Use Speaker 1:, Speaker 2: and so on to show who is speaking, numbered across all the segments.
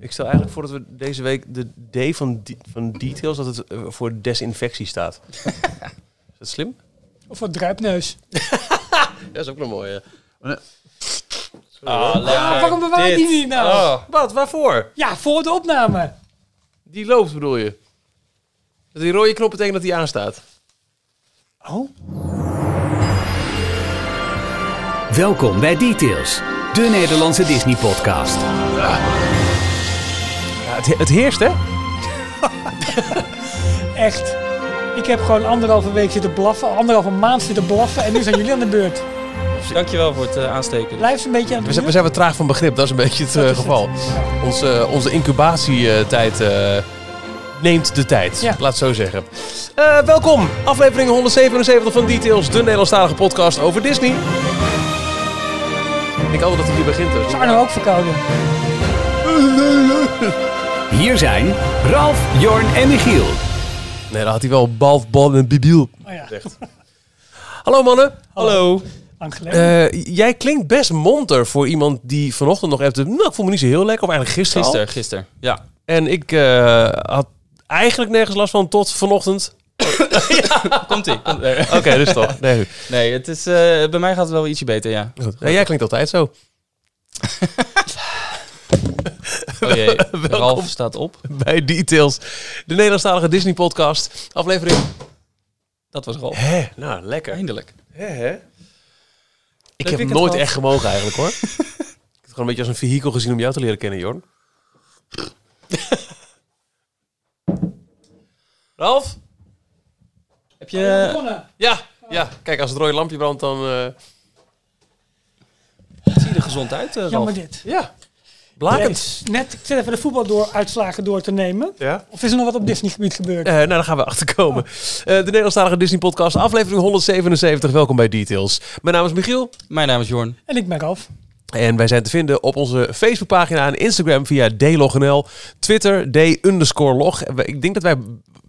Speaker 1: Ik stel eigenlijk voor dat we deze week de D van, van details, dat het eh, voor desinfectie staat. Is dat slim?
Speaker 2: Of wat druipneus.
Speaker 1: Dat is ook nog mooi. Ja.
Speaker 3: Ah,
Speaker 2: Ah, waarom bewaar je die niet nou?
Speaker 3: Oh.
Speaker 1: Wat? Waarvoor?
Speaker 2: Ja, voor de opname.
Speaker 1: Die loopt bedoel je? Dat die rode knop betekent dat die aanstaat.
Speaker 2: Oh.
Speaker 4: Welkom bij Details, de Nederlandse Disney-podcast.
Speaker 1: Ja, het, het heerst hè?
Speaker 2: Echt. Ik heb gewoon anderhalve week zitten blaffen, anderhalve maand zitten blaffen en nu zijn jullie aan de beurt.
Speaker 3: Dankjewel voor het eh, aansteken.
Speaker 2: Blijf ze een beetje aan
Speaker 1: We
Speaker 2: het
Speaker 1: zijn, we zijn wat traag van begrip, dat is een beetje het eh, geval. Onze, onze incubatietijd eh, neemt de tijd,
Speaker 2: Ja.
Speaker 1: laat het zo zeggen. Eh, welkom, aflevering 177 van Details, de Nederlandstalige podcast over Disney. Ik denk altijd dat hij hier begint. Dus.
Speaker 2: Is Arno ook verkouden?
Speaker 4: Hier zijn Ralf, Jorn en Michiel.
Speaker 1: Nee, dan had hij wel Balf, Bal en Bibiel
Speaker 2: Oh ja,
Speaker 1: gezegd. Hallo mannen.
Speaker 3: Hallo.
Speaker 1: Eh, jij klinkt best monter voor iemand die vanochtend nog even... Nou, ik voel me niet zo heel lekker, of eigenlijk gisteren.
Speaker 3: Gisteren, gisteren. Ja.
Speaker 1: En ik eh, had eigenlijk nergens last van tot vanochtend.
Speaker 3: Komt-ie. Komt- nee.
Speaker 1: Oké, dus toch. Nee.
Speaker 3: Nee, het is, eh, bij mij gaat het wel ietsje beter, ja.
Speaker 1: Goed. Ja, jij klinkt altijd zo.
Speaker 3: Oh jee,
Speaker 1: Welkom.
Speaker 3: Ralf staat op.
Speaker 1: Bij Details, de Nederlandstalige Disney podcast. Aflevering...
Speaker 3: Dat was Ralf.
Speaker 1: Hé, nou, lekker.
Speaker 3: Eindelijk.
Speaker 1: Hè, hè? Ik heb nooit
Speaker 3: gehad.
Speaker 1: echt gemogen eigenlijk hoor. ik heb het gewoon een beetje als een vehikel gezien om jou te leren kennen, Jorn. Ralf?
Speaker 3: Heb je...
Speaker 2: begonnen.
Speaker 1: Ja, ja. Kijk, als het rode lampje brandt, dan... eh,
Speaker 3: Zie je er gezond uit, eh, Ralf?
Speaker 2: Jammer dit.
Speaker 1: ja. Blakend.
Speaker 2: Net, ik zit even de voetbaluitslagen door te nemen.
Speaker 1: Ja.
Speaker 2: Of is er nog wat op Disney gebied gebeurd?
Speaker 1: Eh, nou, daar gaan we achter komen. Eh, de Nederlandstalige Disney podcast, aflevering 177. Welkom bij Details. Mijn naam is Michiel.
Speaker 3: Mijn naam is Jorn.
Speaker 2: En ik ben Ralf.
Speaker 1: En wij zijn te vinden op onze Facebookpagina en Instagram via dlognl, Twitter d underscore log. Ik denk dat wij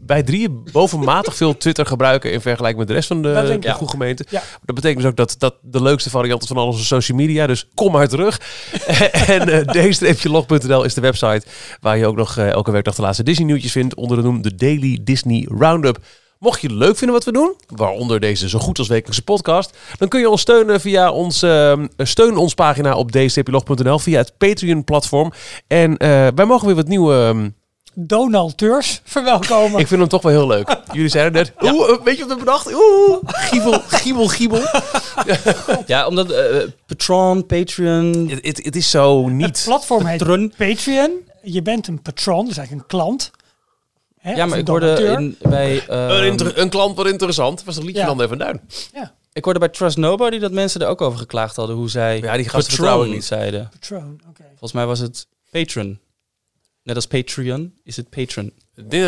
Speaker 1: bij drieën bovenmatig veel Twitter gebruiken in vergelijking met de rest van de, de
Speaker 2: ook.
Speaker 1: gemeente.
Speaker 2: Ja.
Speaker 1: Dat betekent dus ook dat dat de leukste variant is van al onze social media. Dus kom maar terug. en uh, d-log.nl is de website waar je ook nog eh, elke werkdag de laatste Disney nieuwtjes vindt onder de noem de Daily Disney Roundup. Mocht je het leuk vinden wat we doen, waaronder deze zo goed als wekelijkse podcast, dan kun je ons steunen via ons ehm, steun ons pagina op d-log.nl via het Patreon platform. En eh, wij mogen weer wat nieuwe.
Speaker 2: Donateurs verwelkomen.
Speaker 1: ik vind hem toch wel heel leuk. Jullie zeiden net, oeh, eh, weet je wat we bedacht? Oeh, giebel, giebel, giebel.
Speaker 3: Ja, omdat eh, Patron, Patreon...
Speaker 1: Het, het, het is zo
Speaker 2: Het
Speaker 1: niet.
Speaker 2: platform heet
Speaker 3: Patron.
Speaker 2: Patreon. Je bent een patron, dus eigenlijk een klant. Hè,
Speaker 3: Ja, maar
Speaker 2: een
Speaker 3: ik hoorde in, bij... eh,
Speaker 1: Een, inter- een klant wat interessant. Was dat liedje
Speaker 2: Ja.
Speaker 1: van Van Duin?
Speaker 2: Ja,
Speaker 3: ik hoorde bij Trust Nobody dat mensen er ook over geklaagd hadden. Hoe zij
Speaker 1: Ja, die gasten vertrouw ik niet.
Speaker 3: zeiden.
Speaker 2: patron. Oké.
Speaker 3: Volgens mij was het Patron. Net als Patreon is het Patron.
Speaker 1: Dat, eh,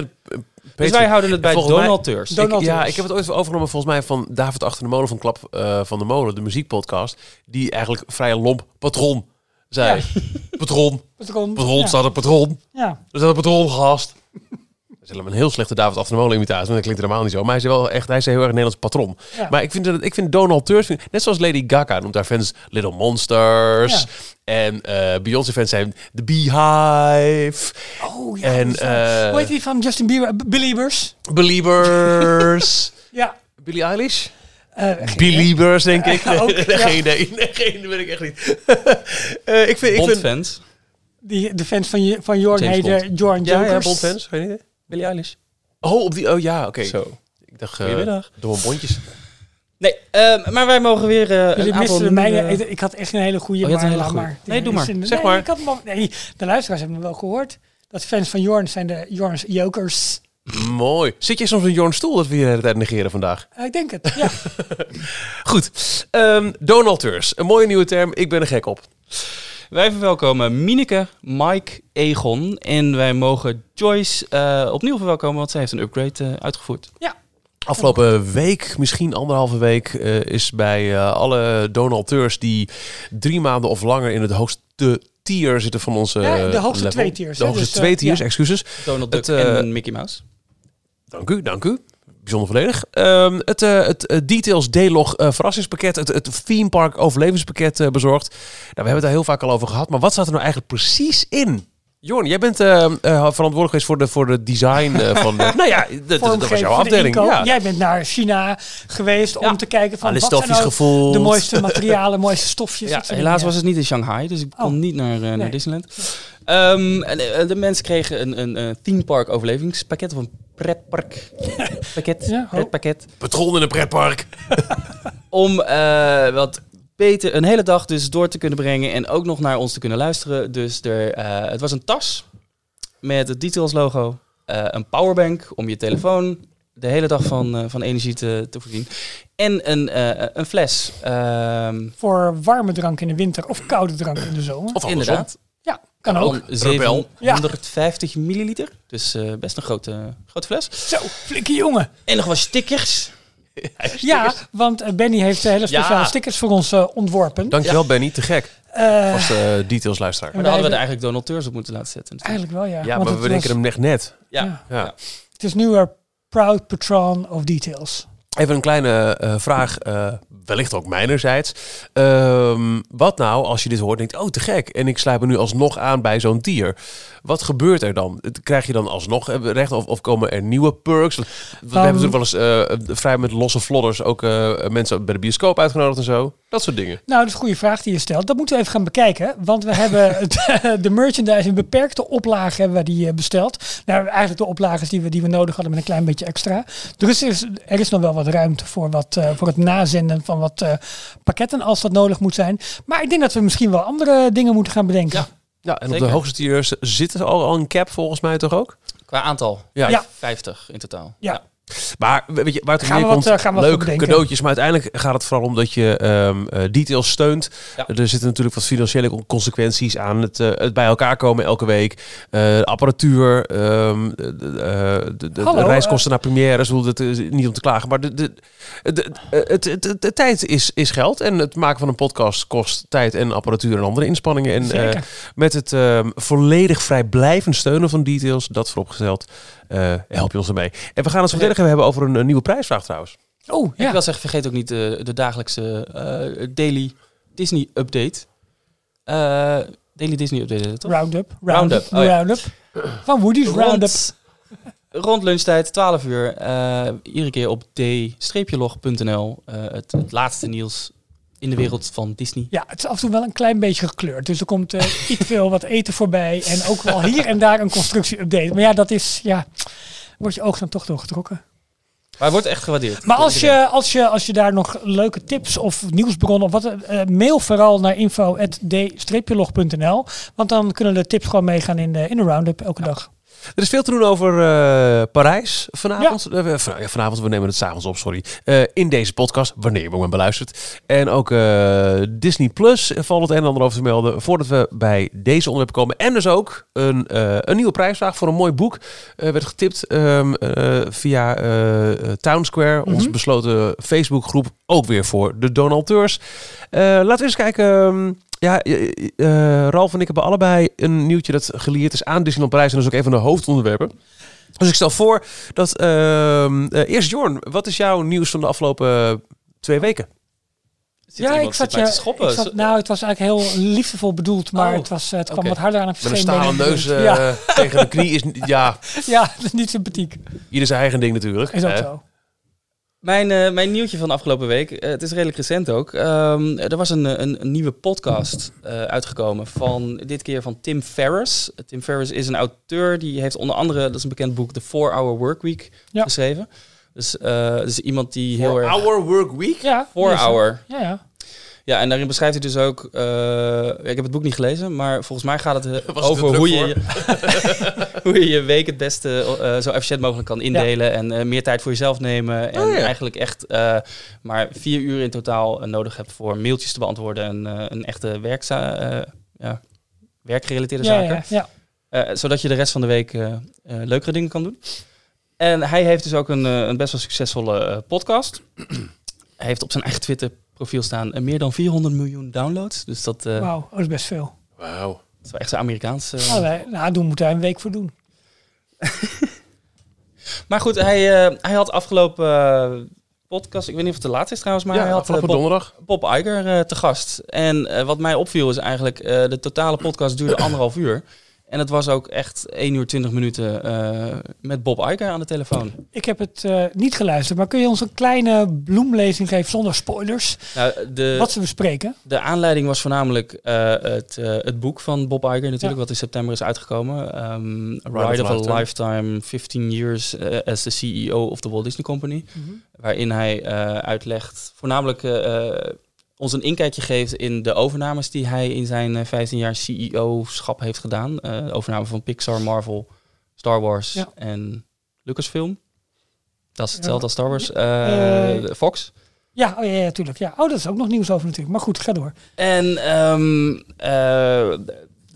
Speaker 3: Dus wij houden het bij donateurs.
Speaker 1: Ja, ik heb het ooit overgenomen volgens mij van David Achter de Molen van Klap eh, van de Molen, de muziekpodcast. Die eigenlijk vrij lomp patron zei. Patron,
Speaker 2: Patron.
Speaker 1: patron,
Speaker 2: ja.
Speaker 1: staat een patron.
Speaker 2: Ja.
Speaker 1: Er staat een patron gast. Is helemaal een heel slechte David de Molen imitatie, want dat klinkt helemaal niet zo. Maar hij zei wel echt, hij zei heel erg Nederlands patron.
Speaker 2: Ja.
Speaker 1: Maar ik vind, dat, ik vind donateurs, vind- net zoals Lady Gaga noemt haar fans Little Monsters.
Speaker 2: Ja.
Speaker 1: En eh Beyoncé fans zijn The Beehive.
Speaker 2: Oh ja.
Speaker 1: En,
Speaker 2: is
Speaker 1: eh,
Speaker 2: Hoe heet die van Justin Bieber? Believers.
Speaker 1: Believers.
Speaker 2: Ja.
Speaker 1: Billie Eilish?
Speaker 2: Idee.
Speaker 1: Believers, denk ik.
Speaker 2: Ook,
Speaker 1: nee,
Speaker 2: ja.
Speaker 1: Geen idee. Nee, geen idee, weet ik echt niet. Eh, ik vind... Ik vind
Speaker 3: Bondfans.
Speaker 2: Die, de fans van, je- van Jorn
Speaker 3: James
Speaker 2: heette Jorn
Speaker 1: ja, ja, Bondfans. Geen idee.
Speaker 3: Billie Eilish.
Speaker 1: Oh, op die... Oh ja, oké.
Speaker 3: Zo.
Speaker 1: Ik dacht... eh
Speaker 3: Goedemiddag.
Speaker 1: Door bondjes.
Speaker 3: Nee, eh, maar wij mogen weer eh
Speaker 2: Jullie
Speaker 3: een aantal
Speaker 2: de mijne.
Speaker 3: nieuwe-
Speaker 2: Ik, ik had echt een hele goede.
Speaker 3: Oh, je had een
Speaker 2: maar
Speaker 3: hele
Speaker 2: laat
Speaker 3: goeie.
Speaker 2: maar.
Speaker 3: Nee, doe maar.
Speaker 1: Zeg
Speaker 2: nee,
Speaker 1: maar.
Speaker 2: Ik had hem al- nee, de luisteraars hebben me wel gehoord. Dat fans van Jorn zijn de Jorns Jokers.
Speaker 1: Mooi. Zit je soms in Jorn's stoel dat we hier de hele tijd negeren vandaag?
Speaker 2: Eh, ik denk het. Ja.
Speaker 1: Goed. Ehm donateurs. Een mooie nieuwe term. Ik ben er gek op.
Speaker 3: Wij verwelkomen Mineke, Mike, Egon en wij mogen Joyce eh, opnieuw verwelkomen, want zij heeft een upgrade eh, uitgevoerd.
Speaker 1: Afgelopen week, misschien anderhalve week, eh, is bij eh, alle donateurs die drie maanden of langer in het hoogste tier zitten van onze
Speaker 2: Ja, de hoogste
Speaker 1: level.
Speaker 2: twee tiers,
Speaker 1: De
Speaker 2: hè,
Speaker 1: hoogste
Speaker 2: dus,
Speaker 1: twee tiers,
Speaker 2: ja.
Speaker 1: excuses.
Speaker 3: Donald Duck
Speaker 1: Het,
Speaker 3: en Mickey Mouse.
Speaker 1: Dank u, dank u. Bijzonder volledig. Ehm, het eh, het eh, Details D-Log eh, verrassingspakket, het, het Theme Park overlevingspakket eh, bezorgd. Nou, we hebben het daar heel vaak al over gehad. Maar wat staat er nou eigenlijk precies in? Jorn, jij bent verantwoordelijk geweest voor de, voor de design eh, van... de- nou ja, dat, dat was jouw afdeling. Ja.
Speaker 2: Jij bent naar China geweest om te kijken van
Speaker 1: Alle
Speaker 2: wat zijn nou de mooiste materialen, mooiste stofjes.
Speaker 3: Ja, helaas was het niet in Shanghai, dus ik kon
Speaker 2: Oh.
Speaker 3: niet naar, eh, naar. Disneyland. Ehm, en, eh, de mensen kregen een, een, eh, theme park overlevingspakket of een pretpark pakket,
Speaker 2: Ja, oh.
Speaker 3: pretpakket.
Speaker 1: Patroon in een pretpark.
Speaker 3: Om eh, wat beter een hele dag dus door te kunnen brengen en ook nog naar ons te kunnen luisteren. Dus er, eh, het was een tas met het Details logo, eh, een powerbank om je telefoon de hele dag van, eh, van energie te, te voorzien. En een, eh, een fles. Ehm,
Speaker 2: Voor warme drank in de winter of koude drank in de zomer.
Speaker 1: Of andersom.
Speaker 3: inderdaad.
Speaker 2: Ja, kan ook.
Speaker 3: Van
Speaker 1: Rebel.
Speaker 3: 750 milliliter. Dus eh, best een grote, grote fles.
Speaker 2: Zo, flinke jongen.
Speaker 3: En nog wat stickers.
Speaker 2: Ja, want eh, Benny heeft eh, hele speciale
Speaker 1: Ja.
Speaker 2: stickers voor ons eh, ontworpen.
Speaker 1: Dankjewel Benny, te gek.
Speaker 2: Eh,
Speaker 1: Als eh, details luisteraar.
Speaker 3: Maar dan hadden we er eigenlijk Donald Teurs op moeten laten zetten. natuurlijk.
Speaker 2: eigenlijk wel, ja.
Speaker 1: Ja,
Speaker 2: Want
Speaker 1: maar we denken
Speaker 2: was-
Speaker 1: hem echt net.
Speaker 3: Ja.
Speaker 2: ja.
Speaker 1: Ja.
Speaker 2: Het is nu een proud patron of details.
Speaker 1: Even een kleine eh, vraag, eh, wellicht ook mijnerzijds. Ehm, wat nou als je dit hoort en denkt, oh te gek, en ik sluit me nu alsnog aan bij zo'n tier. Wat gebeurt er dan? Het- Krijg je dan alsnog eh, recht of, of komen er nieuwe perks? We hebben natuurlijk wel eens eh, vrij met losse vlodders ook eh, mensen bij de bioscoop uitgenodigd en zo. Dat soort dingen.
Speaker 2: Nou, dat is een goede vraag die je stelt. Dat moeten we even gaan bekijken. Want we hebben de merchandise in beperkte oplagen hebben we die besteld. Nou, eigenlijk de oplages die we, die we nodig hadden met een klein beetje extra. Dus er is, er is nog wel wat ruimte voor, wat, eh, voor het nazenden van wat eh, pakketten als dat nodig moet zijn. Maar ik denk dat we misschien wel andere dingen moeten gaan bedenken.
Speaker 3: Ja.
Speaker 1: Ja, en op de hoogste tiers zit er al, al een cap volgens mij toch ook?
Speaker 3: Qua aantal.
Speaker 1: Ja.
Speaker 2: Ja.
Speaker 3: 50 in totaal.
Speaker 2: Ja.
Speaker 1: Maar weet je, waar het
Speaker 2: Gaan we wat, eh, gaan we wat
Speaker 1: leuk
Speaker 2: bedenken.
Speaker 1: cadeautjes, maar uiteindelijk gaat het vooral om dat je ehm, eh, details steunt.
Speaker 3: Ja.
Speaker 1: Er zitten natuurlijk wat financiële consequenties aan het, eh, het bij elkaar komen elke week. Eh, apparatuur, ehm, de, de, eh, reiskosten naar premières, dat is niet om te klagen, maar de, de, tijd is, is geld en het maken van een podcast kost tijd en apparatuur en andere inspanningen. En eh,
Speaker 2: Zeker.
Speaker 1: met het ehm, volledig vrijblijvend steunen van details, dat vooropgesteld, help je ons ermee. En we gaan het zo meteen hebben over een, een nieuwe prijsvraag trouwens.
Speaker 2: Oh,
Speaker 3: Ik
Speaker 2: ja.
Speaker 3: wil zeggen, vergeet ook niet de, de dagelijkse eh, daily Disney update. Eh, daily Disney update, toch?
Speaker 2: Roundup.
Speaker 3: Roundup, oh ja.
Speaker 2: Roundup. Van Woody's Roundup.
Speaker 3: Rond, rond lunchtijd, 12 uur. eh, iedere keer op d-log.nl. eh, het, het laatste nieuws in de wereld van Disney.
Speaker 2: Ja, het is af en toe wel een klein beetje gekleurd. Dus er komt eh, iets veel wat eten voorbij. En ook wel hier en daar een constructie-update. Maar ja, dat is, ja, wordt je oog dan toch doorgetrokken.
Speaker 3: Maar het wordt echt gewaardeerd.
Speaker 2: Maar als je, als, je, als je daar nog leuke tips of nieuwsbronnen of wat, eh, mail vooral naar info.d-log.nl. Want dan kunnen de tips gewoon meegaan in de, in de roundup elke dag.
Speaker 1: Er is veel te doen over eh, Parijs vanavond. Eh, van- ja, vanavond, we nemen het s'avonds op, sorry. Eh, in deze podcast, wanneer je hem maar beluistert. En ook Disney Plus valt het een en ander over te melden. Voordat we bij deze onderwerpen komen. En dus ook een, een nieuwe prijsvraag voor een mooi boek. werd getipt ehm, eh, via Town Square,
Speaker 2: Mhm.
Speaker 1: onze besloten Facebookgroep. Ook weer voor de donateurs. Laten we eens kijken. ehm, ja, eh, eh, Ralf en ik hebben allebei een nieuwtje dat gelieerd is aan Disneyland Parijs. En dat is ook een van de hoofdonderwerpen. Dus ik stel voor dat... ehm, eh, eerst Jorn, wat is jouw nieuws van de afgelopen twee weken?
Speaker 3: Zit mij te schoppen?
Speaker 2: ik zat, nou, het was eigenlijk heel liefdevol bedoeld, maar
Speaker 3: Oh,
Speaker 2: het, was, het kwam wat harder aan het
Speaker 1: Met een stalen neus
Speaker 2: Ja,
Speaker 1: tegen de knie is... niet- Ja,
Speaker 2: ja, dat is niet sympathiek.
Speaker 1: ieder zijn eigen ding natuurlijk.
Speaker 2: Is ook
Speaker 1: Eh,
Speaker 2: zo.
Speaker 3: Mijn, eh, mijn nieuwtje van de afgelopen week, eh, het is redelijk recent ook. Ehm, er was een, een, een nieuwe podcast eh, uitgekomen van dit keer van Tim Ferriss. Tim Ferriss is een auteur die heeft onder andere, dat is een bekend boek, The 4-Hour Workweek
Speaker 2: Ja.
Speaker 3: geschreven. Dus, eh dus iemand die heel erg...
Speaker 1: our work week?
Speaker 2: Ja,
Speaker 3: 4-Hour.
Speaker 2: Ja, ja.
Speaker 3: Ja, en daarin beschrijft hij dus ook... eh, ik heb het boek niet gelezen, maar volgens mij gaat het eh, over
Speaker 1: er
Speaker 3: hoe je, je- hoe je je week het beste eh, zo efficiënt mogelijk kan indelen. En eh, meer tijd voor jezelf nemen. En
Speaker 1: Oh, ja.
Speaker 3: eigenlijk echt eh, maar vier uur in totaal nodig hebt voor mailtjes te beantwoorden. En eh, een echte werkza eh, ja, werkgerelateerde
Speaker 2: Ja,
Speaker 3: zaken.
Speaker 2: ja, ja.
Speaker 3: Eh, zodat je de rest van de week leukere dingen kan doen. En hij heeft dus ook een, een best wel succesvolle eh, podcast. hij heeft op zijn eigen Twitter profiel staan eh, meer dan 400 miljoen downloads. Dus dat, eh,
Speaker 2: Wauw, dat is best veel.
Speaker 1: Wauw.
Speaker 3: dat is wel echt zo Amerikaans. eh.
Speaker 2: Nou, wij, nou, doen moeten daar een week voor doen.
Speaker 3: Maar goed, hij, eh, hij had afgelopen eh, podcast, ik weet niet of het de laatste is trouwens, maar
Speaker 1: ja,
Speaker 3: hij had
Speaker 1: afgelopen
Speaker 3: Bob,
Speaker 1: donderdag.
Speaker 3: Bob Iger eh, te gast. En wat mij opviel is eigenlijk, eh, de totale podcast duurde anderhalf uur. En het was ook echt 1 uur 20 minuten eh, met Bob Iger aan de telefoon.
Speaker 2: Ik heb het eh, niet geluisterd, maar kun je ons een kleine bloemlezing geven zonder spoilers?
Speaker 3: Nou, de,
Speaker 2: Wat ze bespreken?
Speaker 3: de aanleiding was voornamelijk eh, het, eh, het boek van Bob Iger natuurlijk,
Speaker 2: Ja.
Speaker 3: wat in september is uitgekomen. Ehm
Speaker 1: Ride
Speaker 3: Ride
Speaker 1: of
Speaker 3: of a
Speaker 1: Lifetime.
Speaker 3: Lifetime, 15 Years as the CEO of the Walt Disney Company. Waarin hij eh, uitlegt, voornamelijk eh, eh, ons een inkijkje geeft in de overnames die hij in zijn eh, 15 jaar CEO-schap heeft gedaan. Eh, de overname van Pixar, Marvel, Star Wars
Speaker 2: Ja.
Speaker 3: en Lucasfilm. Dat is hetzelfde als Star Wars. Eh,
Speaker 2: Eh,
Speaker 3: Fox.
Speaker 2: Ja, oh, ja, ja, tuurlijk. Ja. Oh, dat is ook nog nieuws over natuurlijk. Maar goed, ga door.
Speaker 3: En ehm, eh,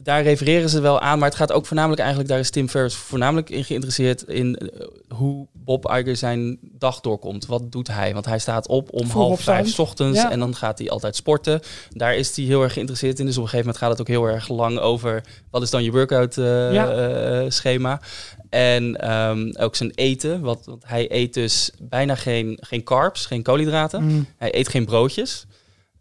Speaker 3: daar refereren ze wel aan, maar het gaat ook voornamelijk eigenlijk, daar is Tim Ferriss voornamelijk in geïnteresseerd in eh, hoe Bob Iger zijn dag doorkomt. Wat doet hij? Want hij staat op om
Speaker 2: Vroeg
Speaker 3: half vijf 's ochtends
Speaker 2: Ja.
Speaker 3: en dan gaat hij altijd sporten. Daar is hij heel erg geïnteresseerd in. Dus op een gegeven moment gaat het ook heel erg lang over wat is dan je workout eh,
Speaker 2: Ja.
Speaker 3: eh, schema. En ehm, ook zijn eten, wat, want hij eet dus bijna geen, geen carbs, geen koolhydraten.
Speaker 2: Mm.
Speaker 3: Hij eet geen broodjes.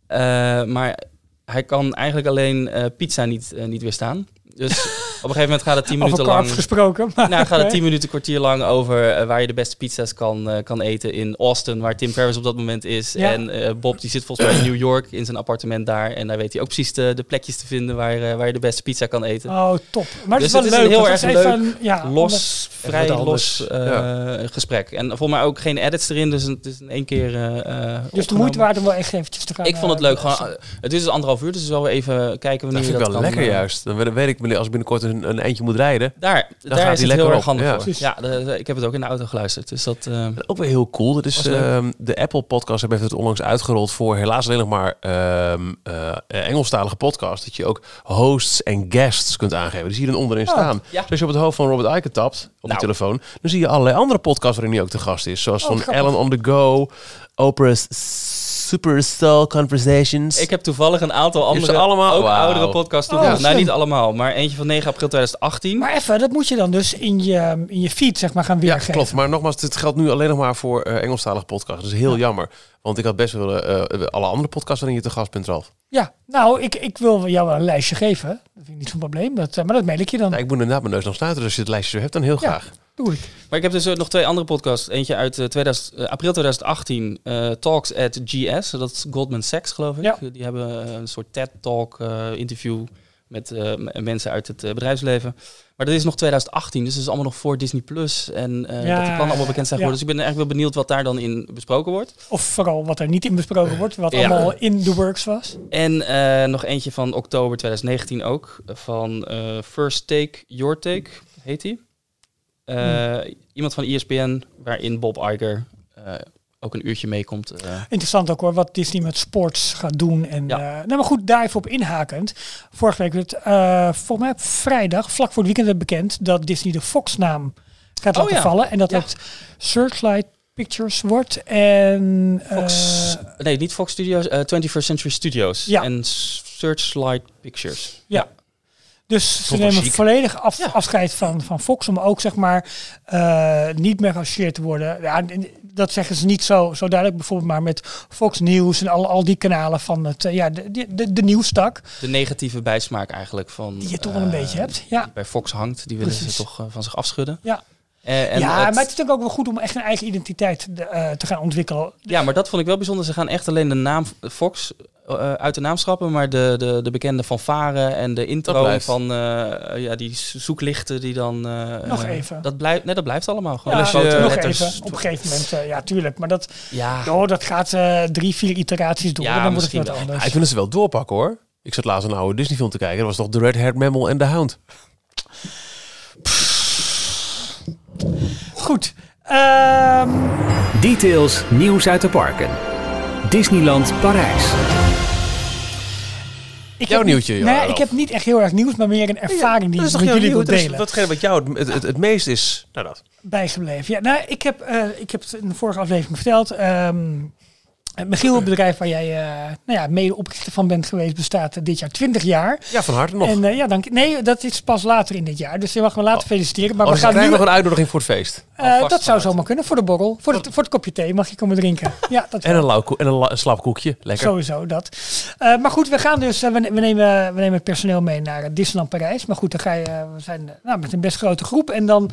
Speaker 3: Eh, maar hij kan eigenlijk alleen pizza niet, niet weerstaan. Dus op een gegeven moment gaat het 10
Speaker 2: Over
Speaker 3: minuten lang.
Speaker 2: gesproken. Maar
Speaker 3: Nou, gaat het. 10 minuten, kwartier lang over eh, waar je de beste pizza's kan, eh, kan eten in Austin, waar Tim Ferriss op dat moment is.
Speaker 2: Ja.
Speaker 3: En eh, Bob die zit volgens mij in New York in zijn appartement daar. En daar weet hij ook precies de, de plekjes te vinden waar, waar je de beste pizza kan eten.
Speaker 2: Oh, top. Maar
Speaker 3: Dus
Speaker 2: het is wel
Speaker 3: het is een
Speaker 2: leuk.
Speaker 3: heel erg
Speaker 2: het is even
Speaker 3: leuk,
Speaker 2: een- ja,
Speaker 3: los, vrij los eh, gesprek. En volgens mij ook geen edits erin, dus het is in één keer.
Speaker 2: Dus de moeite waard om wel echt eventjes te gaan.
Speaker 3: Ik vond het leuk. Gewoon, het is dus anderhalf uur, dus we zullen even kijken
Speaker 1: Dat
Speaker 3: wanneer
Speaker 1: vind
Speaker 3: je
Speaker 1: ik
Speaker 3: dat
Speaker 1: wel
Speaker 3: kan,
Speaker 1: lekker juist. Dan weet- weet ik als ik binnenkort een, een eindje moet rijden.
Speaker 3: Daar,
Speaker 1: gaat
Speaker 3: daar
Speaker 1: die
Speaker 3: is het
Speaker 1: lekker
Speaker 3: heel erg
Speaker 1: op,
Speaker 3: handig
Speaker 1: ja.
Speaker 3: voor.
Speaker 2: Precies.
Speaker 3: Ja, de- de- ik heb het ook in de auto geluisterd. Dus dat, eh,
Speaker 1: Ook weer heel cool. Dat is ehm, de Apple Podcast hebben het onlangs uitgerold voor helaas alleen nog maar ehm, eh, Engelstalige podcast. Dat je ook hosts en guests kunt aangeven. Die zie je dan onderin
Speaker 2: Oh,
Speaker 1: staan.
Speaker 3: ja.
Speaker 1: Dus als je op het hoofd van Robert Iker tapt op
Speaker 3: Nou.
Speaker 1: de telefoon, dan zie je allerlei andere podcasts waarin hij ook te gast is. Zoals
Speaker 2: Oh,
Speaker 1: van
Speaker 2: grappig.
Speaker 1: Ellen on the Go, Oprah's Super Soul Conversations.
Speaker 3: ik heb toevallig een aantal andere,
Speaker 1: allemaal?
Speaker 3: ook oudere podcasts
Speaker 2: Oh,
Speaker 3: toegevoegd. nou, niet allemaal, maar eentje van 9 april 2018.
Speaker 2: Maar even, dat moet je dan dus in je, in je feed zeg maar gaan
Speaker 1: Ja,
Speaker 2: weergeven.
Speaker 1: klopt. Maar nogmaals, dit geldt nu alleen nog maar voor eh Engelstalige podcasts. Dat is heel jammer. Want ik had best willen eh, alle andere podcasts waarin je te gast bent, Ralf.
Speaker 2: Ja, nou, ik, ik wil jou wel een lijstje geven. Dat vind ik niet zo'n probleem. Dat, eh, maar dat mail ik je dan.
Speaker 1: Ja, ik moet inderdaad mijn neus nog snuiten. Dus als je het lijstje hebt, dan heel
Speaker 2: Ja.
Speaker 1: graag.
Speaker 2: Doe ik.
Speaker 3: Maar ik heb dus ook nog twee andere podcasts. Eentje uit eh, 2000, eh, april 2018, eh, Talks at GS. Dat is Goldman Sachs, geloof ik.
Speaker 2: Ja.
Speaker 3: Die hebben eh, een soort TED-talk eh, interview met eh, mensen uit het eh, bedrijfsleven. Maar dat is nog 2018, dus dat is allemaal nog voor Disney Plus. En eh,
Speaker 2: Ja,
Speaker 3: dat die plannen allemaal bekend zijn
Speaker 2: ja.
Speaker 3: geworden. Dus ik ben echt wel benieuwd wat daar dan in besproken wordt.
Speaker 2: Of vooral wat er niet in besproken wordt. Wat
Speaker 3: Ja.
Speaker 2: allemaal in the works was.
Speaker 3: En eh, nog eentje van oktober 2019 ook. Van eh, First Take, Your Take, heet die. Eh, Iemand van ESPN, waarin Bob Iger eh, ook een uurtje meekomt. eh.
Speaker 2: Interessant ook hoor, wat Disney met sports gaat doen. En,
Speaker 3: Ja.
Speaker 2: nou maar goed, daar even op inhakend. Vorige week werd volgens mij op vrijdag, vlak voor het weekend bekend dat Disney de Fox-naam gaat
Speaker 3: Oh
Speaker 2: laten
Speaker 3: ja.
Speaker 2: vallen. En dat
Speaker 3: Ja.
Speaker 2: het Searchlight Pictures wordt. En
Speaker 3: Fox, nee, niet Fox Studios, eh 21st Century Studios.
Speaker 2: Ja.
Speaker 3: En Searchlight Pictures.
Speaker 2: Ja. Dus ze nemen
Speaker 1: chic.
Speaker 2: volledig af,
Speaker 3: Ja.
Speaker 2: afscheid van, van Fox om ook zeg maar eh, niet meer geassocieerd te worden. Ja, dat zeggen ze niet zo, zo duidelijk bijvoorbeeld maar met Fox News en al, al die kanalen van het, eh, ja, de, de, de, de nieuwstak
Speaker 3: De negatieve bijsmaak eigenlijk van...
Speaker 2: die je toch wel een
Speaker 3: eh,
Speaker 2: beetje hebt. Ja,
Speaker 3: die bij Fox hangt, die willen
Speaker 2: Precies.
Speaker 3: ze toch van zich afschudden.
Speaker 2: ja.
Speaker 3: Eh, en
Speaker 2: ja
Speaker 3: het-
Speaker 2: maar het is natuurlijk ook wel goed om echt een eigen identiteit eh, te gaan ontwikkelen.
Speaker 3: Ja, maar dat vond ik wel bijzonder. Ze gaan echt alleen de naam Fox eh, uit de naam schrappen, maar de, de, de bekende fanfare en de intro van eh, ja, die zoeklichten die dan... eh,
Speaker 2: Nog even.
Speaker 3: Dat blijft, nee, dat blijft allemaal. Gewoon
Speaker 2: Ja, nog
Speaker 3: letters.
Speaker 2: even. Op een gegeven moment, ja, tuurlijk. Maar dat,
Speaker 3: Ja,
Speaker 2: oh, dat gaat eh, drie, vier iteraties door.
Speaker 3: Ja,
Speaker 2: en dan wordt het wat
Speaker 3: wel.
Speaker 2: anders.
Speaker 1: Ja, ik vind dat ze wel doorpakken hoor. Ik zat laatst een oude Disney film te kijken. Dat was toch The Red Haired Mammal en The Hound.
Speaker 2: Goed. Ehm,
Speaker 4: Details nieuws uit de parken. Disneyland Parijs.
Speaker 2: ik
Speaker 1: Jouw
Speaker 2: heb
Speaker 1: nieuwtje,
Speaker 2: niet,
Speaker 1: ja,
Speaker 2: nee, ik heb niet echt heel erg nieuws, maar meer een ervaring die
Speaker 1: Dat
Speaker 2: ik
Speaker 1: is
Speaker 2: met
Speaker 1: toch
Speaker 2: jullie wil
Speaker 1: nieuw? Dat is
Speaker 2: delen.
Speaker 1: Watgene wat jou het, het, het, het meest is. Nou dat.
Speaker 2: bijgebleven. Ja, nou, ik heb, eh, ik heb het in de vorige aflevering verteld. ehm, Eh, Michiel, het bedrijf waar jij eh, nou ja, mede-oprichter van bent geweest, bestaat dit jaar 20 jaar.
Speaker 1: Ja, van harte nog.
Speaker 2: En eh, ja, dank Nee, dat is pas later in dit jaar. Dus je mag me laten feliciteren. Maar
Speaker 1: oh,
Speaker 2: we
Speaker 1: we
Speaker 2: gaan nu...
Speaker 1: nog een uitnodiging voor het feest.
Speaker 2: Dat zou zomaar kunnen voor de borrel. Voor, het, voor het kopje thee mag je komen drinken. Ja, dat
Speaker 1: En een, lauw en een, la- een slapkoekje. Lekker.
Speaker 2: Sowieso dat. Maar goed, we gaan dus, we, we, nemen, we nemen het personeel mee naar Disneyland Parijs. Maar goed, dan ga je, we zijn nou, met een best grote groep. En dan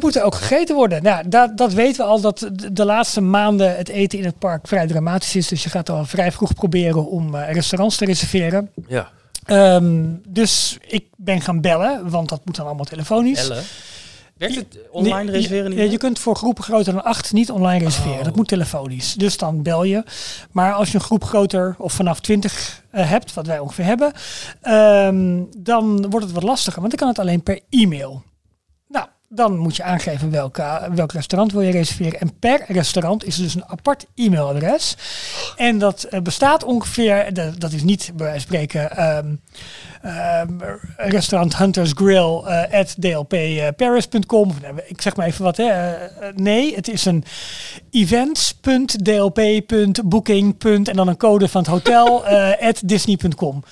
Speaker 2: moet er ook gegeten worden. Nou, dat, dat weten we al, dat de, laatste maanden het eten in het park vrij dramatisch is. Dus je gaat al vrij vroeg proberen om eh, restaurants te reserveren.
Speaker 1: Ja.
Speaker 2: Ehm, dus ik ben gaan bellen, want dat moet dan allemaal telefonisch.
Speaker 3: Elle. Werkt het online reserveren
Speaker 2: je,
Speaker 3: niet
Speaker 2: je kunt voor groepen groter dan acht niet online reserveren.
Speaker 3: Oh.
Speaker 2: Dat moet telefonisch. Dus dan bel je. Maar als je een groep groter of vanaf 20 eh, hebt, wat wij ongeveer hebben, ehm, dan wordt het wat lastiger. Want dan kan het alleen per e-mail. Dan moet je aangeven welk restaurant wil je reserveren. En per restaurant is er dus een apart e-mailadres. En dat eh, bestaat ongeveer, dat, is niet bij wijze spreken ehm, ehm, restaurant Hunters Grill eh, at dlpparis.com. Of, nou, Ik zeg maar even wat. Hè. Eh, eh, nee, het is een events.dlp.booking. en dan een code van het hotel eh, at disney.com.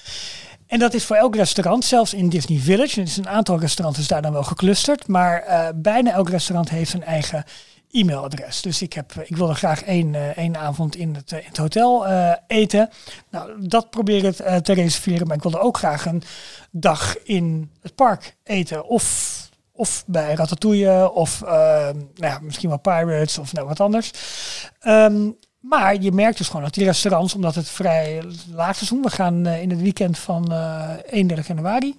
Speaker 2: En dat is voor elk restaurant, zelfs in Disney Village. Is een aantal restaurants is daar dan wel geclusterd. Maar eh, bijna elk restaurant heeft zijn eigen e-mailadres. Dus ik, heb, ik wilde graag één, eh, één avond in het, eh, het hotel eh, eten. Nou, dat probeer ik eh, te reserveren. Maar ik wilde ook graag een dag in het park eten. Of, of bij Ratatouille. Of eh, nou ja, misschien wel Pirates of nou, wat anders. Ehm, maar je merkt dus gewoon dat die restaurants, omdat het vrij laag seizoen, we gaan eh, in het weekend van eh 31 januari,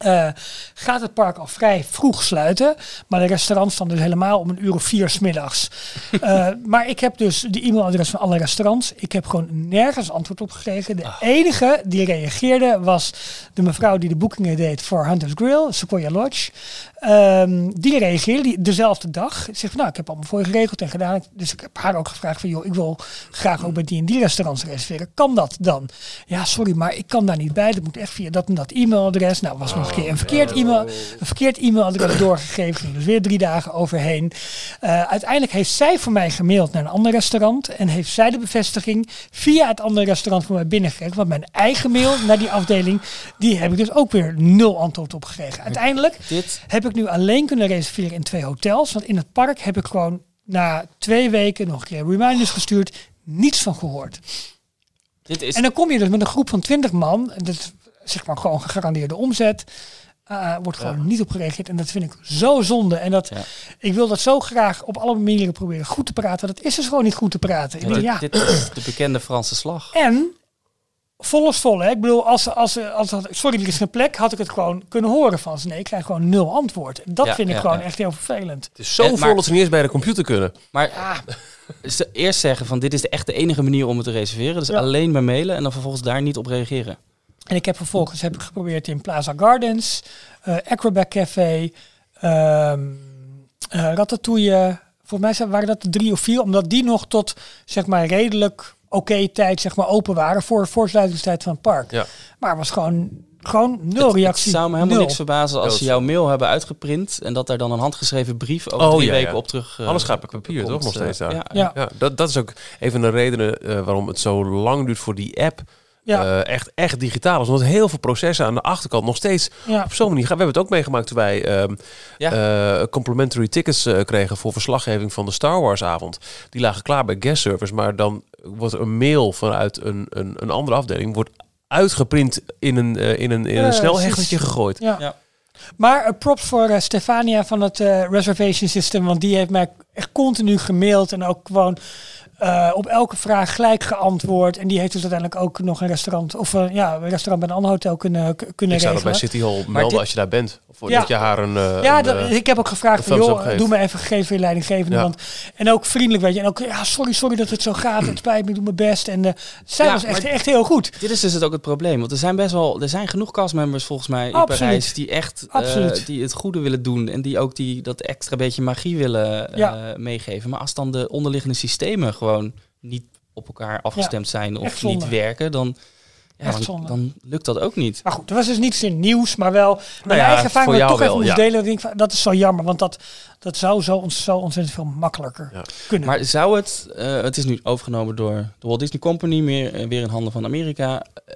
Speaker 2: eh, gaat het park al vrij vroeg sluiten. Maar de restaurants dan dus helemaal om een uur of vier smiddags. Eh maar ik heb dus de e-mailadres van alle restaurants. Ik heb gewoon nergens antwoord op gekregen. De enige die reageerde was de mevrouw die de boekingen deed voor Hunters Grill, Sequoia Lodge. Ehm, die reageerde die, dezelfde dag. Zegt van, nou, ik heb allemaal voor je geregeld en gedaan. Dus ik heb haar ook gevraagd van, joh, ik wil graag ook bij die en die restaurants reserveren. Kan dat dan? Ja, sorry, maar ik kan daar niet bij. Dat moet echt via dat en dat e-mailadres. Nou, was nog een keer een verkeerd, e-mail, een verkeerd e-mailadres doorgegeven. Ging dus weer drie dagen overheen. Eh, uiteindelijk heeft zij voor mij gemaild naar een ander restaurant. En heeft zij de bevestiging via het andere restaurant voor mij binnengekregen. Want mijn eigen mail naar die afdeling, die heb ik dus ook weer nul antwoord op gekregen. Uiteindelijk
Speaker 3: Dit,
Speaker 2: heb ik nu alleen kunnen reserveren in twee hotels. Want in het park heb ik gewoon na twee weken nog een keer reminders gestuurd. Niets van gehoord.
Speaker 3: dit is...
Speaker 2: En dan kom je dus met een groep van 20 man. En dat zeg maar gewoon gegarandeerde omzet. Uh, wordt gewoon niet op gereageerd. En dat vind ik zo zonde. En dat,
Speaker 3: Ja.
Speaker 2: ik wil dat zo graag op alle manieren proberen goed te praten. Dat is dus gewoon niet goed te praten. Ik denk,
Speaker 3: dit,
Speaker 2: ja.
Speaker 3: dit is de bekende Franse slag.
Speaker 2: En vol is vol. Hè? Ik bedoel, als, als, als, als, sorry, er is geen plek, had ik het gewoon kunnen horen van ze. Nee, ik krijg gewoon nul antwoord. Dat
Speaker 3: Ja,
Speaker 2: vind ik
Speaker 3: ja,
Speaker 2: gewoon
Speaker 3: ja.
Speaker 2: echt heel vervelend.
Speaker 1: Het is zo
Speaker 3: Eh,
Speaker 1: vol
Speaker 3: maar-
Speaker 1: dat ze niet eens bij de computer kunnen.
Speaker 3: Maar ze eerst zeggen van dit is de echt de enige manier om het te reserveren. Dus
Speaker 2: Ja.
Speaker 3: alleen maar mailen en dan vervolgens daar niet op reageren.
Speaker 2: En ik heb vervolgens heb ik geprobeerd in Plaza Gardens, eh Acrobat Café, ehm eh, Ratatouille. Volgens mij zijn- waren dat de drie of vier, omdat die nog tot zeg maar redelijk oké tijd zeg maar open waren voor voor sluitingstijd van het park.
Speaker 1: Ja.
Speaker 2: Maar het was gewoon, gewoon nul
Speaker 3: Het
Speaker 2: reactie.
Speaker 3: zou me helemaal
Speaker 2: Nul.
Speaker 3: niks verbazen als ze jouw mail hebben uitgeprint en dat daar dan een handgeschreven brief over
Speaker 1: Oh,
Speaker 3: drie
Speaker 1: ja,
Speaker 3: weken
Speaker 1: ja.
Speaker 3: op terug. eh,
Speaker 1: Alles gaat per papier,
Speaker 3: komt.
Speaker 1: toch? Nog steeds daar.
Speaker 3: Ja,
Speaker 2: Ja.
Speaker 1: Ja, dat, dat is ook een van de redenen waarom het zo lang duurt voor die app
Speaker 2: Ja.
Speaker 1: eh, echt, echt digitaal is. Omdat heel veel processen aan de achterkant nog steeds
Speaker 2: Ja.
Speaker 1: op zo'n manier gaan. We hebben het ook meegemaakt toen wij ehm,
Speaker 3: Ja.
Speaker 1: eh, complimentary tickets eh, kregen voor verslaggeving van de Star Wars avond. Die lagen klaar bij guest service, maar dan wordt er een mail vanuit een, een, een andere afdeling wordt uitgeprint in een, in een, in een snel
Speaker 2: precies.
Speaker 1: hechtertje gegooid.
Speaker 2: Ja.
Speaker 3: Ja.
Speaker 2: Maar props voor Stefania van het eh, reservation system, want die heeft mij echt continu gemaild en ook gewoon eh, op elke vraag gelijk geantwoord. En die heeft dus uiteindelijk ook nog een restaurant of eh, ja, een restaurant bij een ander hotel kunnen, kunnen
Speaker 1: Ik zou dat bij City Hall melden
Speaker 3: dit-
Speaker 1: als je daar bent. Of
Speaker 2: Ja.
Speaker 1: dat je haar een... eh,
Speaker 2: ja, dat, ik heb ook gevraagd van, joh, doe me even gegevens voor je leidinggevende.
Speaker 1: Ja.
Speaker 2: Want, en ook vriendelijk, weet je. En ook, ja, sorry, sorry dat het zo gaat. Het spijt me, doe mijn best. En eh, zij
Speaker 3: Ja,
Speaker 2: was echt, echt heel goed.
Speaker 3: Dit is dus het ook het probleem. Want er zijn best wel, er zijn genoeg castmembers volgens mij in
Speaker 2: Absoluut.
Speaker 3: Parijs die echt eh,
Speaker 2: Absoluut.
Speaker 3: die het goede willen doen en die ook die dat extra beetje magie willen eh,
Speaker 2: Ja.
Speaker 3: meegeven. Maar als dan de onderliggende systemen gewoon niet op elkaar afgestemd zijn of niet werken, dan Ja, dan, dan lukt dat ook niet.
Speaker 2: Maar goed, er was dus niet in nieuws, maar wel mijn
Speaker 1: Nou ja,
Speaker 2: eigen ervaring wat ik toch even
Speaker 1: wel,
Speaker 2: moest
Speaker 1: ja.
Speaker 2: delen. Dat, ik denk van, dat is zo jammer, want dat, dat zou zo, ont- zo ontzettend veel makkelijker
Speaker 1: Ja.
Speaker 2: kunnen.
Speaker 3: Maar zou het, eh, het is nu overgenomen door de Walt Disney Company, meer, eh, weer in handen van Amerika. Eh,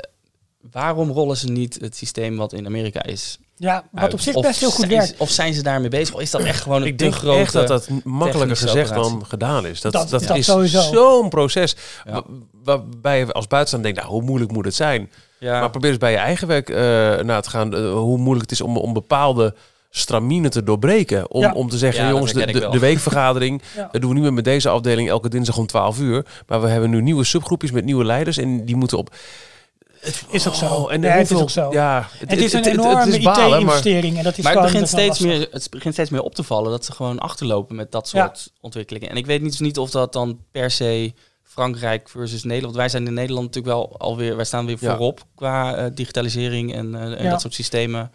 Speaker 3: waarom rollen ze niet het systeem wat in Amerika is?
Speaker 2: Ja, wat
Speaker 3: uit?
Speaker 2: op zich
Speaker 3: Of
Speaker 2: best heel goed
Speaker 3: zijn
Speaker 2: werkt.
Speaker 3: ze- Of zijn ze daarmee bezig? Of is dat echt gewoon een
Speaker 1: Ik denk
Speaker 3: grote...
Speaker 1: echt dat dat makkelijker gezegd
Speaker 3: operatie.
Speaker 1: dan gedaan is. Dat,
Speaker 2: Dat-
Speaker 1: dat,
Speaker 2: dat
Speaker 1: is
Speaker 2: sowieso.
Speaker 1: zo'n proces
Speaker 3: Ja.
Speaker 1: waarbij je als buitenstaander denkt, nou, hoe moeilijk moet het zijn?
Speaker 3: Ja.
Speaker 1: Maar probeer eens bij je eigen werk eh na te gaan, eh, hoe moeilijk het is om, om bepaalde stramine te doorbreken. Om,
Speaker 2: Ja.
Speaker 1: om te zeggen,
Speaker 3: Ja,
Speaker 1: jongens, de, de, weekvergadering
Speaker 2: Ja.
Speaker 1: dat doen we nu met deze afdeling elke dinsdag om 12 uur. Maar we hebben nu nieuwe subgroepjes met nieuwe leiders en die moeten op...
Speaker 2: Is ook zo.
Speaker 1: Oh, en
Speaker 2: Ja, het is
Speaker 1: hoeveel-
Speaker 2: ook zo.
Speaker 1: Ja,
Speaker 2: het is een enorme
Speaker 1: maar-
Speaker 2: IT-investering. En dat is
Speaker 3: maar het begint,
Speaker 2: dat
Speaker 3: steeds
Speaker 2: lastig.
Speaker 3: meer, het begint steeds meer op te vallen dat ze gewoon achterlopen met dat
Speaker 2: Ja.
Speaker 3: soort ontwikkelingen. En ik weet niet, dus niet of dat dan per se Frankrijk versus Nederland. Want wij zijn in Nederland natuurlijk wel alweer, wij staan weer
Speaker 1: Ja.
Speaker 3: voorop qua eh, digitalisering en, eh, en
Speaker 2: Ja.
Speaker 3: dat soort systemen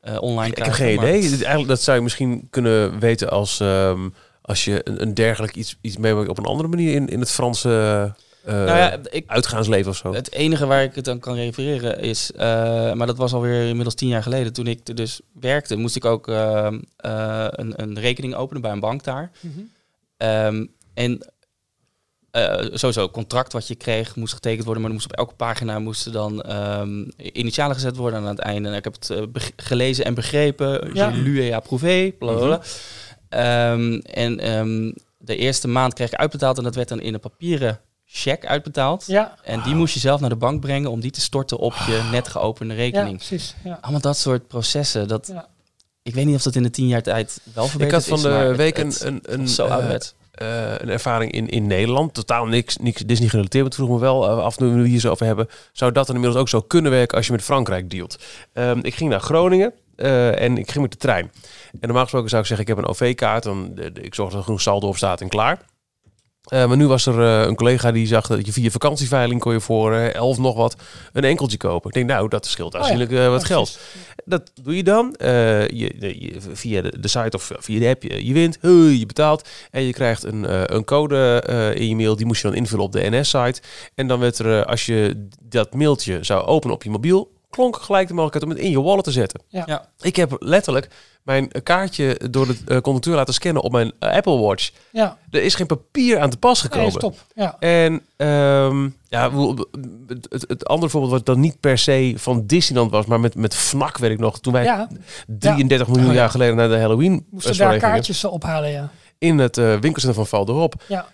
Speaker 3: eh, online.
Speaker 1: Ik heb
Speaker 3: krijgen.
Speaker 1: geen
Speaker 3: Maar-
Speaker 1: idee. Dit- Eigenlijk, dat zou je misschien kunnen weten als, ehm, als je een, dergelijk iets, iets meemaakt op een andere manier in, in het Franse
Speaker 3: Nou ja, ik,
Speaker 1: uitgaansleven of zo.
Speaker 3: Het enige waar ik het aan kan refereren is, eh, maar dat was alweer inmiddels tien jaar geleden, toen ik er dus werkte, moest ik ook eh, eh, een, een rekening openen bij een bank daar.
Speaker 2: Mhm.
Speaker 3: Ehm, en eh, sowieso, contract wat je kreeg moest getekend worden, maar er moest op elke pagina moesten dan ehm, initialen gezet worden aan het einde. En ik heb het eh, gelezen en begrepen.
Speaker 2: Ja.
Speaker 3: Ja. Lu et approuvé, bla bla bla. Ehm, en ehm, de eerste maand kreeg ik uitbetaald en dat werd dan in een papieren cheque uitbetaald.
Speaker 2: Ja,
Speaker 3: En die moest je zelf naar de bank brengen om die te storten op je net geopende
Speaker 2: ja,
Speaker 3: rekening.
Speaker 2: precies. Ja.
Speaker 3: Allemaal dat soort processen. Dat,
Speaker 2: Ja.
Speaker 3: Ik weet niet of dat in de tien jaar tijd wel
Speaker 1: ik
Speaker 3: verbeterd
Speaker 1: had van
Speaker 3: is. maar
Speaker 1: de week een,
Speaker 3: het
Speaker 1: een, een,
Speaker 3: zo
Speaker 1: eh, eh, een ervaring in, in Nederland. Totaal niks, niks Disney gerelateerd. Maar het vroeg me wel eh, af, nu we het hier zo over hebben. Zou dat dan inmiddels ook zo kunnen werken als je met Frankrijk dealt? Ehm, ik ging naar Groningen eh, en ik ging met de trein. En normaal gesproken zou ik zeggen, ik heb een OV-kaart. Dan, ik zorg dat er genoeg saldo op staat en klaar. Eh, maar nu was er eh, een collega die zag dat je via vakantieveiling kon je voor eh, 11 nog wat een enkeltje kopen. Ik denk, nou, dat scheelt
Speaker 2: Oh ja.
Speaker 1: aanzienlijk eh, wat geld. Dat doe je dan. Eh, je, je- via de, de site of via de app. Je, je wint, je betaalt. En je krijgt een, eh, een code eh, in je mail. Die moest je dan invullen op de NS-site. En dan werd er, eh, als je dat mailtje zou openen op je mobiel... klonk gelijk de mogelijkheid om het in je wallet te zetten.
Speaker 2: Ja.
Speaker 3: Ja.
Speaker 1: Ik heb letterlijk mijn kaartje door de eh, conducteur laten scannen op mijn eh, Apple Watch.
Speaker 2: Ja,
Speaker 1: Er is geen papier aan te pas
Speaker 2: nee,
Speaker 1: gekomen.
Speaker 2: stop. Ja.
Speaker 1: En ehm, ja, het, het, andere voorbeeld wat dan niet per se van Disneyland was, maar met, met FNAC weet ik nog. Toen wij
Speaker 2: ja,
Speaker 1: 33 miljoen
Speaker 3: Oh, ja.
Speaker 1: jaar geleden naar de Halloween
Speaker 2: moesten
Speaker 1: eh,
Speaker 2: daar
Speaker 1: sorry, gingen,
Speaker 2: kaartjes ophalen, ja.
Speaker 1: in het eh, winkelcentrum van Val d'Europe.
Speaker 2: Ja,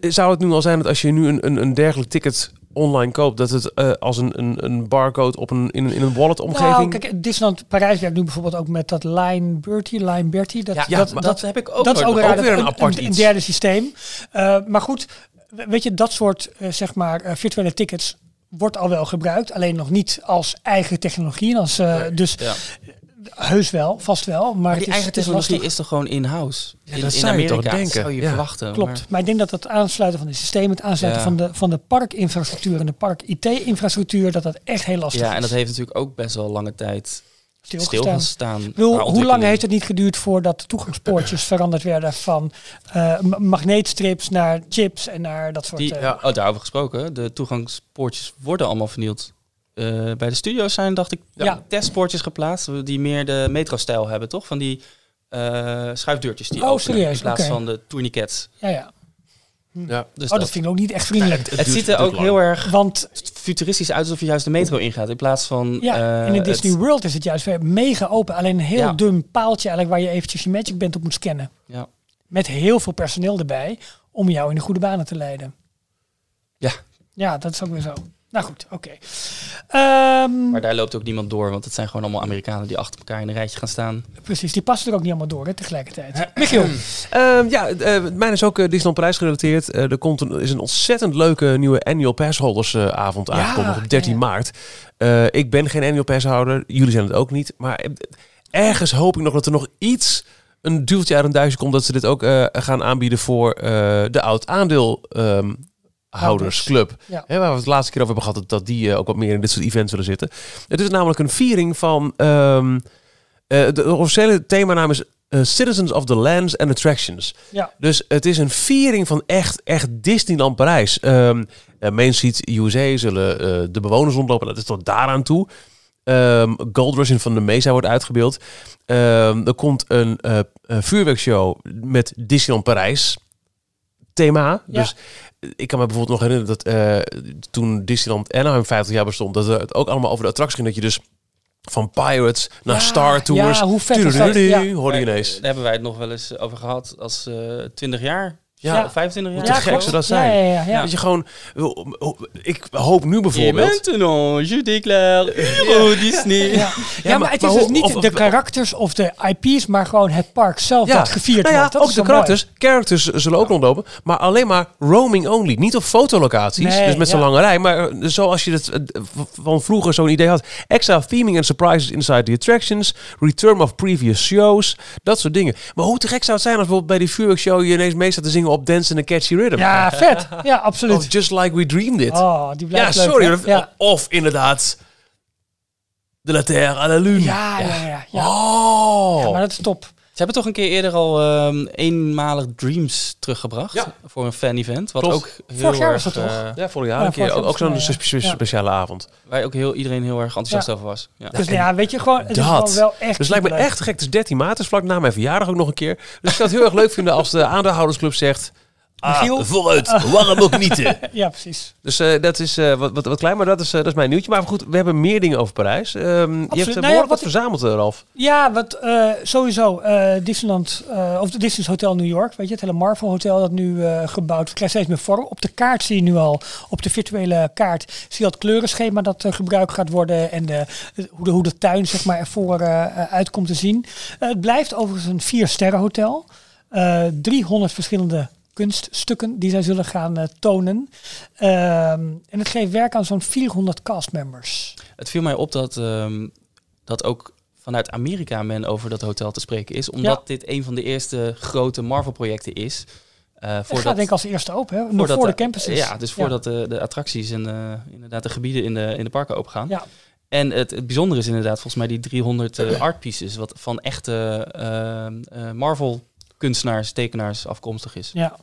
Speaker 1: Zou het nu al zijn dat als je nu een, een, een dergelijk ticket online koopt, dat het eh, als een, een, een barcode op een, in, een, in een wallet omgeving...
Speaker 2: Nou, kijk, Disneyland Parijs werkt nu bijvoorbeeld ook met dat Line Bertie, Line Bertie. Dat,
Speaker 3: Ja,
Speaker 2: dat, dat,
Speaker 3: dat heb ik ook
Speaker 2: dat is ook, raar,
Speaker 1: weer een
Speaker 2: een,
Speaker 1: apart
Speaker 2: een,
Speaker 1: iets.
Speaker 2: derde systeem. Eh, maar goed, weet je, dat soort eh, zeg maar eh, virtuele tickets wordt al wel gebruikt, alleen nog niet als eigen technologie. Als, Dus
Speaker 3: Ja.
Speaker 2: Heus wel, vast wel. Maar,
Speaker 3: Maar
Speaker 2: het
Speaker 3: die
Speaker 2: is,
Speaker 3: eigen
Speaker 2: het is
Speaker 3: technologie
Speaker 2: lastig.
Speaker 3: is toch gewoon in-house?
Speaker 1: Ja,
Speaker 3: in,
Speaker 1: dat
Speaker 3: in
Speaker 1: zou je toch
Speaker 3: Amerika
Speaker 1: denken.
Speaker 3: zou je
Speaker 1: Ja.
Speaker 3: verwachten.
Speaker 2: Klopt.
Speaker 3: maar-
Speaker 2: Maar, ik denk dat het aansluiten van de systemen, het aansluiten
Speaker 3: Ja.
Speaker 2: van, de, van de parkinfrastructuur en de park-IT-infrastructuur, dat dat echt heel lastig
Speaker 3: ja,
Speaker 2: is.
Speaker 3: en dat heeft natuurlijk ook best wel lange tijd
Speaker 2: Stilgestaan.
Speaker 3: stilgestaan.
Speaker 2: Bedoel, hoe lang heeft het niet geduurd voordat de toegangspoortjes veranderd werden van eh, ma- magneetstrips naar chips en naar dat soort...
Speaker 3: Die, ja. oh, daarover gesproken, de toegangspoortjes worden allemaal vernield. Eh, bij de studio's zijn, dacht ik,
Speaker 2: Ja.
Speaker 3: testpoortjes geplaatst die meer de metro-stijl hebben, toch? Van die eh, schuifdeurtjes die
Speaker 2: Oh,
Speaker 3: openen
Speaker 2: serieus?
Speaker 3: in plaats van de tourniquets.
Speaker 2: ja, ja.
Speaker 1: Ja.
Speaker 3: Dus
Speaker 2: Oh,
Speaker 3: dat.
Speaker 2: dat vind ik ook niet echt vriendelijk.
Speaker 3: het
Speaker 1: duurt-
Speaker 3: ziet er ook
Speaker 1: lang.
Speaker 3: heel erg
Speaker 2: Want
Speaker 3: futuristisch uit alsof je juist de metro ingaat in plaats van...
Speaker 2: ja,
Speaker 3: eh,
Speaker 2: in de
Speaker 3: het-
Speaker 2: Disney World is het juist weer mega open. Alleen een heel
Speaker 3: Ja.
Speaker 2: dun paaltje eigenlijk waar je eventjes je Magic Band op moet scannen.
Speaker 3: Ja.
Speaker 2: Met heel veel personeel erbij om jou in de goede banen te leiden.
Speaker 3: Ja.
Speaker 2: Ja, dat is ook weer zo. Nou goed, oké. Ehm,
Speaker 3: Maar daar loopt ook niemand door, want het zijn gewoon allemaal Amerikanen die achter elkaar in een rijtje gaan staan.
Speaker 2: precies, die passen er ook niet allemaal door hè, tegelijkertijd. Michiel,
Speaker 1: Ehm, ja, eh mijn is ook uh, Disneyland Parijs gerelateerd. Eh, er komt een, is een ontzettend leuke nieuwe annual passholders eh, avond
Speaker 2: Ja,
Speaker 1: op 13
Speaker 2: ja.
Speaker 1: maart. Eh, ik ben geen annual passhouder, jullie zijn het ook niet. Maar ergens hoop ik nog dat er nog iets, een duwtje uit een duizend komt, dat ze dit ook eh, gaan aanbieden voor eh, de oud aandeel. ehm, houdersclub.
Speaker 2: Ja.
Speaker 1: Hè, waar we het de laatste keer over hebben gehad, dat, die eh, ook wat meer in dit soort events willen zitten. Het is namelijk een viering van. ehm, eh, de officiële themanaam is eh, Citizens of the Lands and Attractions.
Speaker 2: Ja.
Speaker 1: Dus het is een viering van echt, echt Disneyland Parijs. Ehm eh, Main Street USA zullen de bewoners rondlopen. Dat is tot daaraan toe. Ehm Gold Rush in Van de Mesa wordt uitgebeeld. Er komt een een vuurwerkshow met Disneyland Parijs thema.
Speaker 2: Ja.
Speaker 1: Dus ik kan me bijvoorbeeld nog herinneren dat eh, toen Disneyland Anaheim 50 jaar bestond, dat het ook allemaal over de attracties ging. Dat je dus van Pirates naar
Speaker 2: Ja,
Speaker 1: Star Tours.
Speaker 2: ja, hoe vet is dat? Ja.
Speaker 1: hoorde je
Speaker 3: Daar-
Speaker 1: ineens.
Speaker 3: Daar hebben wij het nog wel eens over gehad als eh 20 jaar.
Speaker 1: Ja.
Speaker 3: Ja, 25 jaar.
Speaker 1: Hoe te gek
Speaker 3: zo.
Speaker 1: zou dat zijn?
Speaker 2: ja.
Speaker 1: Dat je gewoon, ik hoop nu bijvoorbeeld.
Speaker 3: je déclare Euro Disney.
Speaker 2: Ja. Ja, maar, het is
Speaker 1: maar
Speaker 2: dus niet
Speaker 1: of-
Speaker 2: de karakters of de IP's, maar gewoon het park zelf dat gevierd
Speaker 1: nou ja,
Speaker 2: wordt. Dat
Speaker 1: ook de
Speaker 2: mooi.
Speaker 1: karakters. Characters zullen ook rondlopen, maar alleen maar roaming only. Niet op fotolocaties,
Speaker 2: Nee,
Speaker 1: dus met zo'n lange rij. Maar eh, zoals je het eh, van vroeger zo'n idee had. Extra theming and surprises inside the attractions. Return of previous shows. Dat soort dingen. Maar hoe te gek zou het zijn als bijvoorbeeld bij die vuurwerkshow je ineens mee staat te zingen op Dance in a Catchy Rhythm.
Speaker 2: Ja, vet. Ja, absoluut.
Speaker 1: Of Just Like We Dreamed It.
Speaker 2: Oh, die
Speaker 1: ja,
Speaker 2: blijft leuk,
Speaker 1: sorry. of-
Speaker 2: Ja.
Speaker 1: Of inderdaad De la Terre à la Lune.
Speaker 2: Ja, ja, ja. ja.
Speaker 1: Oh.
Speaker 2: Ja, maar dat is top.
Speaker 3: Ze hebben toch een keer eerder al ehm, eenmalig Dreams teruggebracht
Speaker 1: Ja.
Speaker 3: voor een fan-event. Wat
Speaker 1: Klopt.
Speaker 3: ook heel
Speaker 2: Vorig jaar
Speaker 3: erg,
Speaker 2: was dat toch?
Speaker 3: eh,
Speaker 1: Ja, vorig jaar
Speaker 2: Ja,
Speaker 1: een keer. Ook, ook zo'n spe- speciale avond.
Speaker 3: waar ook heel, iedereen heel erg enthousiast
Speaker 2: Ja.
Speaker 3: over was. Ja.
Speaker 2: Dus ja, weet je gewoon, het is
Speaker 1: Dat.
Speaker 2: gewoon wel echt
Speaker 1: Dus het lijkt me echt gek. Het is 13 maart, dus vlak na mijn verjaardag ook nog een keer. Dus ik zou het heel erg leuk vinden als de aandeelhoudersclub zegt... Ah,
Speaker 2: Michiel?
Speaker 1: vooruit, waarom ook niet?
Speaker 2: Ja, precies.
Speaker 1: Dus eh, dat is eh, wat, wat, wat klein, maar dat is, eh, dat is mijn nieuwtje. Maar goed, we hebben meer dingen over Parijs. Ehm, je hebt
Speaker 2: Nou ja, wat
Speaker 1: wat
Speaker 2: ik-
Speaker 1: verzameld, Ralf.
Speaker 2: Ja, wat eh, sowieso eh, Disneyland, eh, of de Disney's Hotel New York, weet je, het hele Marvel Hotel dat nu eh, gebouwd wordt, krijgt steeds meer vorm. Op de kaart zie je nu al, op de virtuele kaart, zie je al het kleurenschema dat gebruikt gaat worden en de, hoe, de, hoe de tuin zeg maar ervoor eh, eh, uit komt te zien. Het blijft overigens een vier sterren hotel. Eh 300 verschillende kunststukken die zij zullen gaan eh, tonen. Ehm, en het geeft werk aan zo'n 400 castmembers.
Speaker 3: Het viel mij op dat, ehm, dat ook vanuit Amerika men over dat hotel te spreken is. Omdat dit een van de eerste grote Marvel-projecten is.
Speaker 2: Het
Speaker 3: voordat,
Speaker 2: gaat denk ik als eerste open, hè? nog voor de
Speaker 3: de-
Speaker 2: campuses.
Speaker 3: Ja, dus voordat de, de attracties en eh, inderdaad de gebieden in de, in de parken open gaan.
Speaker 2: Ja.
Speaker 3: En het, het bijzondere is inderdaad volgens mij die 300 eh, art pieces. Wat van echte eh, Marvel-kunstenaars, tekenaars afkomstig is.
Speaker 2: Ja.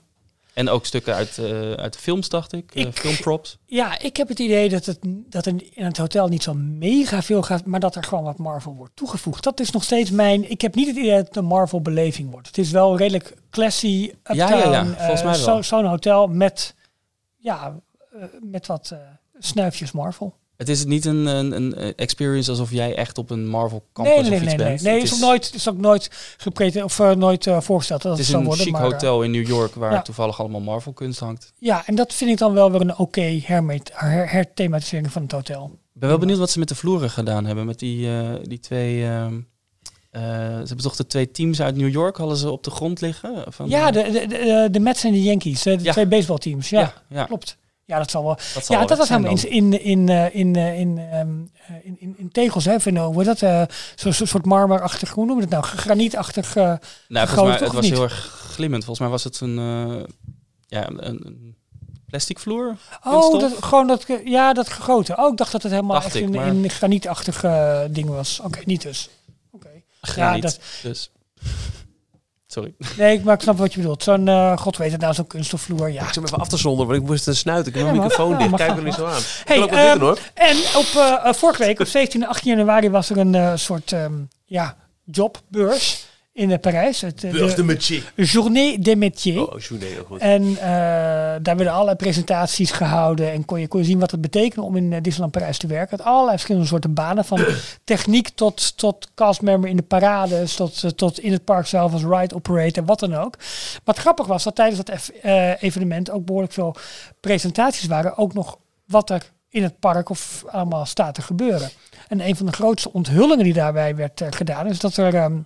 Speaker 3: En ook stukken uit, eh, uit de films, dacht ik. eh,
Speaker 2: Ik-
Speaker 3: filmprops.
Speaker 2: ja, ik heb het idee dat, het, dat er in het hotel niet zo mega veel gaat, maar dat er gewoon wat Marvel wordt toegevoegd. Dat is nog steeds mijn. Ik heb niet het idee dat het een Marvel-beleving wordt. Het is wel redelijk classy. Uptown,
Speaker 3: Ja, ja, ja,
Speaker 2: eh,
Speaker 3: volgens mij
Speaker 2: zo-. Zo'n hotel met, ja, met wat snuifjes Marvel.
Speaker 3: Het is niet een, een, een experience alsof jij echt op een Marvel campus
Speaker 2: Nee, nee,
Speaker 3: of
Speaker 2: nee,
Speaker 3: iets
Speaker 2: nee.
Speaker 3: bent.
Speaker 2: Nee,
Speaker 3: Het
Speaker 2: is ook nooit, is ook nooit gepreten of eh, nooit eh, voorgesteld dat
Speaker 3: Het
Speaker 2: het,
Speaker 3: is een
Speaker 2: worden.
Speaker 3: chic
Speaker 2: maar, eh,
Speaker 3: hotel in New York waar
Speaker 2: ja.
Speaker 3: toevallig allemaal Marvel kunst hangt.
Speaker 2: ja, en dat vind ik dan wel weer een oké hermet- her- herthematisering van het hotel.
Speaker 3: Ik ben wel benieuwd wat ze met de vloeren gedaan hebben. Met die, die twee... ehm, eh, ze hebben toch de twee teams uit New York hadden ze op de grond liggen? Van,
Speaker 2: Ja, de, de, de, de Mets en de Yankees, de
Speaker 3: Ja.
Speaker 2: twee baseballteams. Ja,
Speaker 3: ja, ja,
Speaker 2: klopt. Ja, dat zal wel.
Speaker 3: dat zal
Speaker 2: Ja,
Speaker 3: wel
Speaker 2: dat was helemaal in, in, in, eh, in, eh, in, ehm, eh, in, in, in tegels, hè, heet dat? eh Zo'n zo, soort marmerachtig, hoe noem je het nou? Granietachtig. eh,
Speaker 3: Nou, volgens mij, het was
Speaker 2: niet?
Speaker 3: heel erg glimmend. Volgens mij was het een, eh, ja, een, een plastic vloer.
Speaker 2: oh, dat, gewoon dat, ja, dat gegoten. Oh, ik dacht dat het helemaal
Speaker 3: Dacht
Speaker 2: echt
Speaker 3: ik,
Speaker 2: in,
Speaker 3: maar-
Speaker 2: in granietachtig ding was. Oké, niet dus. Oké.
Speaker 3: Graniet,
Speaker 2: dat-
Speaker 3: dus. Sorry.
Speaker 2: Nee, maar ik snap wat je bedoelt. Zo'n, eh, god weet het nou, zo'n kunststofvloer, ja.
Speaker 1: Ik zit hem even af te zonderen, want ik moest een snuiten. Ik heb
Speaker 2: Ja,
Speaker 1: mijn microfoon
Speaker 2: Ja,
Speaker 1: dicht. Kijk er niet zo aan.
Speaker 2: Hey,
Speaker 1: doen, hoor.
Speaker 2: En op eh, eh, vorige week, op 17 en 18 januari, was er een eh, soort ehm, ja, jobbeurs in eh, Parijs. Het, eh,
Speaker 1: de.
Speaker 2: Journée des Métiers.
Speaker 1: Oh, Journée, goed.
Speaker 2: En eh, daar werden allerlei presentaties gehouden. En kon je, kon je zien wat het betekende om in Disneyland Parijs te werken. Het allerlei verschillende soorten banen. Van techniek tot, tot castmember in de parades. Tot, tot in het park zelf als ride operator. Wat dan ook. Wat grappig was dat tijdens dat evenement ook behoorlijk veel presentaties waren. Ook nog wat er in het park of allemaal staat te gebeuren. En een van de grootste onthullingen die daarbij werd gedaan. Is dat er... ehm,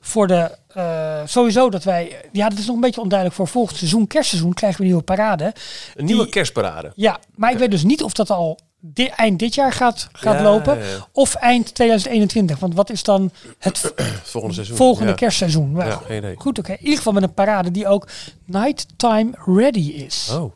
Speaker 2: voor de eh, sowieso dat wij ja dat is nog een beetje onduidelijk voor volgend seizoen kerstseizoen krijgen we een nieuwe parade
Speaker 1: Een nieuwe
Speaker 2: die-
Speaker 1: kerstparade.
Speaker 2: ja maar ik weet dus niet of dat al di- eind dit jaar gaat, gaat
Speaker 1: Ja,
Speaker 2: lopen
Speaker 1: ja,
Speaker 2: of eind 2021 want wat is dan het
Speaker 1: Volgende seizoen.
Speaker 2: volgende kerstseizoen
Speaker 1: idee.
Speaker 2: goed oké in ieder geval met een parade die ook nighttime ready is
Speaker 1: Oh.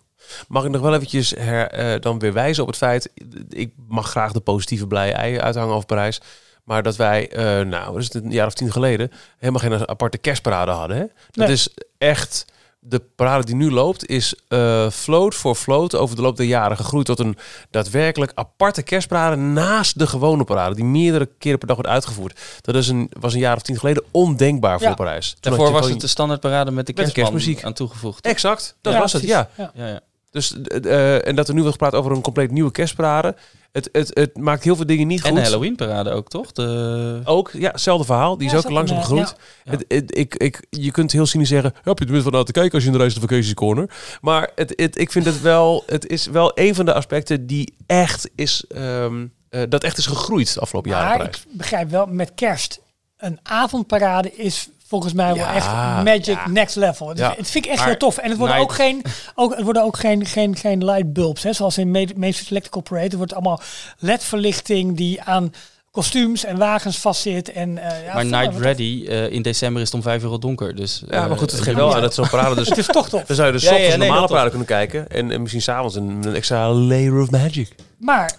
Speaker 1: Mag ik nog wel eventjes her, eh, dan weer wijzen op het feit... Ik mag graag de positieve blije ei uithangen over Parijs. Maar dat wij, eh, nou, is het, een jaar of tien geleden, helemaal geen aparte kerstparade hadden. Hè? Dat
Speaker 2: Nee.
Speaker 1: is echt, de parade die nu loopt, is eh float voor float over de loop der jaren gegroeid tot een daadwerkelijk aparte kerstparade naast de gewone parade, die meerdere keren per dag wordt uitgevoerd. Dat is een, was een jaar of tien geleden ondenkbaar
Speaker 2: Ja.
Speaker 1: voor Parijs. Toen
Speaker 3: Daarvoor was het de standaardparade met de
Speaker 1: Met de
Speaker 3: kerstman
Speaker 1: kerstmuziek.
Speaker 3: aan toegevoegd.
Speaker 1: Exact, dat
Speaker 2: Ja,
Speaker 1: was het,
Speaker 2: precies.
Speaker 1: Ja,
Speaker 3: ja.
Speaker 1: Dus, eh, en dat er nu wordt gepraat over een compleet nieuwe kerstparade. Het, het, het maakt heel veel dingen niet
Speaker 3: En
Speaker 1: goed.
Speaker 3: de Halloween-parade ook, toch? De...
Speaker 1: Ook, ja, hetzelfde verhaal. Die is
Speaker 2: Ja,
Speaker 1: ook
Speaker 2: is ook
Speaker 1: langzaam gegroeid.
Speaker 3: ja.
Speaker 1: Het, het- ik, ik, je kunt heel cynisch zeggen, heb je tenminste van aan te kijken als je in de reis de vacaties corner. Maar het, het, ik vind het wel, het is wel een van de aspecten die echt is, ehm, eh, dat echt is gegroeid de afgelopen jaren.
Speaker 2: Maar ik begrijp wel, met kerst, een avondparade is volgens mij wel echt magic
Speaker 1: ja.
Speaker 2: next level. Het,
Speaker 1: Ja.
Speaker 2: het vind ik echt
Speaker 3: Maar
Speaker 2: heel tof. En het worden
Speaker 3: night-
Speaker 2: ook geen, ook, het worden ook geen, geen, geen light bulbs, hè, zoals in Street Electrical Parade. Het wordt allemaal LED-verlichting die aan kostuums en wagens vastzit. En, eh, ja,
Speaker 3: maar Night Ready, eh, in december is het om vijf uur al donker. Dus,
Speaker 1: Ja, maar goed, het
Speaker 3: eh,
Speaker 1: geeft wel aan dat zo'n parade dus...
Speaker 2: Het is toch tof.
Speaker 1: Dan zou je dus
Speaker 3: Ja, ja,
Speaker 1: een normale parade kunnen kijken. En, en misschien s'avonds een, een extra layer of magic.
Speaker 2: Maar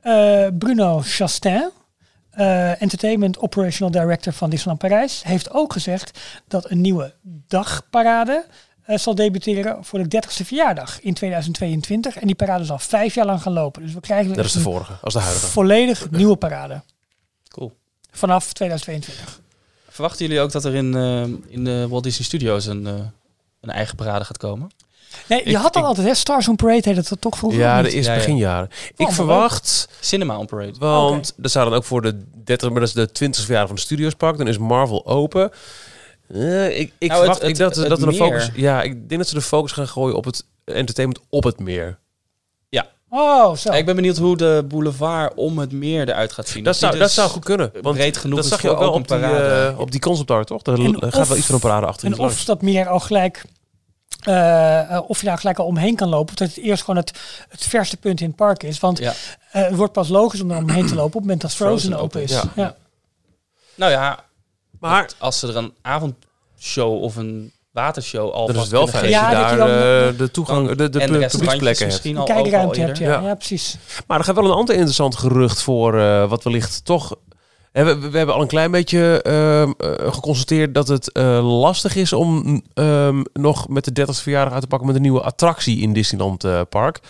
Speaker 2: eh, Bruno Chastain, eh, Entertainment Operational Director van Disneyland Parijs, heeft ook gezegd dat een nieuwe dagparade eh, zal debuteren voor de 30ste verjaardag in 2022. En die parade zal vijf jaar lang gaan lopen. Dus we krijgen
Speaker 1: Dat is de vorige, als de huidige.
Speaker 2: volledig nieuwe parade
Speaker 3: Cool.
Speaker 2: vanaf 2022.
Speaker 3: Verwachten jullie ook dat er in, eh, in de Walt Disney Studios een, eh, een eigen parade gaat komen?
Speaker 2: Nee, je
Speaker 3: Ik-
Speaker 2: had al
Speaker 3: ik-
Speaker 2: altijd, hè? Stars on Parade heette dat toch vroeger?
Speaker 1: Ja,
Speaker 2: niet?
Speaker 1: eerste
Speaker 3: Ja, ja.
Speaker 1: beginjaren. Ik verwacht...
Speaker 3: Cinema on Parade.
Speaker 1: Want er zou dan ook voor de 30, maar dat is de 20ste verjaardag van de Studiospark. Dan is Marvel open. Eh, ik ik
Speaker 3: Nou,
Speaker 1: verwacht
Speaker 3: het-
Speaker 1: ik dat,
Speaker 3: het-
Speaker 1: dat er
Speaker 3: het
Speaker 1: een focus. Ja, ik denk dat ze de focus gaan gooien op het entertainment op het meer.
Speaker 2: Oh, zo.
Speaker 3: Ja, ik ben benieuwd hoe de boulevard om het meer eruit gaat zien.
Speaker 1: Dat zou, dat
Speaker 3: dus
Speaker 1: zou goed kunnen. Want
Speaker 3: breed genoeg
Speaker 1: dat
Speaker 3: is
Speaker 1: zag je ook wel op
Speaker 3: een
Speaker 1: die,
Speaker 3: parade.
Speaker 1: eh, op die concept art, toch? Daar
Speaker 2: En
Speaker 1: gaat
Speaker 2: of-
Speaker 1: wel iets van een parade achter
Speaker 2: En of dat meer al gelijk, eh, eh, of je daar gelijk al omheen kan lopen. Of dat het eerst gewoon het, het verste punt in het park is. Want
Speaker 3: Ja.
Speaker 2: eh, het wordt pas logisch om er omheen te lopen op het moment dat Frozen,
Speaker 3: Frozen
Speaker 2: open is.
Speaker 1: open is.
Speaker 2: Ja.
Speaker 3: Nou ja,
Speaker 1: Maar
Speaker 3: dat als ze er een avondshow of een watershow al
Speaker 1: dan is wel fijn als
Speaker 3: geven.
Speaker 1: je
Speaker 2: Ja, dat
Speaker 1: daar
Speaker 2: je dan-
Speaker 1: eh, de toegang, de, de,
Speaker 3: de
Speaker 1: publieksplekken hebt.
Speaker 3: misschien
Speaker 2: Een
Speaker 3: al
Speaker 2: kijkruimte hebt, ja.
Speaker 1: Ja.
Speaker 2: ja. precies.
Speaker 1: Maar er gaat wel een ander interessant gerucht voor eh, wat wellicht toch... We hebben al een klein beetje ehm, eh, geconstateerd dat het eh, lastig is om ehm, nog met de 30ste verjaardag uit te pakken met een nieuwe attractie in Disneyland eh, Park.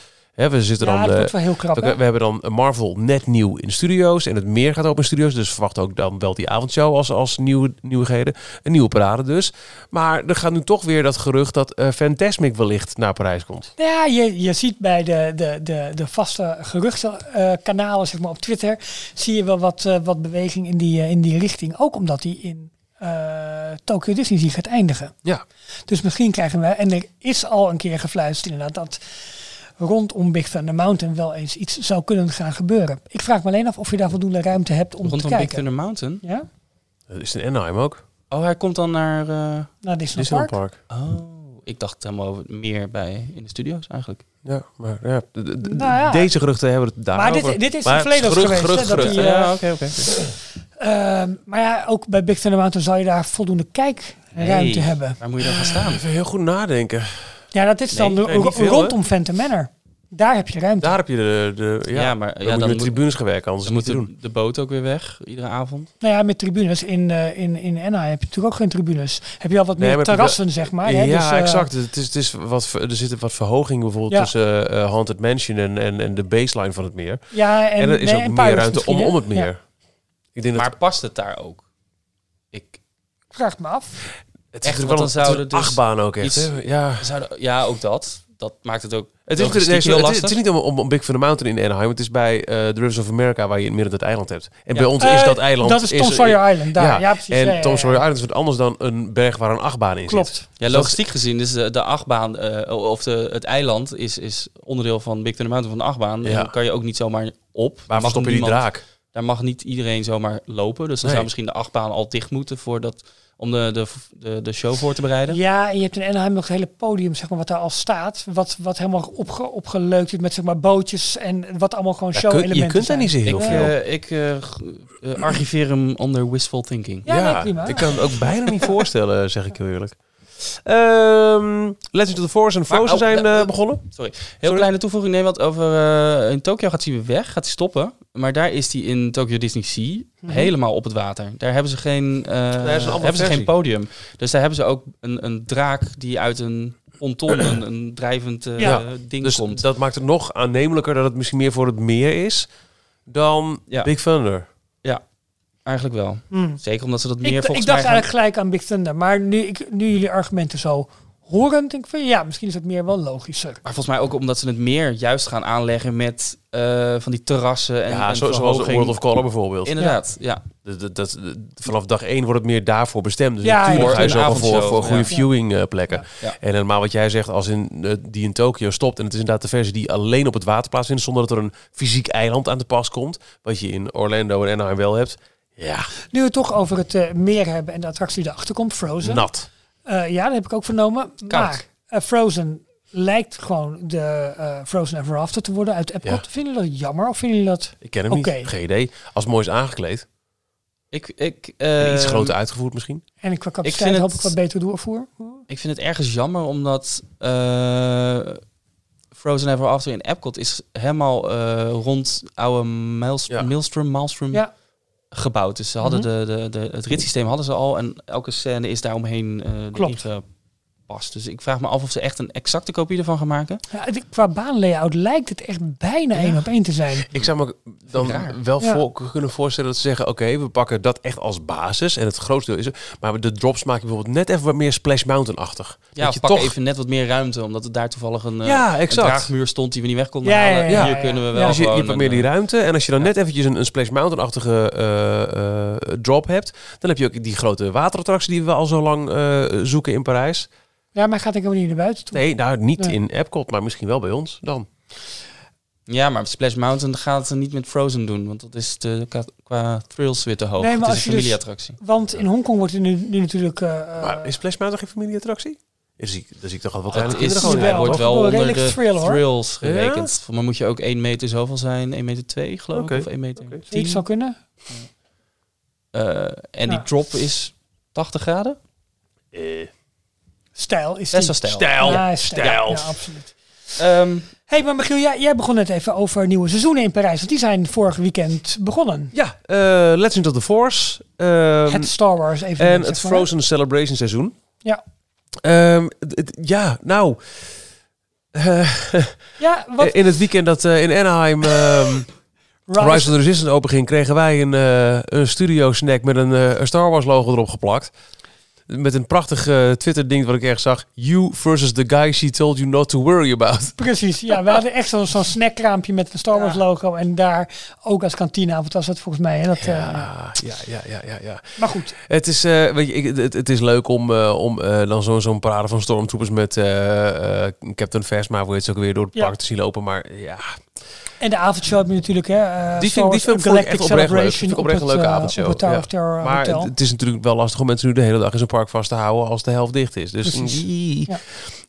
Speaker 1: We zitten
Speaker 2: Ja,
Speaker 1: dan
Speaker 2: dat
Speaker 1: eh,
Speaker 2: wel heel krap.
Speaker 1: we, hebben dan Marvel net nieuw in studio's en het meer gaat open in studios. Dus verwacht ook dan wel die avondshow als, als nieuwe, nieuwigheden. Een nieuwe parade dus. Maar er gaat nu toch weer dat gerucht dat eh, Fantasmic wellicht naar Parijs komt.
Speaker 2: Ja, je, je ziet bij de, de, de, de vaste geruchtenkanalen zeg maar, op Twitter... zie je wel wat, eh, wat beweging in die, in die richting. Ook omdat die in eh Tokyo Disney gaat eindigen.
Speaker 1: Ja.
Speaker 2: Dus misschien krijgen we... En er is al een keer gefluisterd inderdaad... dat rondom Big Thunder Mountain wel eens iets zou kunnen gaan gebeuren. Ik vraag me alleen af of je daar voldoende ruimte hebt om
Speaker 3: Rondom
Speaker 2: te
Speaker 3: Big
Speaker 2: kijken.
Speaker 3: Thunder Mountain.
Speaker 2: Ja?
Speaker 1: Dat is in Anaheim ook.
Speaker 3: Oh, hij komt dan naar... eh,
Speaker 2: Naar Disneyland
Speaker 1: Disneyland
Speaker 2: Park.
Speaker 1: Park.
Speaker 3: Oh, ik dacht helemaal over- meer bij in de studio's eigenlijk.
Speaker 1: Ja, maar ja,
Speaker 2: Nou ja.
Speaker 1: deze geruchten hebben het daar
Speaker 2: Maar dit, dit is in het verleden ook
Speaker 1: gerucht,
Speaker 2: geweest.
Speaker 1: gerucht,
Speaker 2: hè, dat
Speaker 1: gerucht.
Speaker 2: die, eh,
Speaker 3: Ja, oké, oké.
Speaker 2: Ehm, maar ja, ook bij Big Thunder Mountain zou je daar voldoende kijkruimte
Speaker 3: Hey,
Speaker 2: hebben.
Speaker 3: Waar moet je dan gaan staan?
Speaker 1: Even heel goed nadenken.
Speaker 2: Ja, dat is dan
Speaker 3: Nee,
Speaker 2: de-
Speaker 1: nee, niet veel,
Speaker 2: rondom Phantom Manor. Daar heb je ruimte.
Speaker 1: Daar heb je de, de ja,
Speaker 3: Ja, maar
Speaker 1: dan
Speaker 3: ja,
Speaker 1: moet je
Speaker 3: dan moet-
Speaker 1: tribunes gaan werken, anders
Speaker 3: Dan
Speaker 1: is het
Speaker 3: moet de,
Speaker 1: doen.
Speaker 3: de boot ook weer weg, iedere avond.
Speaker 2: Nou ja, met tribunes. In, eh, in, in Anaheim heb je natuurlijk ook geen tribunes. Heb je al wat
Speaker 1: Nee,
Speaker 2: meer terrassen, zeg maar. Hè?
Speaker 1: ja,
Speaker 2: Dus, eh,
Speaker 1: exact. Het is, het is wat, er zit wat verhoging bijvoorbeeld
Speaker 2: Ja.
Speaker 1: tussen eh, Haunted Mansion en, en, en de baseline van het meer.
Speaker 2: Ja, en,
Speaker 1: En, er is
Speaker 2: nee,
Speaker 1: ook
Speaker 2: en
Speaker 1: meer ruimte om, om
Speaker 2: hè?
Speaker 1: het meer.
Speaker 2: Ja,
Speaker 1: Ik denk dat
Speaker 3: Maar past het daar ook? Ik
Speaker 2: vraag het me af.
Speaker 1: Het
Speaker 3: echt,
Speaker 1: is
Speaker 3: want
Speaker 1: wel
Speaker 3: dan
Speaker 1: het
Speaker 3: zouden dus
Speaker 1: achtbaan ook echt.
Speaker 3: iets-?
Speaker 1: Ja.
Speaker 3: zou ja, ook dat. Dat maakt het ook.
Speaker 1: Het is, nee, sorry, het, is, het niet om, om, om Big Thunder Mountain in Anaheim. Het is bij eh The Rivers of America waar je in het midden dat eiland hebt. En
Speaker 3: Ja.
Speaker 1: bij ons
Speaker 2: Eh,
Speaker 1: is dat eiland...
Speaker 2: Dat is Tom Sawyer Island, daar. Ja,
Speaker 1: Ja,
Speaker 2: precies.
Speaker 1: En
Speaker 2: Ja,
Speaker 1: Tom
Speaker 2: ja.
Speaker 1: Sawyer Island is wat anders dan een berg waar een achtbaan in zit.
Speaker 2: Klopt.
Speaker 3: Ja, logistiek gezien is de, de achtbaan, eh, of de, het eiland, is, is onderdeel van Big Thunder Mountain van de achtbaan.
Speaker 1: Ja.
Speaker 3: En dan kan je ook niet zomaar op.
Speaker 1: Waar
Speaker 3: Mag
Speaker 1: stop je die draak?
Speaker 3: Daar mag niet iedereen zomaar lopen. Dus dan
Speaker 1: Nee.
Speaker 3: zou misschien de achtbaan al dicht moeten voordat, om de, de, de, de show voor te bereiden.
Speaker 2: Ja, en je hebt in Anaheim nog het hele podium, zeg maar, wat daar al staat. Wat, wat helemaal opge, opgeleukt is met, zeg maar, bootjes en wat allemaal gewoon
Speaker 1: Ja,
Speaker 2: show-elementen
Speaker 1: je kunt daar
Speaker 2: zijn.
Speaker 1: niet zo heel
Speaker 3: Ik,
Speaker 1: veel.
Speaker 3: eh, ik eh, eh, archiveer hem onder wishful thinking.
Speaker 2: Ja, nee, prima.
Speaker 1: ik kan het ook bijna niet voorstellen, zeg ik heel eerlijk. Ehm Legend of the Force en
Speaker 3: Maar,
Speaker 1: Frozen
Speaker 3: oh,
Speaker 1: zijn
Speaker 3: eh,
Speaker 1: eh, begonnen.
Speaker 3: Sorry. Heel
Speaker 1: Sorry?
Speaker 3: kleine toevoeging. Nee, want over eh, in Tokio gaat hij weer weg. Gaat hij stoppen. Maar daar is hij in Tokyo Disney Sea helemaal op het water. Daar hebben ze geen, eh, hebben ze geen podium. Dus daar hebben ze ook een, een draak die uit een ponton, een, een drijvend eh,
Speaker 1: Ja.
Speaker 3: ding
Speaker 1: Dus
Speaker 3: komt.
Speaker 1: dat maakt het nog aannemelijker dat het misschien meer voor het meer is dan
Speaker 3: Ja.
Speaker 1: Big Thunder.
Speaker 3: Eigenlijk wel.
Speaker 2: Hmm.
Speaker 3: Zeker omdat ze dat
Speaker 2: Ik,
Speaker 3: meer
Speaker 2: ik
Speaker 3: volgens
Speaker 2: dacht
Speaker 3: mij gaan-
Speaker 2: eigenlijk gelijk aan Big Thunder. Maar nu, ik, nu jullie argumenten zo horen, denk ik van ja, misschien is het meer wel logischer.
Speaker 3: Maar volgens mij ook omdat ze het meer juist gaan aanleggen met eh, van die terrassen en,
Speaker 1: ja,
Speaker 3: en
Speaker 1: zo, zoals. World of Color bijvoorbeeld.
Speaker 3: Inderdaad, ja.
Speaker 1: Dat, dat, dat- vanaf dag één wordt het meer daarvoor bestemd. Dus
Speaker 2: Ja,
Speaker 1: natuurlijk
Speaker 3: ja. Voor
Speaker 1: voor, goede
Speaker 3: ja.
Speaker 1: viewing eh, plekken.
Speaker 3: Ja. Ja.
Speaker 1: En helemaal wat jij zegt, als in, eh, die in Tokio stopt... en het is inderdaad de versie die alleen op het water plaatsvindt... zonder dat er een fysiek eiland aan te pas komt. Wat je in Orlando en Anaheim wel hebt. Ja,
Speaker 2: Nu we het toch over het eh, meer hebben en de attractie die erachter komt, Frozen.
Speaker 1: nat.
Speaker 2: Eh, ja, dat heb ik ook vernomen.
Speaker 3: Koud.
Speaker 2: Maar eh, Frozen lijkt gewoon de eh, Frozen Ever After te worden uit Epcot.
Speaker 1: Ja.
Speaker 2: Vinden jullie dat jammer of vinden jullie dat...
Speaker 1: Ik ken hem
Speaker 2: Oké.
Speaker 1: niet, geen idee. Als het mooi is aangekleed.
Speaker 3: Ik, ik,
Speaker 1: iets groter uitgevoerd misschien.
Speaker 2: En qua
Speaker 3: vind
Speaker 2: capaciteit
Speaker 3: het-
Speaker 2: hoop ik wat beter doorvoer.
Speaker 3: Ik vind het ergens jammer, omdat eh, Frozen Ever After in Epcot is helemaal eh, rond oude Maels
Speaker 1: Ja.
Speaker 3: Maelstrom, Maelstrom
Speaker 2: Ja.
Speaker 3: Gebouwd. Dus ze hadden
Speaker 2: Mhm.
Speaker 3: de, de, de, het ritssysteem hadden ze al en elke scène is daaromheen eh
Speaker 2: Klopt.
Speaker 3: Dus ik vraag me af of ze echt een exacte kopie ervan gaan maken.
Speaker 2: Ja, het- qua baanlayout lijkt het echt bijna
Speaker 3: Ja.
Speaker 2: één op één te zijn.
Speaker 1: Ik zou me dan
Speaker 3: Raar.
Speaker 1: wel
Speaker 2: Ja.
Speaker 1: voor, kunnen voorstellen dat ze zeggen... oké, we pakken dat echt als basis. En het grootste deel is er. Maar de drops maak je bijvoorbeeld net even wat meer Splash Mountain-achtig.
Speaker 3: Ja,
Speaker 1: dat
Speaker 3: of
Speaker 1: je
Speaker 3: pak
Speaker 1: toch...
Speaker 3: even net wat meer ruimte, omdat er daar toevallig een, eh,
Speaker 1: ja,
Speaker 3: een
Speaker 1: exact.
Speaker 3: draagmuur stond die we niet weg konden
Speaker 2: Ja, ja,
Speaker 3: halen.
Speaker 2: ja,
Speaker 3: Hier
Speaker 2: ja.
Speaker 3: kunnen we
Speaker 2: Ja,
Speaker 3: wel
Speaker 1: dus je, je hebt meer die
Speaker 3: een, eh,
Speaker 1: ruimte. En als je dan
Speaker 3: ja.
Speaker 1: net eventjes een, een Splash Mountain-achtige eh, eh, drop hebt... dan heb je ook die grote waterattractie die we al zo lang eh, zoeken in Parijs.
Speaker 2: Ja, maar gaat ik helemaal niet naar buiten toe.
Speaker 1: Nee, nou niet
Speaker 2: Nee.
Speaker 1: in Epcot, maar misschien wel bij ons dan.
Speaker 3: Ja, maar Splash Mountain gaat het niet met Frozen doen, want dat is te, qua, thrills weer te hoog.
Speaker 2: Nee, maar
Speaker 3: het
Speaker 2: als
Speaker 3: is
Speaker 2: je
Speaker 3: een
Speaker 2: dus-
Speaker 3: familieattractie.
Speaker 2: Want in Hongkong wordt er nu, nu natuurlijk... eh, eh,
Speaker 1: Maar is Splash Mountain geen familieattractie? Dan zie ik, dan zie ik toch al wat
Speaker 3: Het
Speaker 1: kleine
Speaker 3: is,
Speaker 1: gewoon
Speaker 3: wordt wel onder
Speaker 2: redelijk
Speaker 3: de
Speaker 2: thrill,
Speaker 3: thrills
Speaker 1: Ja?
Speaker 3: gerekend. Maar moet je ook 1 meter zoveel zijn, 1 meter 2 geloof ik, of 1 meter
Speaker 1: Oké.
Speaker 3: 10.
Speaker 2: iets zou kunnen.
Speaker 3: Eh, en die drop is 80 graden?
Speaker 1: Eh,
Speaker 2: Stijl is
Speaker 3: Best wel stijl.
Speaker 1: Stijl.
Speaker 2: Ja,
Speaker 1: Stijl.
Speaker 2: Ja, absoluut.
Speaker 3: Ehm,
Speaker 2: hey, maar Michiel, jij, jij begon net even over nieuwe seizoenen in Parijs. Want die zijn vorig weekend begonnen.
Speaker 1: Ja, eh Legend of the Force. ehm,
Speaker 2: het Star Wars evenement.
Speaker 1: en het
Speaker 2: maar.
Speaker 1: Frozen Celebration seizoen.
Speaker 2: Ja.
Speaker 1: Ehm, het- het- ja, nou.
Speaker 2: Ja, wat?
Speaker 1: in het weekend dat eh, in Anaheim ehm
Speaker 2: Rise-
Speaker 1: Rise of the Resistance open ging, kregen wij een, eh, een studio snack met een, eh, een Star Wars logo erop geplakt. Met een prachtig eh, Twitter ding wat ik ergens zag. You versus the guy she told you not to worry about.
Speaker 2: Precies, ja. We hadden echt zo'n snackkraampje met een Star Wars logo. En daar ook als kantine. Wat was het volgens mij? Hè? Dat, eh,
Speaker 1: Ja, ja, ja, ja, ja, ja.
Speaker 2: Maar goed,
Speaker 1: Het is, eh, weet je, ik, het, het is leuk om, eh, om eh, dan zo'n zo'n parade van stormtroopers met eh, eh, Captain Phasma, hoe heet ze ook weer, door het
Speaker 2: Ja.
Speaker 1: park te zien lopen. Maar ja,
Speaker 2: En de avondshow heb je natuurlijk, hè. eh,
Speaker 1: Die vind- die
Speaker 2: Wars
Speaker 1: vind- ik echt oprecht leuk. Vind ik oprecht een leuke avondshow.
Speaker 2: Het
Speaker 1: Ja. maar
Speaker 2: Hotel.
Speaker 1: het, is natuurlijk wel lastig om mensen nu de hele dag in zo'n park vast te houden als de helft dicht is. Dus.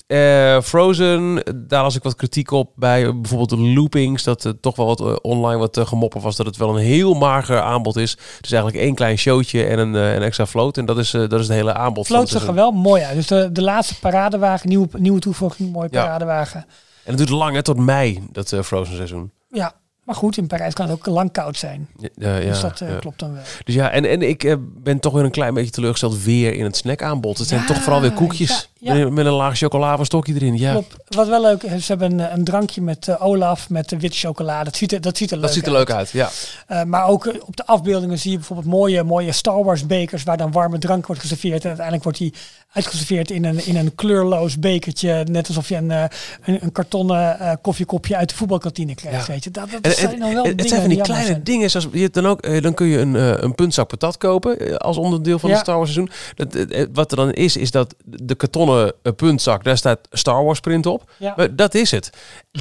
Speaker 1: Eh, Frozen, daar las ik wat kritiek op bij bijvoorbeeld de loopings. Dat er toch wel wat eh, online wat uh, gemoppen was. Dat het wel een heel mager aanbod is. Dus eigenlijk één klein showtje en een, een extra float. En dat is, dat is het hele aanbod.
Speaker 2: Float zag er wel mooi uit. Dus de, de laatste paradewagen, nieuwe, nieuwe toevoeging, mooie
Speaker 1: Ja.
Speaker 2: paradewagen.
Speaker 1: En het duurt lang, hè, tot mei, dat eh, Frozen seizoen.
Speaker 2: Ja, maar goed, in Parijs kan het ook lang koud zijn.
Speaker 1: Ja, ja,
Speaker 2: dus dat eh,
Speaker 1: ja.
Speaker 2: klopt dan wel.
Speaker 1: Dus ja, en, en ik eh, ben toch weer een klein beetje teleurgesteld weer in het snackaanbod. Het zijn toch vooral weer koekjes
Speaker 2: ja, ja.
Speaker 1: Met, een laag chocoladestokje erin. Ja,
Speaker 2: Klopt. Wat wel leuk is, ze hebben een, een drankje met eh, Olaf met witte chocolade. Dat ziet er, dat ziet er leuk
Speaker 1: dat ziet er leuk uit. Ja.
Speaker 2: Eh, maar ook eh, op de afbeeldingen zie je bijvoorbeeld mooie, mooie Star Wars bekers waar dan warme drank wordt geserveerd. En uiteindelijk wordt die uitgeserveerd in een, in een kleurloos bekertje. Net alsof je een, eh, een, een kartonnen eh, koffiekopje uit de voetbalkantine krijgt.
Speaker 1: Ja.
Speaker 2: Weet je. Dat, dat
Speaker 1: En,
Speaker 2: zijn dan wel
Speaker 1: het
Speaker 2: dingen
Speaker 1: zijn van die kleine
Speaker 2: zijn.
Speaker 1: dingen. Zoals, je dan, ook, eh, dan kun je een, eh, een puntzak patat kopen eh, als onderdeel van
Speaker 2: Ja.
Speaker 1: het Star Wars seizoen. Dat, eh, eh, wat er dan is, is dat de kartonnen eh, puntzak, daar staat Star Wars print op.
Speaker 2: Ja.
Speaker 1: Maar dat is het.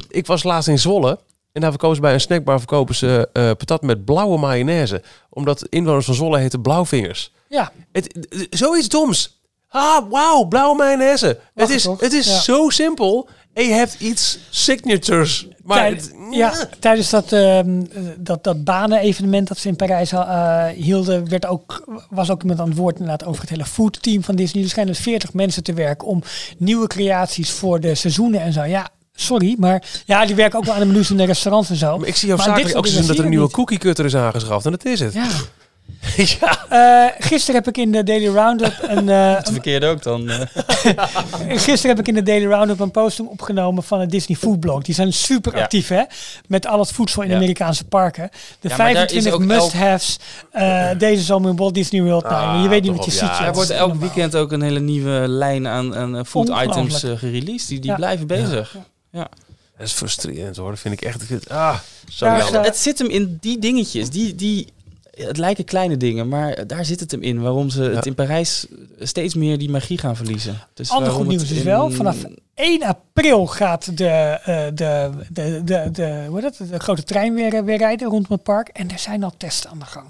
Speaker 1: Ik was laatst in Zwolle. En daar verkopen ze bij een snackbar verkopen ze eh, patat met blauwe mayonaise. Omdat inwoners van Zwolle heten blauwvingers.
Speaker 2: Ja,
Speaker 1: Het, eh, zoiets doms. Ah, wauw, blauwe mayonaise. Het is,
Speaker 2: toch?
Speaker 1: het is
Speaker 2: Ja.
Speaker 1: zo simpel. En je hebt iets signatures. Maar
Speaker 2: Tijd-
Speaker 1: het-
Speaker 2: ja, tijdens dat, ehm, dat, dat banen-evenement dat ze in Parijs eh, hielden, werd ook, was ook iemand aan het woord inderdaad over het hele foodteam van Disney. Er schijnen dus 40 mensen te werken om nieuwe creaties voor de seizoenen en zo. Ja, sorry, maar ja, die werken ook wel aan de menus in de restaurants en zo.
Speaker 1: Maar ik zie jou
Speaker 2: Maar dit soort
Speaker 1: ook
Speaker 2: dingen
Speaker 1: zien dat er een
Speaker 2: je
Speaker 1: nieuwe cookie cutter is aangeschaft. En dat is het.
Speaker 2: Ja.
Speaker 1: ja.
Speaker 2: Eh, gisteren heb ik in de Daily Roundup een, eh,
Speaker 3: Het verkeerde ook dan. eh.
Speaker 2: Gisteren heb ik in de Daily Roundup een posting opgenomen van het Disney Food Blog. Die zijn super
Speaker 3: Ja.
Speaker 2: actief hè, met al het voedsel in
Speaker 3: Ja.
Speaker 2: Amerikaanse parken. De
Speaker 3: Ja, maar daar is
Speaker 2: 25
Speaker 3: ook
Speaker 2: must-haves eh, deze zomer in Walt Disney World. Nou,
Speaker 1: Ah,
Speaker 2: je weet niet wat je ziet.
Speaker 1: ja.
Speaker 3: Er wordt elk
Speaker 2: normaal.
Speaker 3: weekend ook een hele nieuwe lijn aan, aan food items gereleased. Die, die
Speaker 2: Ja.
Speaker 3: blijven bezig.
Speaker 1: Dat is frustrerend hoor. Dat vind ik echt. ah, zo
Speaker 2: Ja, ja.
Speaker 3: Het zit hem in die dingetjes. Die, die, het lijken kleine dingen, maar daar zit het hem in. Waarom ze het in Parijs steeds meer die magie gaan verliezen. Dus
Speaker 2: Ander goed nieuws is
Speaker 3: in-
Speaker 2: wel, vanaf 1 april gaat de, eh, de, de, de, de, hoe dat, de grote trein weer, eh, weer rijden rondom het park. En er zijn al testen aan de gang.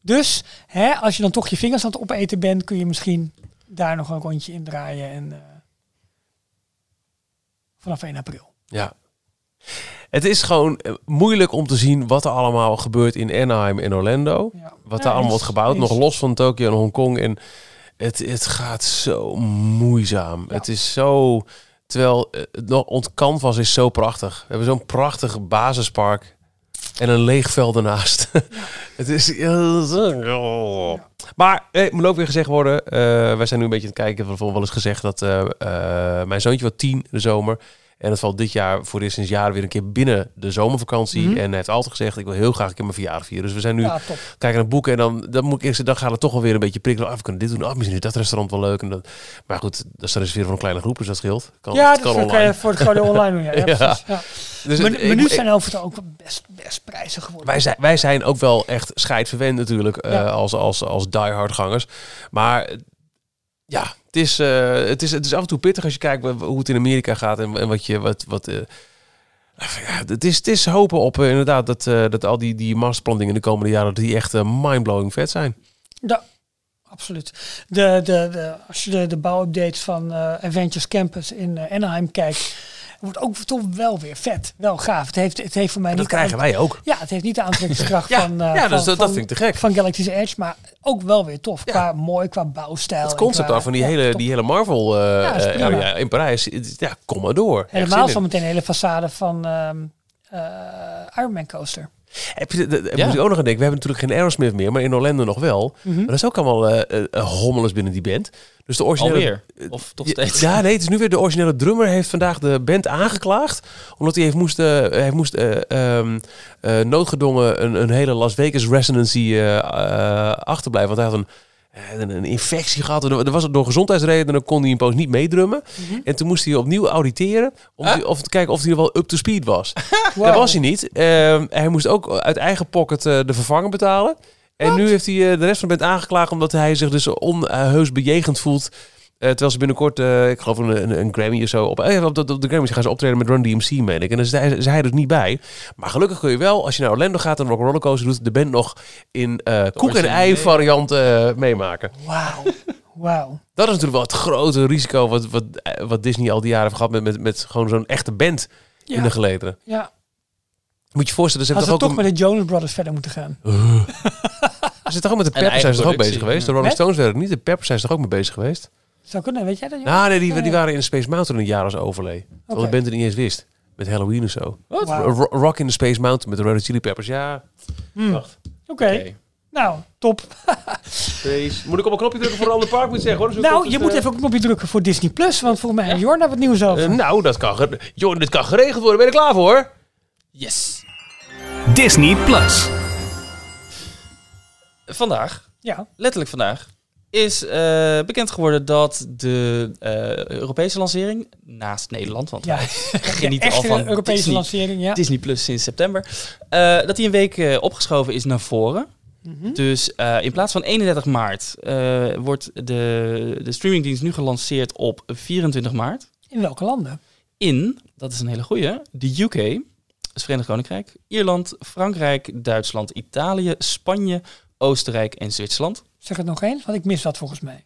Speaker 2: Dus hè, als je dan toch je vingers aan het opeten bent, kun je misschien daar nog een rondje in draaien. En, eh, vanaf 1 april.
Speaker 1: Ja. Het is gewoon eh, moeilijk om te zien wat er allemaal gebeurt in Anaheim en Orlando.
Speaker 2: Ja.
Speaker 1: Wat
Speaker 2: Ja,
Speaker 1: daar allemaal wordt gebouwd. Nog los van Tokio en Hongkong. En het, het gaat zo moeizaam.
Speaker 2: Ja.
Speaker 1: Het is zo... Terwijl eh, het nog, ons canvas is zo prachtig. We hebben zo'n prachtig basispark. En een leeg veld ernaast. het is... Maar eh, het moet ook weer gezegd worden. eh, wij zijn nu een beetje aan het kijken. We hebben wel eens gezegd dat eh, eh, mijn zoontje wordt tien de zomer. En het valt dit jaar voor dit sinds jaren weer een keer binnen de zomervakantie.
Speaker 2: Mhm.
Speaker 1: En hij heeft altijd gezegd, ik wil heel graag een keer mijn verjaardag vieren. Dus we zijn nu
Speaker 2: Ja,
Speaker 1: kijken naar boeken. En dan, dan moet ik eerst, dan gaat het toch wel weer een beetje prikkelen. Ah, we kunnen dit doen. Ah, misschien is dat restaurant wel leuk. En dat, maar goed, dat is dan reserveren voor een kleine groep, dus dat scheelt. Kan,
Speaker 2: ja, dat
Speaker 1: kan
Speaker 2: kan je
Speaker 1: online.
Speaker 2: voor het gewoon online doen. Ja, ja,
Speaker 1: Ja.
Speaker 2: precies, ja.
Speaker 1: Dus het- ik-
Speaker 2: menus
Speaker 1: ik-
Speaker 2: zijn over het ook best, best prijzig geworden.
Speaker 1: wij, zijn, wij zijn ook wel echt scheidverwend natuurlijk eh,
Speaker 2: Ja.
Speaker 1: als, als, als diehard gangers. Maar eh, ja, het is, eh, het, is, het is af en toe pittig als je kijkt hoe het in Amerika gaat en, en wat je... Wat, wat, eh, ja, het, is, het is hopen op eh, inderdaad dat, dat al die, die masterplantingen in de komende jaren... die echt mindblowing vet zijn.
Speaker 2: Ja, absoluut. De, de, de, als je de, de bouwupdates van Adventures Campus in Anaheim kijkt, wordt ook toch wel weer vet. Wel gaaf. Het heeft, het heeft voor mij
Speaker 1: dat
Speaker 2: niet de
Speaker 1: krijgen wij ook.
Speaker 2: Ja, het heeft niet de aantrekkingskracht
Speaker 1: Ja,
Speaker 2: van, eh,
Speaker 1: ja
Speaker 2: van,
Speaker 1: dus dat, dat
Speaker 2: van,
Speaker 1: vind ik te gek.
Speaker 2: van Galaxy's Edge, maar ook wel weer tof.
Speaker 1: Ja.
Speaker 2: Qua mooi, qua bouwstijl.
Speaker 1: Het concept
Speaker 2: qua-
Speaker 1: daarvan, die
Speaker 2: ja,
Speaker 1: hele,
Speaker 2: top.
Speaker 1: die hele Marvel eh,
Speaker 2: Ja,
Speaker 1: eh, in Parijs. Ja, kom maar door.
Speaker 2: Helemaal zo meteen een hele façade van eh Iron Man coaster.
Speaker 1: Heb je,
Speaker 3: Ja.
Speaker 1: moet ik ook nog aan denken. We hebben natuurlijk geen Aerosmith meer, maar in Orlando nog wel.
Speaker 2: Mhm.
Speaker 1: Maar dat is ook allemaal eh eh, hommeles binnen die band. Dus de originele...
Speaker 3: Alweer? Of toch steeds?
Speaker 1: Ja, nee, het is nu weer de originele drummer heeft vandaag de band aangeklaagd. Omdat hij heeft moest, eh, hij moest eh, eh, noodgedwongen een, een hele Las Vegas residency eh, eh, achterblijven. Want hij had een, eh, een, een infectie gehad. Er was het door gezondheidsredenen, dan kon hij een poos niet meedrummen.
Speaker 2: Mhm.
Speaker 1: En toen moest hij opnieuw auditeren om,
Speaker 3: Huh?
Speaker 1: of te kijken of hij wel up to speed was.
Speaker 2: Wow.
Speaker 1: Dat was hij niet. Ehm, hij moest ook uit eigen pocket eh, de vervanger betalen. En nu heeft hij eh, de rest van de band aangeklaagd omdat hij zich dus onheus bejegend voelt. Eh, terwijl ze binnenkort, eh, ik geloof een, een, een Grammy of zo, op, eh, op, de, op de Grammys gaan ze optreden met Run DMC, meen ik. En daar is hij, is hij dus niet bij. Maar gelukkig kun je wel, als je naar Orlando gaat en een Rock Coaster doet, de band nog in eh, koek en ei
Speaker 3: originele.
Speaker 1: variant eh, meemaken.
Speaker 2: Wauw. Wauw.
Speaker 1: Dat is natuurlijk wel het grote risico wat, wat, wat Disney al die jaren heeft gehad met, met, met gewoon zo'n echte band in de gelederen.
Speaker 2: ja.
Speaker 1: Moet je je voorstellen, ze hebben
Speaker 2: we
Speaker 1: toch
Speaker 2: met de Jonas Brothers verder moeten gaan.
Speaker 1: Ze zitten toch ook met de Peppers zijn ze toch ook bezig geweest? De. Rolling? Stones werden het niet. De Peppers zijn ze toch ook mee bezig geweest?
Speaker 2: Zou kunnen, weet jij dat?
Speaker 1: Nou, nee, die, die waren in Space Mountain een jaar als overlee. Terwijl
Speaker 2: Oké.
Speaker 1: de band het niet eens wist. Met Halloween of zo.
Speaker 3: Wat?
Speaker 1: Rock in the Space Mountain met de Red Chili Peppers. Ja,
Speaker 2: Hmm.
Speaker 1: wacht.
Speaker 2: Oké, nou, top.
Speaker 1: Space. Moet ik op een knopje drukken voor een ander park? Moet ik zeggen, hoor. Dus
Speaker 2: Nou, je
Speaker 1: is,
Speaker 2: moet
Speaker 1: eh,
Speaker 2: even op een knopje drukken voor Disney Plus, want volgens mij heeft Jorn daar wat nieuws over.
Speaker 1: eh, nou, dat kan, ge- Joh, dit kan geregeld worden. Ben je er klaar voor?
Speaker 3: Yes.
Speaker 4: Disney Plus.
Speaker 3: Vandaag,
Speaker 2: ja,
Speaker 3: letterlijk vandaag, is eh, bekend geworden dat de eh, Europese lancering, naast Nederland, want
Speaker 2: ja.
Speaker 3: wij genieten al van
Speaker 2: Europese
Speaker 3: Disney,
Speaker 2: lancering, ja.
Speaker 3: Disney Plus sinds september, eh, dat die een week opgeschoven is naar voren.
Speaker 2: Mhm.
Speaker 3: Dus in plaats van 31 maart wordt de, de streamingdienst nu gelanceerd op 24 maart.
Speaker 2: In welke landen?
Speaker 3: In, dat is een hele goeie, de UK, het Verenigd Koninkrijk, Ierland, Frankrijk, Duitsland, Italië, Spanje, Oostenrijk en Zwitserland.
Speaker 2: Zeg het nog eens, want ik mis dat volgens mij.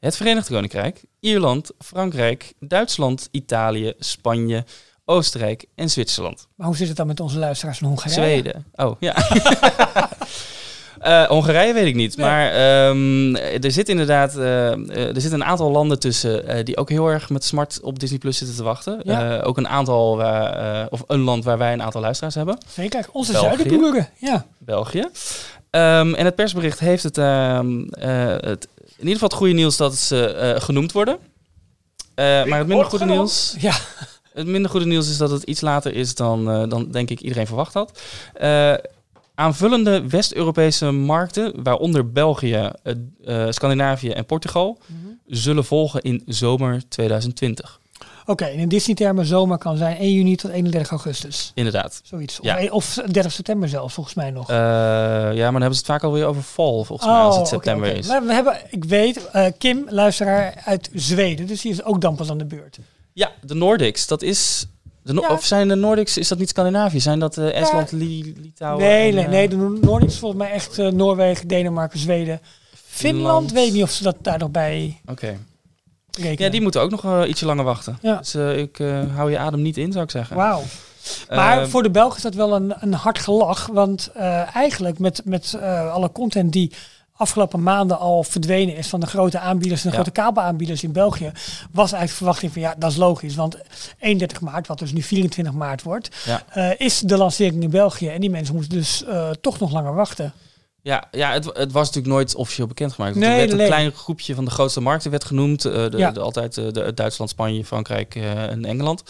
Speaker 3: het Verenigd Koninkrijk, Ierland, Frankrijk, Duitsland, Italië, Spanje, Oostenrijk en Zwitserland.
Speaker 2: Maar hoe zit het dan met onze luisteraars van Hongarije?
Speaker 3: Zweden. Oh, ja. Eh, Hongarije weet ik niet.
Speaker 2: Nee.
Speaker 3: Maar ehm, er zit inderdaad eh, eh, er zit een aantal landen tussen die ook heel erg met smart op Disney Plus zitten te wachten.
Speaker 2: Ja.
Speaker 3: Ook een aantal, waar, of een land waar wij een aantal luisteraars hebben.
Speaker 2: Zeker, onze
Speaker 3: België.
Speaker 2: zuidenburen. Ja.
Speaker 3: België. Ehm, en het persbericht heeft het, ehm, eh, het in ieder geval het goede nieuws dat ze eh, genoemd worden. Eh, maar het minder goede nieuws,
Speaker 2: ja,
Speaker 3: het minder goede nieuws is dat het iets later is dan, eh, dan denk ik iedereen verwacht had. Eh, aanvullende West-Europese markten, waaronder België, Scandinavië en Portugal, zullen volgen in zomer 2020.
Speaker 2: Oké. in Disney-termen zomer kan zijn 1 juni tot 31 augustus.
Speaker 3: Inderdaad.
Speaker 2: Zoiets. Of,
Speaker 3: Ja.
Speaker 2: of 30 september zelfs, volgens mij nog.
Speaker 3: Eh, ja, maar dan hebben ze het vaak alweer over fall, volgens mij, als het
Speaker 2: Oh,
Speaker 3: september
Speaker 2: oké.
Speaker 3: is.
Speaker 2: Maar we hebben, ik weet, eh, Kim, luisteraar uit Zweden. Dus die is ook dan pas aan de beurt.
Speaker 3: Ja, de Nordics, dat is... De No-
Speaker 2: Ja.
Speaker 3: Of zijn de Nordics, is dat niet Scandinavië? Zijn dat eh, Estland, Li- Litouwen?
Speaker 2: nee,
Speaker 3: en,
Speaker 2: nee, nee. De Noordics is volgens mij echt Noorwegen, Denemarken, Zweden. Finland, weet ik niet of ze dat daar nog bij
Speaker 3: Oké.
Speaker 2: Rekenen.
Speaker 3: Ja, die moeten ook nog ietsje langer wachten.
Speaker 2: Ja.
Speaker 3: Dus eh, ik eh, hou je adem niet in, zou ik zeggen.
Speaker 2: Wauw. Maar
Speaker 3: Eh,
Speaker 2: voor de Belgen is dat wel een, een hard gelach. Want eigenlijk met, met alle content die afgelopen maanden al verdwenen is van de grote aanbieders en de
Speaker 3: Ja.
Speaker 2: grote kabelaanbieders in België, was eigenlijk de verwachting van ja, dat is logisch. Want 31 maart, wat dus nu 24 maart wordt,
Speaker 3: Ja.
Speaker 2: is de lancering in België. En die mensen moeten dus toch nog langer wachten.
Speaker 3: Ja, ja het, het was natuurlijk nooit officieel bekendgemaakt.
Speaker 2: Nee,
Speaker 3: er werd een
Speaker 2: nee.
Speaker 3: klein groepje van de grootste markten werd genoemd. eh, de,
Speaker 2: Ja.
Speaker 3: de, altijd eh, de, Duitsland, Spanje, Frankrijk eh, en Engeland.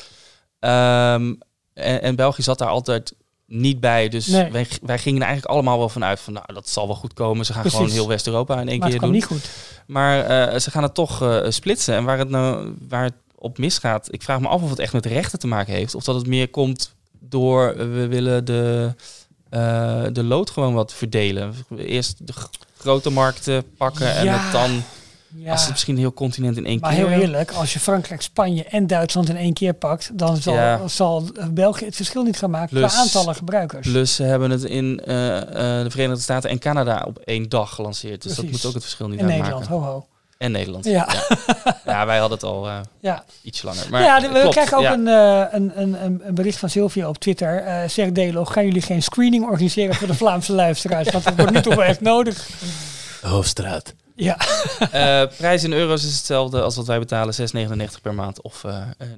Speaker 3: Ehm, en, en België zat daar altijd niet bij. Dus
Speaker 2: Nee.
Speaker 3: wij, wij gingen er eigenlijk allemaal wel vanuit van... nou, dat zal wel goed komen. Ze gaan
Speaker 2: Precies.
Speaker 3: gewoon heel West-Europa in één
Speaker 2: Maar
Speaker 3: keer doen.
Speaker 2: niet goed.
Speaker 3: Maar ze gaan het toch splitsen. En waar het, nou, waar het op misgaat... ik vraag me af of het echt met rechten te maken heeft. Of dat het meer komt door... we willen de, eh, de lood gewoon wat verdelen. Eerst de grote markten pakken en het dan...
Speaker 2: Ja.
Speaker 3: Als het misschien een heel continent in één
Speaker 2: Maar
Speaker 3: keer...
Speaker 2: heel eerlijk, als je Frankrijk, Spanje en Duitsland in één keer pakt, dan zal,
Speaker 3: Ja.
Speaker 2: zal België het verschil niet gaan maken
Speaker 3: Plus-
Speaker 2: qua aantallen gebruikers.
Speaker 3: Plus ze hebben het in eh, eh, de Verenigde Staten en Canada op één dag gelanceerd. Dus dat moet ook het verschil niet
Speaker 2: in
Speaker 3: uitmaken.
Speaker 2: Nederland, ho ho.
Speaker 3: En Nederland.
Speaker 2: Ja,
Speaker 3: Ja, wij hadden het al eh
Speaker 2: ja.
Speaker 3: iets langer. Maar
Speaker 2: ja, de- we
Speaker 3: klopt,
Speaker 2: krijgen ook
Speaker 3: ja.
Speaker 2: een, eh, een, een, een, een bericht van Sylvia op Twitter. eh zegt Delo, gaan jullie geen screening organiseren voor de Vlaamse luisteraars? Want dat wordt nu toch wel echt nodig.
Speaker 1: Hoofdstraat.
Speaker 2: Ja,
Speaker 3: Eh, prijs in euro's is hetzelfde als wat wij betalen, 6,99 per maand of eh, eh,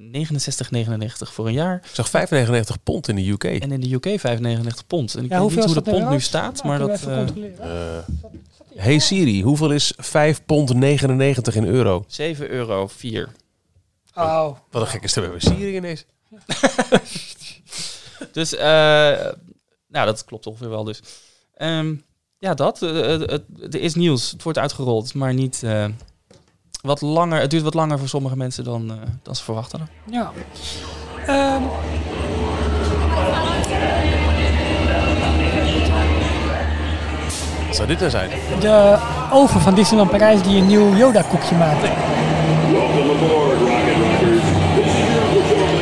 Speaker 3: 69,99 voor een jaar.
Speaker 1: Ik zag 5,99 pond in de UK.
Speaker 3: En in de UK 5,99 pond. En ik
Speaker 2: ja
Speaker 3: weet
Speaker 2: hoeveel
Speaker 3: niet hoe de
Speaker 2: in
Speaker 3: pond nu staat,
Speaker 2: Nou,
Speaker 3: maar dat eh.
Speaker 1: Eh, hey Siri, hoeveel is 5 pond 99 in euro?
Speaker 3: 7 euro 4.
Speaker 2: Oh,
Speaker 1: Wat een gekke stem hebben we Siri ineens.
Speaker 3: Dus, eh, nou, dat klopt ongeveer wel dus. Ehm, ja, dat. eh, het- het- er is nieuws. Het wordt uitgerold, maar niet... eh, wat langer, het duurt wat langer voor sommige mensen dan, eh, dan ze verwachten.
Speaker 2: ja. Ehm,
Speaker 1: Wat zou dit nou zijn?
Speaker 2: de oven van Disneyland Parijs die een nieuw Yoda-koekje maakt.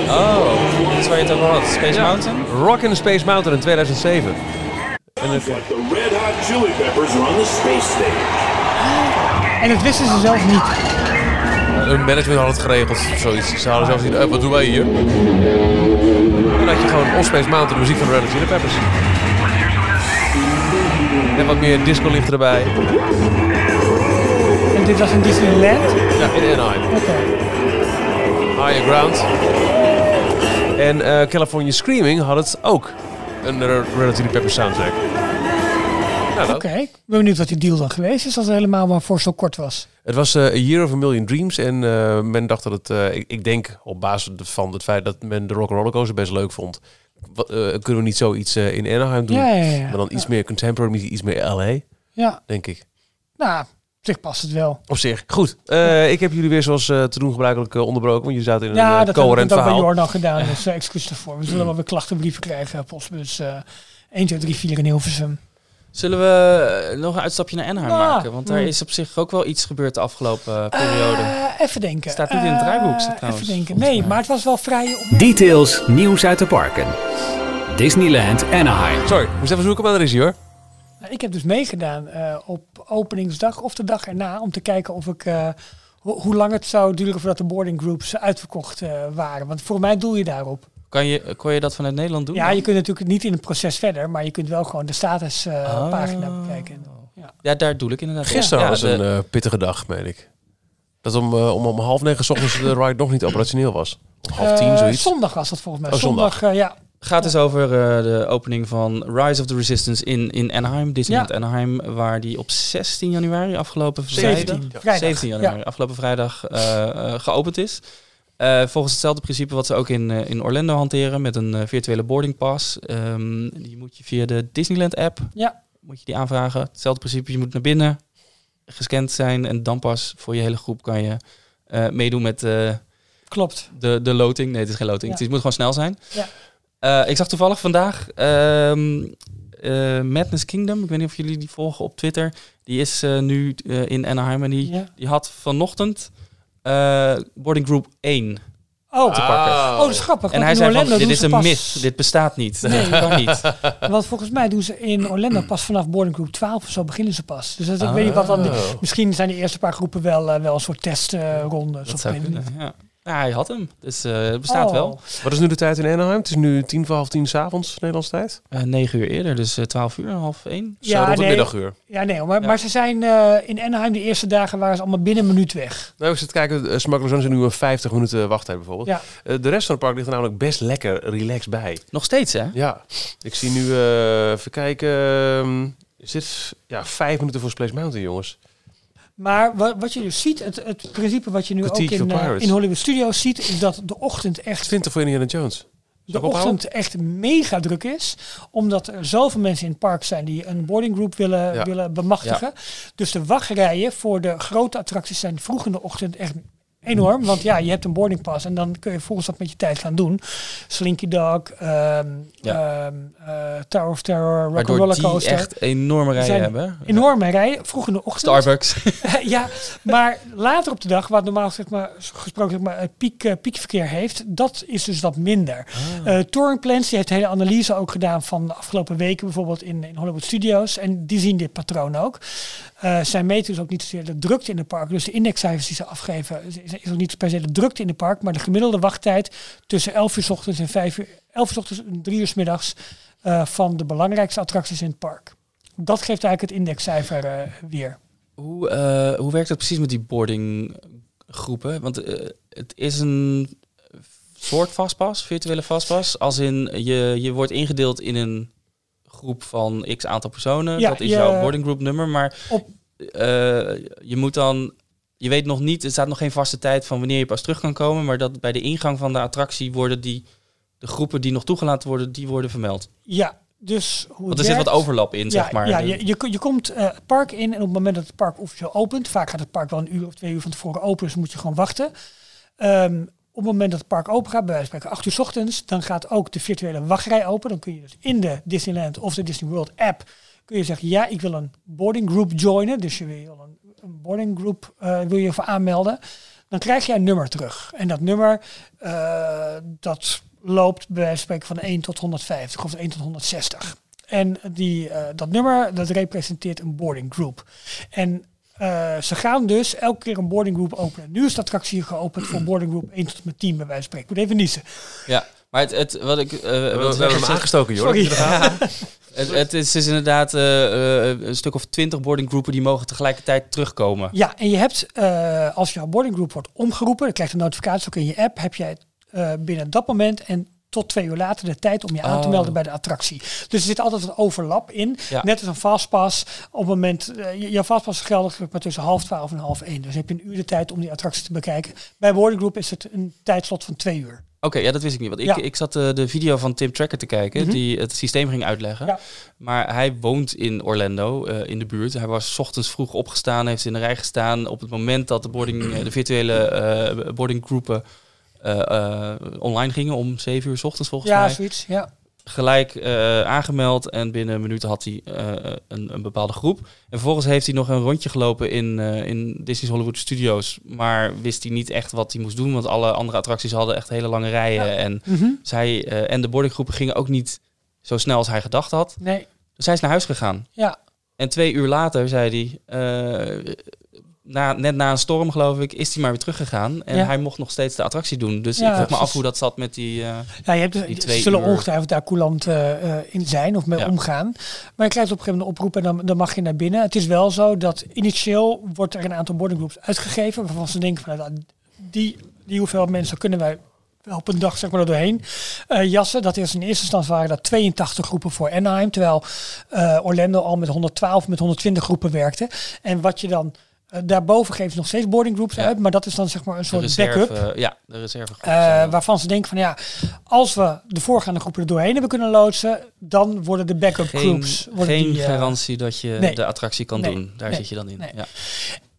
Speaker 3: Oh, dat is waar je het over had. Space Mountain?
Speaker 1: Rock in the Space Mountain in 2007. En het,
Speaker 5: The Red Hot Chili Peppers are on the space stage.
Speaker 2: En dat wisten ze zelf niet.
Speaker 1: hun management had het geregeld. of Zoiets. Ze hadden zelfs niet, eh, wat doen wij hier? Dan had je gewoon on Space Mountain, de muziek van de Red Hot Chili Peppers. En wat meer disco-licht erbij.
Speaker 2: En dit was in Disneyland.
Speaker 1: Ja, in Anaheim.
Speaker 2: Oké.
Speaker 1: Higher Ground. En eh, California Screaming had het ook. Een Chili Peppers soundtrack. Nou.
Speaker 2: Oké. Ik ben benieuwd wat die deal dan geweest is als het helemaal maar voor zo kort was.
Speaker 1: Het was eh, A Year of a Million Dreams. En eh, men dacht dat het... ik, ik denk op basis van het feit dat men de Rock Roller Coaster best leuk vond. Wat, eh, kunnen we niet zoiets eh, in Anaheim doen?
Speaker 2: Ja, ja, ja.
Speaker 1: Maar dan iets meer contemporary, iets meer LA,
Speaker 2: Ja,
Speaker 1: denk ik.
Speaker 2: nou, op zich past het wel.
Speaker 1: Op zich. Goed. Eh, ik heb jullie weer zoals te doen gebruikelijk onderbroken. Want jullie zaten in een
Speaker 2: Ja,
Speaker 1: eh,
Speaker 2: dat heb ik
Speaker 1: coherent
Speaker 2: ook bij
Speaker 1: verhaal.
Speaker 2: Jordan gedaan, dus uh, excuus daarvoor. We zullen wel weer klachtenbrieven krijgen, postbus eh 1, 2, 3, 4 in Hilversum.
Speaker 3: Zullen we eh, nog een uitstapje naar Anaheim maken? Want daar
Speaker 2: Mm.
Speaker 3: is op zich ook wel iets gebeurd de afgelopen eh, periode.
Speaker 2: Eh, even denken.
Speaker 3: Staat niet in het draaiboek, trouwens,
Speaker 2: Even denken. Nee, maar het was wel vrij op.
Speaker 4: Details, nieuws uit de parken. Disneyland Anaheim.
Speaker 1: Sorry, moest even zoeken, maar daar is hij hoor.
Speaker 2: Nou, Ik heb dus meegedaan eh, op openingsdag of de dag erna om te kijken of ik, eh, ho- hoe lang het zou duren voordat de boarding groups uitverkocht eh, waren. Want voor mij doel je daarop.
Speaker 3: Kan je, kon je dat vanuit Nederland doen?
Speaker 2: Ja,
Speaker 3: dan?
Speaker 2: je kunt natuurlijk niet in het proces verder, maar je kunt wel gewoon de statuspagina pagina
Speaker 3: Oh.
Speaker 2: bekijken.
Speaker 3: Ja, daar doe ik inderdaad.
Speaker 1: Gisteren
Speaker 3: ja, de-
Speaker 1: een eh, pittige dag, meen ik. Dat om, eh, om, om half negen 's ochtends de ride nog niet operationeel was. Om half tien,
Speaker 2: Eh,
Speaker 1: zoiets.
Speaker 2: Zondag was dat volgens mij.
Speaker 1: Oh, zondag.
Speaker 2: zondag, eh, ja.
Speaker 3: gaat dus over eh, de opening van Rise of the Resistance in, in Anaheim, Disneyland Anaheim, waar die op 16 januari afgelopen vrijdag,
Speaker 2: 17, vrijdag.
Speaker 3: 17 januari, afgelopen vrijdag eh, eh, geopend is. Eh, volgens hetzelfde principe wat ze ook in, eh, in Orlando hanteren met een eh, virtuele boarding pass. Ehm, die moet je via de Disneyland app
Speaker 2: Ja.
Speaker 3: moet je die aanvragen. Hetzelfde principe, je moet naar binnen gescand zijn en dan pas voor je hele groep kan je meedoen met
Speaker 2: Klopt.
Speaker 3: de, de loting. Nee, het is geen loting.
Speaker 2: Ja.
Speaker 3: Het moet gewoon snel zijn.
Speaker 2: Ja.
Speaker 3: Ik zag toevallig vandaag ehm, eh, Madness Kingdom. Ik weet niet of jullie die volgen op Twitter. Die is nu in Anaheim en die,
Speaker 2: Ja.
Speaker 3: die had vanochtend boarding group 1
Speaker 2: Oh,
Speaker 3: te pakken.
Speaker 2: oh, dat is grappig.
Speaker 3: En
Speaker 2: want
Speaker 3: hij
Speaker 2: in
Speaker 3: zei van, dit
Speaker 2: doen
Speaker 3: is
Speaker 2: ze
Speaker 3: een
Speaker 2: pas-
Speaker 3: myth. Dit bestaat niet.
Speaker 2: Nee.
Speaker 3: Dat kan niet.
Speaker 2: Want volgens mij doen ze in Orlando pas vanaf boarding group 12 of zo beginnen ze pas. Dus dat, ik weet niet wat dan.
Speaker 1: Oh.
Speaker 2: Misschien zijn de eerste paar groepen wel, eh, wel een soort testrondes.
Speaker 3: Dat
Speaker 2: of
Speaker 3: zou kunnen, ja. Ja, hij had hem. Dus eh, het bestaat
Speaker 2: Oh.
Speaker 3: wel.
Speaker 1: Wat is nu de tijd in Anaheim? Het is nu tien voor half tien s'avonds, Nederlandse tijd.
Speaker 3: Eh, negen uur eerder, dus eh, 12 uur, half één.
Speaker 1: Zo
Speaker 2: Ja,
Speaker 1: rond
Speaker 2: nee.
Speaker 1: middaguur.
Speaker 2: Ja, nee, maar,
Speaker 3: Ja.
Speaker 2: maar ze zijn eh, in Anaheim de eerste dagen waren ze allemaal binnen een minuut weg.
Speaker 1: Nou, ik zit te kijken, uh, Run is nu een 50 minuten wachttijd bijvoorbeeld.
Speaker 2: Ja.
Speaker 1: Eh, de rest van het park ligt er namelijk best lekker relaxed bij.
Speaker 3: Nog steeds, hè?
Speaker 1: Ja, ik zie nu, eh, even kijken, ehm, is dit ja, vijf minuten voor Space Mountain, jongens.
Speaker 2: Maar wat, wat je dus ziet, het, het principe wat je nu ook in, eh, in Hollywood Studios ziet, is dat de ochtend echt
Speaker 1: 20 voor Indiana Jones.
Speaker 2: De ochtend echt mega druk is. Omdat er zoveel mensen in het park zijn die een boarding group willen,
Speaker 1: Ja.
Speaker 2: willen bemachtigen. Dus de wachtrijen voor de grote attracties zijn vroeg in de ochtend echt enorm. Want ja, je hebt een boarding pass en dan kun je volgens dat met je tijd gaan doen. Slinky Dog, ehm ehm, eh, Tower of Terror,
Speaker 3: Waardoor
Speaker 2: Rock'n'Roller
Speaker 3: die
Speaker 2: Coaster.
Speaker 3: echt enorme rijen hebben.
Speaker 2: Enorme rijen, vroeg in de ochtend.
Speaker 3: Starbucks.
Speaker 2: ja, maar later op de dag, wat normaal zeg maar, gesproken zeg maar, piek, eh, piekverkeer heeft, dat is dus wat minder.
Speaker 3: Ah.
Speaker 2: Eh, Touring Plans die heeft een hele analyse ook gedaan van de afgelopen weken, bijvoorbeeld in, in Hollywood Studios. En die zien dit patroon ook. Eh zij meten dus ook niet zozeer de drukte in het park. Dus de indexcijfers die ze afgeven, is, ook niet per se de drukte in het park, maar de gemiddelde wachttijd tussen 11 uur 's ochtends en 5 uur, 11 uur 's ochtends en 3 uur 's middags eh, van de belangrijkste attracties in het park. Dat geeft eigenlijk het indexcijfer eh, weer.
Speaker 3: Hoe, hoe werkt het precies met die boardinggroepen? Want het is een soort vastpas, virtuele vastpas. Als in, je, je wordt ingedeeld in een groep van x aantal personen.
Speaker 2: Ja,
Speaker 3: dat is
Speaker 2: je-
Speaker 3: jouw boarding group nummer. Maar
Speaker 2: Op-
Speaker 3: eh, je moet dan... Je weet nog niet, er staat nog geen vaste tijd van wanneer je pas terug kan komen. Maar dat bij de ingang van de attractie worden die... De groepen die nog toegelaten worden, die worden vermeld.
Speaker 2: Ja, dus hoe
Speaker 3: Want er zit wat overlap in,
Speaker 2: ja,
Speaker 3: zeg maar.
Speaker 2: Ja, je, je, je komt eh, het park in en op het moment dat het park officieel opent, vaak gaat het park wel een uur of twee uur van tevoren open, dus moet je gewoon wachten. Ehm, op het moment dat het park open gaat, bij wijze van spreken 8 uur 's ochtends, dan gaat ook de virtuele wachtrij open. Dan kun je dus in de Disneyland of de Disney World app kun je zeggen, ja, ik wil een boarding group joinen. Dus je wil een, boarding group eh, wil je voor aanmelden. Dan krijg je een nummer terug. En dat nummer, eh, dat loopt bij wijze van spreken van 1 tot 150 of 1 tot 160. En die, eh, dat nummer, dat representeert een boarding group. En eh, ze gaan dus elke keer een boarding group openen. Nu is de attractie geopend voor boarding group 1 tot en met 10 bij wijze van spreken. Ik moet even niezen.
Speaker 3: Ja, maar het, het, wat ik eh,
Speaker 1: We, hebben hem
Speaker 3: is-
Speaker 1: aangestoken, joh.
Speaker 2: Sorry.
Speaker 3: Het, het is dus inderdaad eh, een stuk of twintig boarding groepen die mogen tegelijkertijd terugkomen.
Speaker 2: Ja, en je hebt, eh, als jouw boarding group wordt omgeroepen, dan krijg je een notificatie ook in je app, heb jij eh, binnen dat moment en tot twee uur later de tijd om je aan te
Speaker 3: Oh.
Speaker 2: melden bij de attractie. Dus er zit altijd een overlap in.
Speaker 3: Ja.
Speaker 2: Net als een fastpass. Op het moment, eh, je- jouw fastpass is geldig maar tussen half twaalf en half één. Dus heb je een uur de tijd om die attractie te bekijken. Bij boarding group is het een tijdslot van twee uur.
Speaker 3: Oké, ja, dat wist ik niet. Want ik,
Speaker 2: Ja.
Speaker 3: ik zat eh, de video van Tim Tracker te kijken,
Speaker 2: Mhm.
Speaker 3: die het systeem ging uitleggen.
Speaker 2: Ja.
Speaker 3: Maar hij woont in Orlando, eh, in de buurt. Hij was 's ochtends vroeg opgestaan, heeft in de rij gestaan. Op het moment dat de, boarding, de virtuele boarding groepen eh, eh, online gingen, om 7 uur 's ochtends volgens
Speaker 2: ja,
Speaker 3: mij.
Speaker 2: zoiets. Ja.
Speaker 3: gelijk eh, aangemeld en binnen minuut had hij eh, een, een bepaalde groep. En vervolgens heeft hij nog een rondje gelopen in, eh, in Disney's Hollywood Studios, maar wist hij niet echt wat hij moest doen, want alle andere attracties hadden echt hele lange rijen. En,
Speaker 2: Mhm.
Speaker 3: zij, eh, en de boardinggroepen gingen ook niet zo snel als hij gedacht had.
Speaker 2: Nee,
Speaker 3: Dus hij is naar huis gegaan.
Speaker 2: ja.
Speaker 3: En twee uur later zei hij, eh, na, net na een storm, geloof ik, is hij maar weer teruggegaan. En
Speaker 2: Ja.
Speaker 3: hij mocht nog steeds de attractie doen. Dus
Speaker 2: Ja,
Speaker 3: ik vroeg me af hoe dat zat met die... eh,
Speaker 2: Ja, je hebt
Speaker 3: Die
Speaker 2: ze
Speaker 3: twee
Speaker 2: zullen
Speaker 3: uur.
Speaker 2: ongetwijfeld daar coulant eh, eh, in zijn of mee
Speaker 3: Ja.
Speaker 2: omgaan. Maar je krijgt op een gegeven moment een oproep en dan, dan mag je naar binnen. Het is wel zo dat initieel wordt er een aantal boarding groups uitgegeven. Waarvan ze denken van nou, die, die hoeveel mensen kunnen wij op een dag zeg maar er doorheen jassen. Dat is in eerste instantie waren dat 82 groepen voor Anaheim. Terwijl Orlando al met 112, met 120 groepen werkte. En wat je dan... eh, daarboven geven ze nog steeds boarding groups
Speaker 3: Ja.
Speaker 2: uit. Maar dat is dan zeg maar een soort
Speaker 3: reserve,
Speaker 2: backup.
Speaker 3: ja, de reserve.
Speaker 2: Eh, waarvan ze denken van ja, als we de voorgaande groepen er doorheen hebben kunnen loodsen, dan worden de backup
Speaker 3: geen,
Speaker 2: groups. Worden
Speaker 3: geen
Speaker 2: die, eh,
Speaker 3: garantie dat je
Speaker 2: nee.
Speaker 3: de attractie kan
Speaker 2: Nee.
Speaker 3: doen. Daar
Speaker 2: Nee.
Speaker 3: zit je dan in. Ja.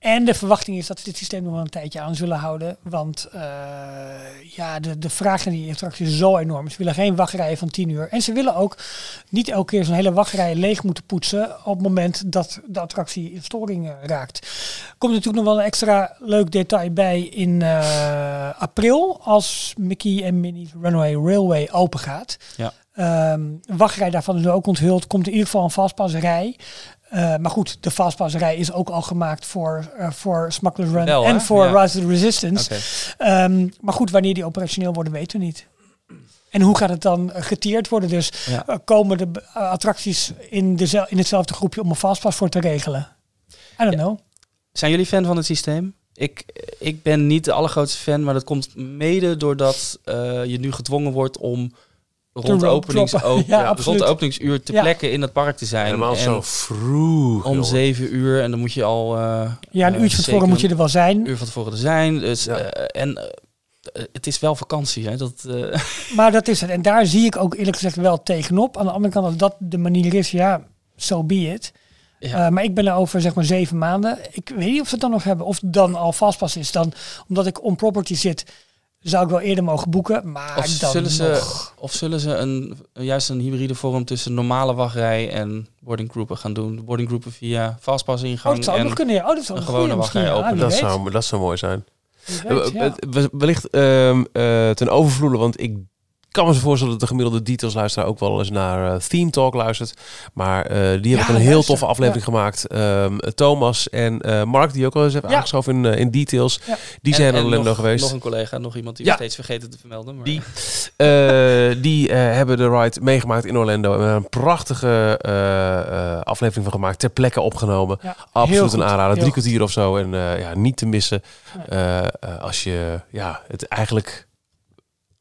Speaker 2: En de verwachting is dat ze dit systeem nog wel een tijdje aan zullen houden. Want eh, ja, de, de vraag naar die attractie is zo enorm. Ze willen geen wachtrijen van 10 uur. En ze willen ook niet elke keer zo'n hele wachtrij leeg moeten poetsen op het moment dat de attractie in storing eh, raakt. Komt natuurlijk nog wel een extra leuk detail bij in eh, april als Mickey en Minnie's Runaway Railway open gaat.
Speaker 3: Ja.
Speaker 2: Een wachtrij daarvan is ook onthuld. Komt in ieder geval een vastpasserij. Eh, maar goed, de vastpasserij is ook al gemaakt voor, eh voor Smuggler's Run
Speaker 3: Wel,
Speaker 2: en voor
Speaker 3: Ja.
Speaker 2: Rise of the Resistance. Ehm, maar goed, wanneer die operationeel worden, weten we niet. En hoe gaat het dan eh, geteerd worden? Dus
Speaker 3: Ja.
Speaker 2: komen de attracties in, dezel- in hetzelfde groepje om een fastpass voor te regelen? I don't know.
Speaker 3: Zijn jullie fan van het systeem? Ik, ik ben niet de allergrootste fan, maar dat komt mede doordat je nu gedwongen wordt om rond openings, op-
Speaker 2: Ja,
Speaker 3: ja, rond de openingsuur te
Speaker 2: Ja.
Speaker 3: plekken in het park te zijn.
Speaker 1: Helemaal
Speaker 3: en
Speaker 1: zo vroeg.
Speaker 3: om zeven uur en dan moet je al eh,
Speaker 2: Ja, een
Speaker 3: eh,
Speaker 2: uurtje van tevoren moet je er wel zijn.
Speaker 3: een uur van tevoren er zijn. Dus,
Speaker 1: Ja.
Speaker 3: eh, en het is wel vakantie. Hè? Dat, eh,
Speaker 2: Maar dat is het. En daar zie ik ook eerlijk gezegd wel tegenop. Aan de andere kant, als dat de manier is, ja, so be it.
Speaker 3: Ja.
Speaker 2: Eh, maar ik ben er over zeg maar zeven maanden. Ik weet niet of ze het dan nog hebben. Of het dan al vastpas is. Dan, omdat ik on property zit, zou ik wel eerder mogen boeken. Maar
Speaker 3: of,
Speaker 2: dan
Speaker 3: zullen ze,
Speaker 2: nog.
Speaker 3: of zullen ze een, juist een hybride vorm tussen normale wachtrij en boardinggroepen gaan doen? Boardinggroepen via fastpass
Speaker 2: Oh,
Speaker 3: ingang
Speaker 2: dat zou ook
Speaker 3: en
Speaker 2: nog kunnen. Ja, oh, dat is wel
Speaker 3: een gewone wachtrij
Speaker 2: Ja,
Speaker 3: open.
Speaker 1: Dat
Speaker 2: weet.
Speaker 1: zou, dat zou mooi zijn.
Speaker 2: Wie weet, ja.
Speaker 1: Eh, eh, Wellicht ehm, eh, ten overvloede, want ik kan me zo voorstellen dat de gemiddelde details-luisteraar ook wel eens naar eh, Theme Talk luistert. Maar eh, die hebben
Speaker 2: Ja,
Speaker 1: een heel
Speaker 2: luister.
Speaker 1: toffe aflevering gemaakt. Ehm, Thomas en eh, Mark, die ook al eens hebben
Speaker 2: Ja.
Speaker 1: aangeschoven in, in details.
Speaker 2: Ja.
Speaker 1: Die
Speaker 3: En-
Speaker 1: zijn
Speaker 3: en
Speaker 1: in Orlando
Speaker 3: nog,
Speaker 1: geweest.
Speaker 3: Nog een collega, nog iemand die
Speaker 1: Ja.
Speaker 3: we steeds vergeten te vermelden. Maar
Speaker 1: Die, Eh, die eh, hebben de ride meegemaakt in Orlando. En hebben een prachtige eh, eh, aflevering van gemaakt. Ter plekke opgenomen. Absoluut een aanrader.
Speaker 2: heel
Speaker 1: Drie kwartier of zo. En eh, ja, niet te missen.
Speaker 2: Nee.
Speaker 1: eh, eh, als je ja, het eigenlijk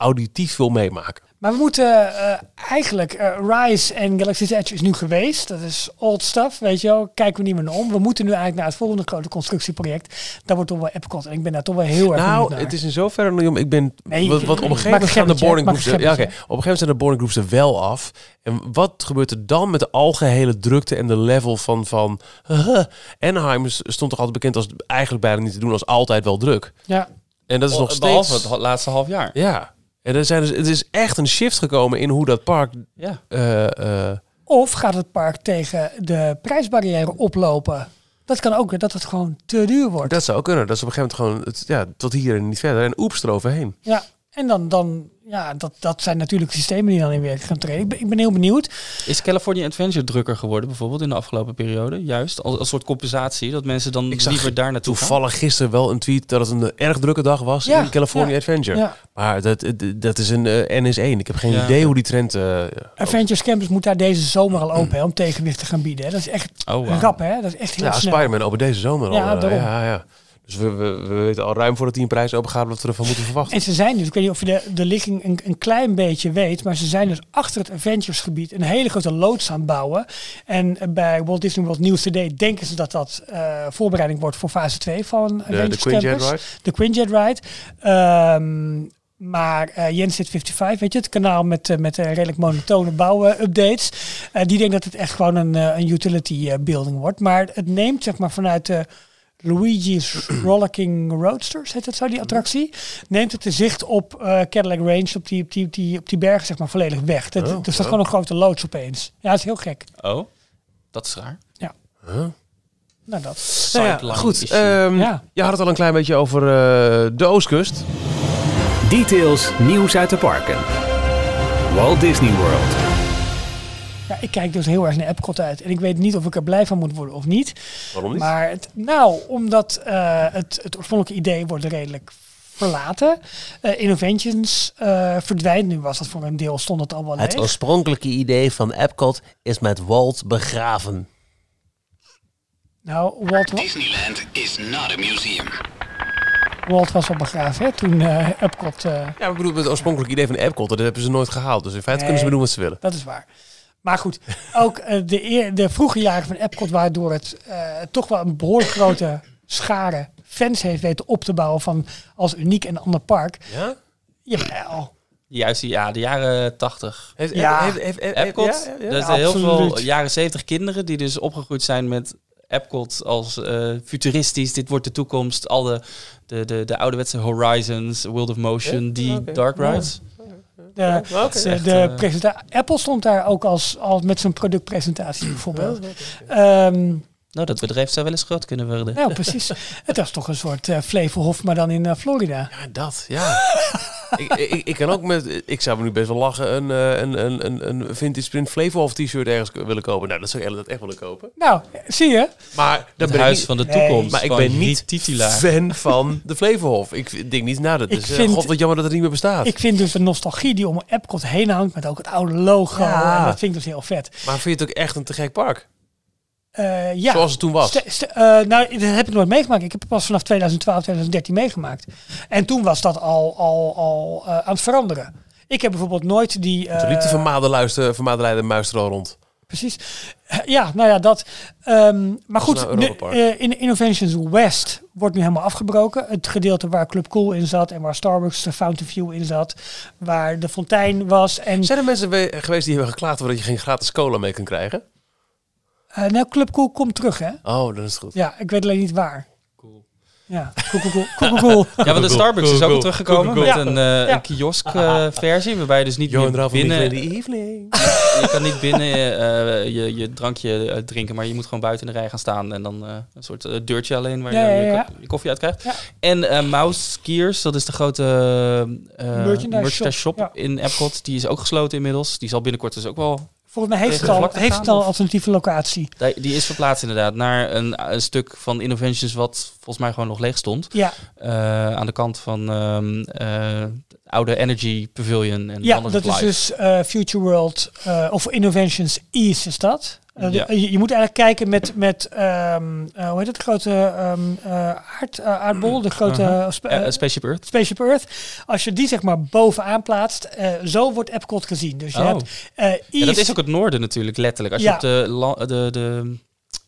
Speaker 1: auditief wil meemaken.
Speaker 2: Maar we moeten eh, eigenlijk, eh, Rise en Galaxy's Edge is nu geweest. Dat is old stuff, weet je wel. Kijken we niet meer naar om. We moeten nu eigenlijk naar het volgende grote constructieproject. Dat wordt toch wel Epcot. En ik ben daar toch wel heel erg
Speaker 1: Nou,
Speaker 2: naar.
Speaker 1: het is in zoverre niet om. Ik ben.
Speaker 2: Nee,
Speaker 1: wat, wat op een
Speaker 2: maak
Speaker 1: gegeven moment gaan de boarding groups. er- Ja, oké.
Speaker 2: gebbetje.
Speaker 1: Op een gegeven moment zijn de boarding groups er wel af. En wat gebeurt er dan met de algehele drukte en de level van. van Anaheim is- stond toch altijd bekend als eigenlijk bijna niet te doen, als altijd wel druk.
Speaker 2: ja,
Speaker 1: En dat is nog
Speaker 3: Behalve
Speaker 1: steeds.
Speaker 3: het laatste half jaar.
Speaker 1: Ja. En er zijn dus, het is echt een shift gekomen in hoe dat park.
Speaker 3: Ja.
Speaker 1: eh, eh,
Speaker 2: Of gaat het park tegen de prijsbarrière oplopen? Dat kan ook, dat het gewoon te duur wordt.
Speaker 1: dat zou kunnen. Dat is op een gegeven moment gewoon. Het, ja, tot hier en niet verder. En oeps eroverheen.
Speaker 2: Ja, en dan, dan ja, dat, dat zijn natuurlijk systemen die dan in werking gaan treden. Ik ben, ik ben heel benieuwd.
Speaker 3: Is California Adventure drukker geworden, bijvoorbeeld in de afgelopen periode? Juist, als een soort compensatie, dat mensen dan
Speaker 1: Ik zag
Speaker 3: liever daar naartoe gaan?
Speaker 1: Toevallig gisteren wel een tweet dat het een erg drukke dag was
Speaker 2: Ja,
Speaker 1: in California
Speaker 2: ja,
Speaker 1: Adventure.
Speaker 2: Ja,
Speaker 1: Maar dat, dat- dat is een eh, NS1. Ik heb geen
Speaker 3: Ja.
Speaker 1: idee hoe die trend... eh,
Speaker 2: Adventures Campus moet daar deze zomer al open hè, om tegenwicht te gaan bieden. Hè. Dat is echt
Speaker 3: Oh, wauw.
Speaker 2: rap, hè? Dat is echt heel
Speaker 1: ja,
Speaker 2: snel.
Speaker 1: Spider-Man open deze zomer
Speaker 2: Ja,
Speaker 1: al. eh, ja, ja. Dus we, we, we weten al ruim voordat die een prijs open gaat wat we ervan moeten verwachten.
Speaker 2: En ze zijn dus, ik weet niet of je de, de ligging een, een klein beetje weet, maar ze zijn dus achter het Adventures gebied een hele grote loods aan het bouwen. En bij Walt Disney World News Today denken ze dat dat eh, voorbereiding wordt voor fase 2 van
Speaker 1: De, de Quinjet
Speaker 2: Campus.
Speaker 1: Ride.
Speaker 2: De Quinjet Ride. Ehm, maar eh Jens zit 55, weet je, het kanaal met, eh, met redelijk monotone bouw-updates. Die denkt dat het echt gewoon een, een utility building wordt. Maar het neemt zeg maar vanuit de Luigi's Rollicking Roadsters, heet dat zo, die attractie. Neemt het de zicht op eh Cadillac Range, op die, op, die, op, die, op die bergen zeg maar volledig weg. Dat,
Speaker 1: Oh,
Speaker 2: er staat
Speaker 1: oh.
Speaker 2: gewoon een grote loods opeens. Ja, dat is heel gek.
Speaker 3: Oh, dat is raar.
Speaker 1: Huh?
Speaker 2: Nou, dat.
Speaker 1: Nou ja, goed, ehm,
Speaker 2: Ja.
Speaker 1: je had het al een klein beetje over eh, de Oostkust.
Speaker 4: Details nieuws uit de parken. Walt Disney World.
Speaker 2: Ja, ik kijk dus heel erg naar Epcot uit. En ik weet niet of ik er blij van moet worden of niet.
Speaker 1: Waarom niet?
Speaker 2: Maar het, nou, omdat eh, het, het oorspronkelijke idee wordt redelijk verlaten. Eh Innovations eh, verdwijnt. Nu was dat voor een deel, stond het al wel
Speaker 1: Het
Speaker 2: leeg.
Speaker 1: oorspronkelijke idee van Epcot is met Walt begraven.
Speaker 2: Nou, Walt, wa-
Speaker 6: Disneyland is not a museum.
Speaker 2: Walt was al begraven hè, toen eh, Epcot... eh,
Speaker 1: Ja, ik bedoel, het oorspronkelijke idee van Epcot, dat hebben ze nooit gehaald. Dus in feite kunnen ze doen wat ze willen.
Speaker 2: Dat is waar. Maar goed, ook eh, de, eer- de vroege jaren van Epcot, waardoor het eh, toch wel een behoorlijk grote schare fans heeft weten op te bouwen van als uniek en ander park.
Speaker 1: Ja?
Speaker 2: Jawel.
Speaker 3: Juist die, ja, de jaren 80.
Speaker 1: Heeft,
Speaker 2: Ja.
Speaker 1: heeft, heeft, heeft-
Speaker 3: Epcot.
Speaker 1: ja, ja, ja.
Speaker 3: Dat er heel veel jaren 70 kinderen die dus opgegroeid zijn met Epcot als eh, futuristisch. Dit wordt de toekomst. Al de, de, de, de ouderwetse Horizons, World of Motion,
Speaker 1: Ja?
Speaker 3: die dark rides.
Speaker 2: De, de,
Speaker 3: echt,
Speaker 2: de
Speaker 3: eh,
Speaker 2: presenta- Apple stond daar ook als, als met zijn productpresentatie bijvoorbeeld. Ehm,
Speaker 3: Nou, dat bedrijf zou wel eens groot kunnen worden.
Speaker 2: nou, precies. Het was toch een soort eh Flevohof, maar dan in eh, Florida.
Speaker 1: Ja, dat, ja. ik, ik, ik kan ook met, ik zou me nu best wel lachen, een, eh, een, een, een, een Vintage Print Flevolhof t-shirt ergens willen kopen. Nou, dat zou ik inderdaad echt willen kopen.
Speaker 2: Nou, zie je?
Speaker 1: Maar dan
Speaker 3: Het
Speaker 1: ben
Speaker 3: huis
Speaker 1: niet,
Speaker 3: van de
Speaker 2: Nee.
Speaker 3: toekomst.
Speaker 1: maar ik
Speaker 3: van
Speaker 1: ben niet fan van de Flevolhof. Ik denk niet, nou, dat
Speaker 2: Ik
Speaker 1: eh,
Speaker 2: vind-
Speaker 1: god wat jammer dat het niet meer bestaat.
Speaker 2: Ik vind dus de nostalgie die om Epcot heen hangt, met ook het oude logo.
Speaker 1: Ja.
Speaker 2: En dat vind ik dus heel vet.
Speaker 1: Maar vind je het ook echt een te gek park?
Speaker 2: Eh, ja.
Speaker 1: Zoals het toen was?
Speaker 2: Eh, nou, dat heb ik nooit meegemaakt. Ik heb het pas vanaf 2012, 2013 meegemaakt. En toen was dat al, al, al eh, aan het veranderen. Ik heb bijvoorbeeld nooit die...
Speaker 1: Toen liep de
Speaker 2: eh,
Speaker 1: vermadenluister, vermadenleider muis er al rond.
Speaker 2: Precies. Ja, nou ja, dat. Ehm, maar goed, nu, in Innovations West wordt nu helemaal afgebroken. Het gedeelte waar Club Cool in zat en waar Starbucks de Fountain View in zat. Waar de fontein was. En
Speaker 1: Zijn er mensen we- geweest die hebben geklaagd over dat je geen gratis cola mee kan krijgen?
Speaker 2: Eh, nou, Club Cool komt terug, hè?
Speaker 1: Oh, dan is goed.
Speaker 2: Ja, ik weet alleen niet waar.
Speaker 3: Cool.
Speaker 2: Ja, cool, cool, cool. cool, cool, cool.
Speaker 3: Ja, want de Starbucks is ook teruggekomen
Speaker 1: cool,
Speaker 3: met een, eh
Speaker 2: Ja.
Speaker 3: een kiosk-versie, waarbij je dus niet meer binnen...
Speaker 1: The Evening.
Speaker 3: Je kan niet binnen eh, je, je drankje eh, drinken, maar je moet gewoon buiten in de rij gaan staan en dan eh, een soort eh, deurtje alleen waar
Speaker 2: Ja,
Speaker 3: je
Speaker 2: ja,
Speaker 3: je,
Speaker 2: ja.
Speaker 3: ko- je koffie uit krijgt.
Speaker 2: Ja.
Speaker 3: En eh Mouse Gears, dat is de grote eh,
Speaker 2: Merchandise shop,
Speaker 3: shop
Speaker 2: ja.
Speaker 3: in Epcot. Die is ook gesloten inmiddels. Die zal binnenkort dus ook wel...
Speaker 2: Volgens mij heeft het
Speaker 3: de
Speaker 2: al, heeft
Speaker 3: gaan,
Speaker 2: het al een
Speaker 3: of?
Speaker 2: alternatieve locatie.
Speaker 3: Die die is verplaatst inderdaad naar een, een stuk van Innovations wat volgens mij gewoon nog leeg stond.
Speaker 2: Ja,
Speaker 3: Eh, aan de kant van ehm eh, de oude Energy Pavilion en
Speaker 2: ja dat is dus eh, Future World eh, of Innovations East is dat. Eh,
Speaker 3: Ja.
Speaker 2: je, je moet eigenlijk kijken met, met ehm, eh, hoe heet het, de grote ehm, eh, aard, aardbol, de grote
Speaker 3: eh, Spaceship Earth.
Speaker 2: Spaceship Earth. Als je die zeg maar bovenaan plaatst, zo wordt Epcot gezien. Dus je
Speaker 3: Oh.
Speaker 2: hebt East,
Speaker 3: Ja, dat is ook het noorden natuurlijk, letterlijk. Als
Speaker 2: Ja.
Speaker 3: je op de, de, de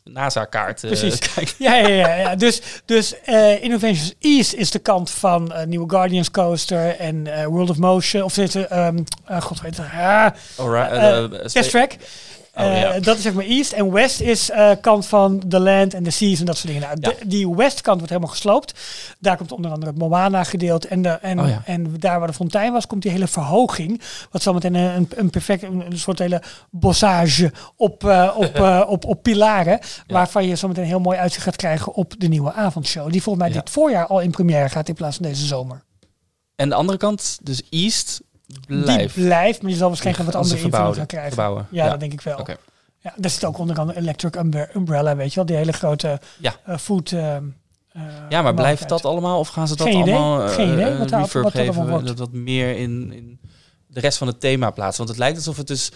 Speaker 3: NASA-kaart
Speaker 2: Precies. Ja, ja, ja, ja. Dus, dus eh, Innovations East is de kant van nieuwe Guardians Coaster en World of Motion. Of dit, ehm eh, god weet het. Ah, Test Track.
Speaker 3: Oh,
Speaker 2: Eh,
Speaker 3: ja.
Speaker 2: Dat is zeg maar East. En West is eh, kant van de Land en de Seas en dat soort dingen. Nou,
Speaker 3: Ja.
Speaker 2: de- die Westkant wordt helemaal gesloopt. Daar komt onder andere het Moana gedeelte. En, de, en,
Speaker 3: Oh, ja.
Speaker 2: en daar waar de fontein was, komt die hele verhoging. Wat zometeen een, een, een perfect, een, soort hele bossage op, eh, op, eh, op, op pilaren. Waarvan je zometeen een heel mooi uitzicht gaat krijgen op de nieuwe avondshow. Die volgens mij dit voorjaar al in première gaat in plaats van deze zomer.
Speaker 3: En de andere kant, dus East, blijft.
Speaker 2: Die blijft, maar je zal waarschijnlijk nog wat andere
Speaker 3: verbouwen-
Speaker 2: gaan krijgen. Ja,
Speaker 3: Ja.
Speaker 2: dat denk ik wel.
Speaker 3: Oké.
Speaker 2: Ja, daar zit ook onder andere Electric Umbre- Umbrella, weet je wel. Die hele grote
Speaker 3: Ja.
Speaker 2: eh, food... eh, eh,
Speaker 3: Ja, maar blijft dat allemaal? Of gaan ze dat
Speaker 2: Geen idee.
Speaker 3: allemaal
Speaker 2: Geen idee wat daar-
Speaker 3: geven? Dat wat meer in, in de rest van het thema plaatsen? Want het lijkt alsof het dus...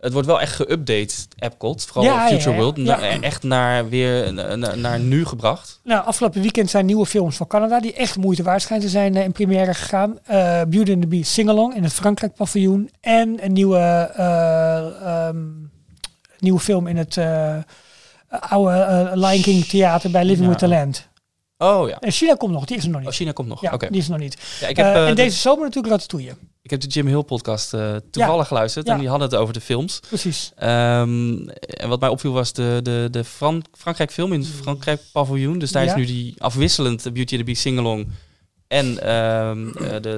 Speaker 3: Het wordt wel echt geüpdate, Epcot. Vooral
Speaker 2: Ja,
Speaker 3: Future
Speaker 2: ja.
Speaker 3: World. Na- Echt naar, weer, na- na- naar nu gebracht.
Speaker 2: Nou, afgelopen weekend zijn nieuwe films van Canada... die echt moeite waard schijnen te zijn eh, in première gegaan. Eh, Beauty and the Beast Singalong in het Frankrijk paviljoen. En een nieuwe, eh, ehm, nieuwe film in het oude Lion King theater bij Living with the Land.
Speaker 3: Oh ja.
Speaker 2: En China komt nog, die is er nog niet.
Speaker 3: Oh, China komt nog.
Speaker 2: ja,
Speaker 3: Oké.
Speaker 2: die is er nog niet.
Speaker 3: Ja, ik heb,
Speaker 2: Eh,
Speaker 3: eh,
Speaker 2: en
Speaker 3: de,
Speaker 2: deze zomer natuurlijk Ratatouille.
Speaker 3: ik heb de Jim Hill podcast eh, toevallig geluisterd. En die hadden het over de films.
Speaker 2: Precies.
Speaker 3: Ehm, en wat mij opviel was de, de, de Fran Frankrijk film in het Frankrijk paviljoen. Dus daar is nu die afwisselend Beauty and the Beast singalong. En ehm, eh, de,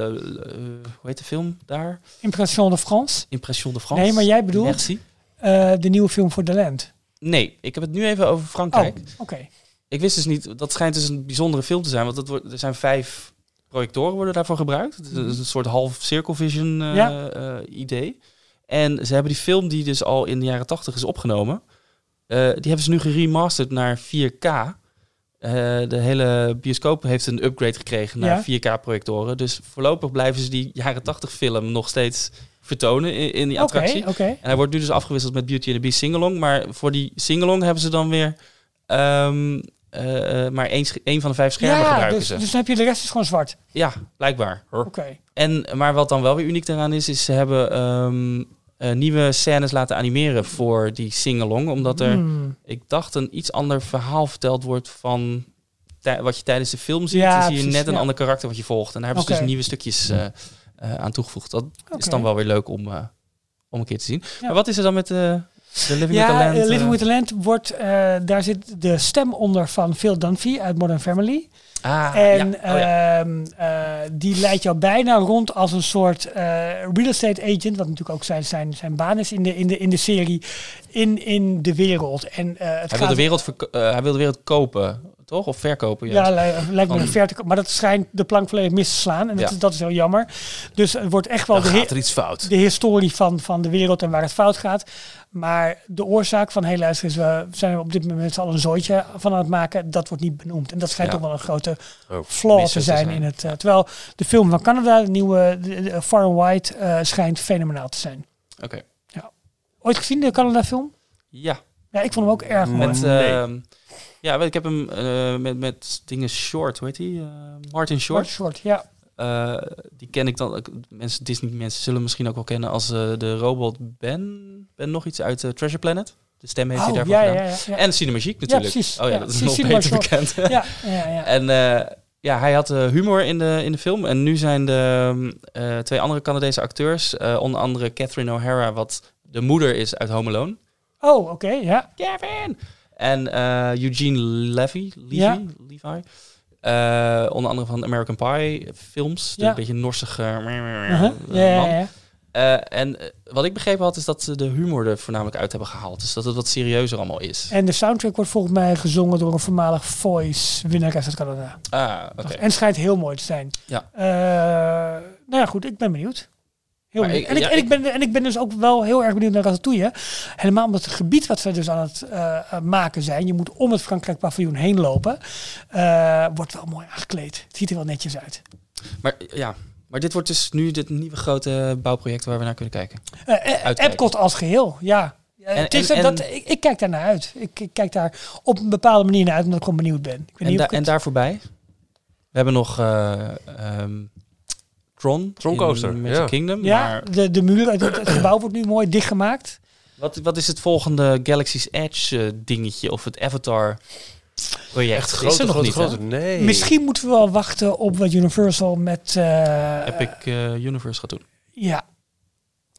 Speaker 3: eh, hoe heet de film daar?
Speaker 2: Impression de France.
Speaker 3: Impression de France.
Speaker 2: Nee, maar jij bedoelt
Speaker 3: Merci.
Speaker 2: eh, de nieuwe film voor The Land.
Speaker 3: Nee, ik heb het nu even over
Speaker 2: Oh,
Speaker 3: Frankrijk.
Speaker 2: oké.
Speaker 3: Ik wist dus niet, dat schijnt dus een bijzondere film te zijn. Want dat wordt, er zijn vijf projectoren worden daarvoor gebruikt. Het is een soort half circle vision eh,
Speaker 2: Ja.
Speaker 3: eh, idee. En ze hebben die film die dus al in de jaren 80 is opgenomen, eh, die hebben ze nu geremasterd naar 4K. Eh, de hele bioscoop heeft een upgrade gekregen naar
Speaker 2: Ja.
Speaker 3: 4K-projectoren. Dus voorlopig blijven ze die jaren 80 film nog steeds vertonen in, in die attractie. En hij wordt nu dus afgewisseld met Beauty and the Beast Singalong. Maar voor die Singalong hebben ze dan weer ehm, eh, eh, maar één, één van de vijf schermen
Speaker 2: Ja,
Speaker 3: gebruiken
Speaker 2: dus,
Speaker 3: ze.
Speaker 2: dus dan heb je de rest is gewoon zwart.
Speaker 3: Ja, blijkbaar.
Speaker 2: Oké.
Speaker 3: En, maar wat dan wel weer uniek daaraan is, is ze hebben ehm, eh, nieuwe scènes laten animeren voor die singalong. Omdat er,
Speaker 2: Hmm.
Speaker 3: ik dacht, een iets ander verhaal verteld wordt van wat je tijdens de film ziet.
Speaker 2: Ja,
Speaker 3: dan zie je
Speaker 2: precies,
Speaker 3: net een
Speaker 2: ja.
Speaker 3: ander karakter wat je volgt. En daar hebben ze dus nieuwe stukjes eh, eh, aan toegevoegd. Dat is dan wel weer leuk om, eh, om een keer te zien.
Speaker 2: Ja.
Speaker 3: Maar wat is er dan met eh, de Living with the
Speaker 2: Ja,
Speaker 3: Land?
Speaker 2: eh, Living
Speaker 3: eh?
Speaker 2: with the Land wordt, eh, daar zit de stem onder van Phil Dunphy uit Modern Family.
Speaker 3: Ah,
Speaker 2: en
Speaker 3: ja. Oh, ja.
Speaker 2: ehm, eh, die leidt jou bijna rond als een soort eh, real estate agent, wat natuurlijk ook zijn, zijn, zijn baan is in de, in de, in de serie, in, in de wereld. En, eh, het
Speaker 3: Hij
Speaker 2: gaat,
Speaker 3: wil, de wereld eh, hij wil de wereld kopen, toch? Of verkopen?
Speaker 2: Ja,
Speaker 3: juist.
Speaker 2: li- lijkt me
Speaker 3: Van-
Speaker 2: een maar dat schijnt de plank volledig mis te slaan. En dat,
Speaker 3: Ja.
Speaker 2: is, dat is heel jammer. Dus het wordt echt wel
Speaker 1: Dan
Speaker 2: de,
Speaker 1: gaat er iets fout.
Speaker 2: de historie van, van de wereld en waar het fout gaat. Maar de oorzaak van, luister eens, we zijn er op dit moment allen een zooitje van aan het maken. Dat wordt niet benoemd. En dat schijnt
Speaker 3: Ja.
Speaker 2: toch wel een grote
Speaker 1: Oh,
Speaker 2: flaw te
Speaker 3: te
Speaker 2: zijn, in het. eh, terwijl de film van Canada, de nieuwe de, de Far and White, eh, schijnt fenomenaal te zijn.
Speaker 3: Oké.
Speaker 2: Ooit gezien de Canada film?
Speaker 3: Ja,
Speaker 2: Ja, ik vond hem ook erg mooi.
Speaker 3: met...
Speaker 1: Nee.
Speaker 3: Ja, ik heb hem eh, met, met dingen Short, hoe heet die? Eh, Martin
Speaker 2: Short,
Speaker 3: Short.
Speaker 2: short, ja.
Speaker 3: Eh, die ken ik dan. Mensen, Disney mensen zullen misschien ook wel kennen als de robot Ben. Ben nog iets uit Treasure Planet. De stem heeft hij
Speaker 2: Oh,
Speaker 3: daarvan
Speaker 2: ja,
Speaker 3: gedaan.
Speaker 2: ja.
Speaker 3: En Cinemagique natuurlijk.
Speaker 2: precies.
Speaker 3: Oh ja, dat is nog
Speaker 2: Cinema
Speaker 3: beter
Speaker 2: Short.
Speaker 3: bekend.
Speaker 2: ja, ja, ja.
Speaker 3: En ja, hij had humor in de, in de film. En nu zijn de twee andere Canadese acteurs, onder andere Catherine O'Hara, wat de moeder is uit Home Alone.
Speaker 2: Oh, oké, ja.
Speaker 3: Kevin! En eh, Eugene Levy, Levy,
Speaker 2: Ja.
Speaker 3: Levi. Eh, onder andere van American Pie films.
Speaker 2: Ja.
Speaker 3: Een beetje norsige man. en wat ik begrepen had, is dat ze de humor er voornamelijk uit hebben gehaald. Dus dat het wat serieuzer allemaal is.
Speaker 2: En de soundtrack wordt volgens mij gezongen door een voormalig Voice winnares uit Canada.
Speaker 3: Ah, oké.
Speaker 2: En schijnt heel mooi te zijn.
Speaker 3: Ja.
Speaker 2: Eh, nou ja, goed, ik ben benieuwd. Heel
Speaker 3: ik-
Speaker 2: en, ik,
Speaker 3: ja,
Speaker 2: en, ik ben, en ik ben dus ook wel heel erg benieuwd naar Ratatouille. Helemaal omdat het gebied wat ze dus aan het eh, eh, maken zijn. Je moet om het Frankrijk paviljoen heen lopen. eh, wordt wel mooi aangekleed. Het ziet er wel netjes uit.
Speaker 3: Maar ja, maar dit wordt dus nu dit nieuwe grote bouwproject waar we naar kunnen kijken. Uitkijken.
Speaker 2: Epcot als geheel, ja.
Speaker 3: En-
Speaker 2: het is,
Speaker 3: en-
Speaker 2: dat, ik, ik kijk daar naar uit. Ik, ik kijk daar op een bepaalde manier naar uit, omdat ik gewoon benieuwd ben. Ik weet
Speaker 3: En, da- en daar voorbij, we hebben nog eh, Tron.
Speaker 1: Tron
Speaker 3: in
Speaker 1: Coaster,
Speaker 3: Magic
Speaker 1: ja.
Speaker 3: Kingdom.
Speaker 2: ja,
Speaker 3: Maar
Speaker 2: de, de muur, het, het gebouw wordt nu mooi dichtgemaakt.
Speaker 3: wat, wat is het volgende Galaxy's Edge eh, dingetje of het Avatar project?
Speaker 1: Echt
Speaker 3: Is er
Speaker 1: grote,
Speaker 3: nog
Speaker 1: grote,
Speaker 3: niet,
Speaker 1: grote. Nee.
Speaker 2: Misschien moeten we wel wachten op wat Universal met... eh,
Speaker 3: Epic eh, Universe gaat doen.
Speaker 2: Ja.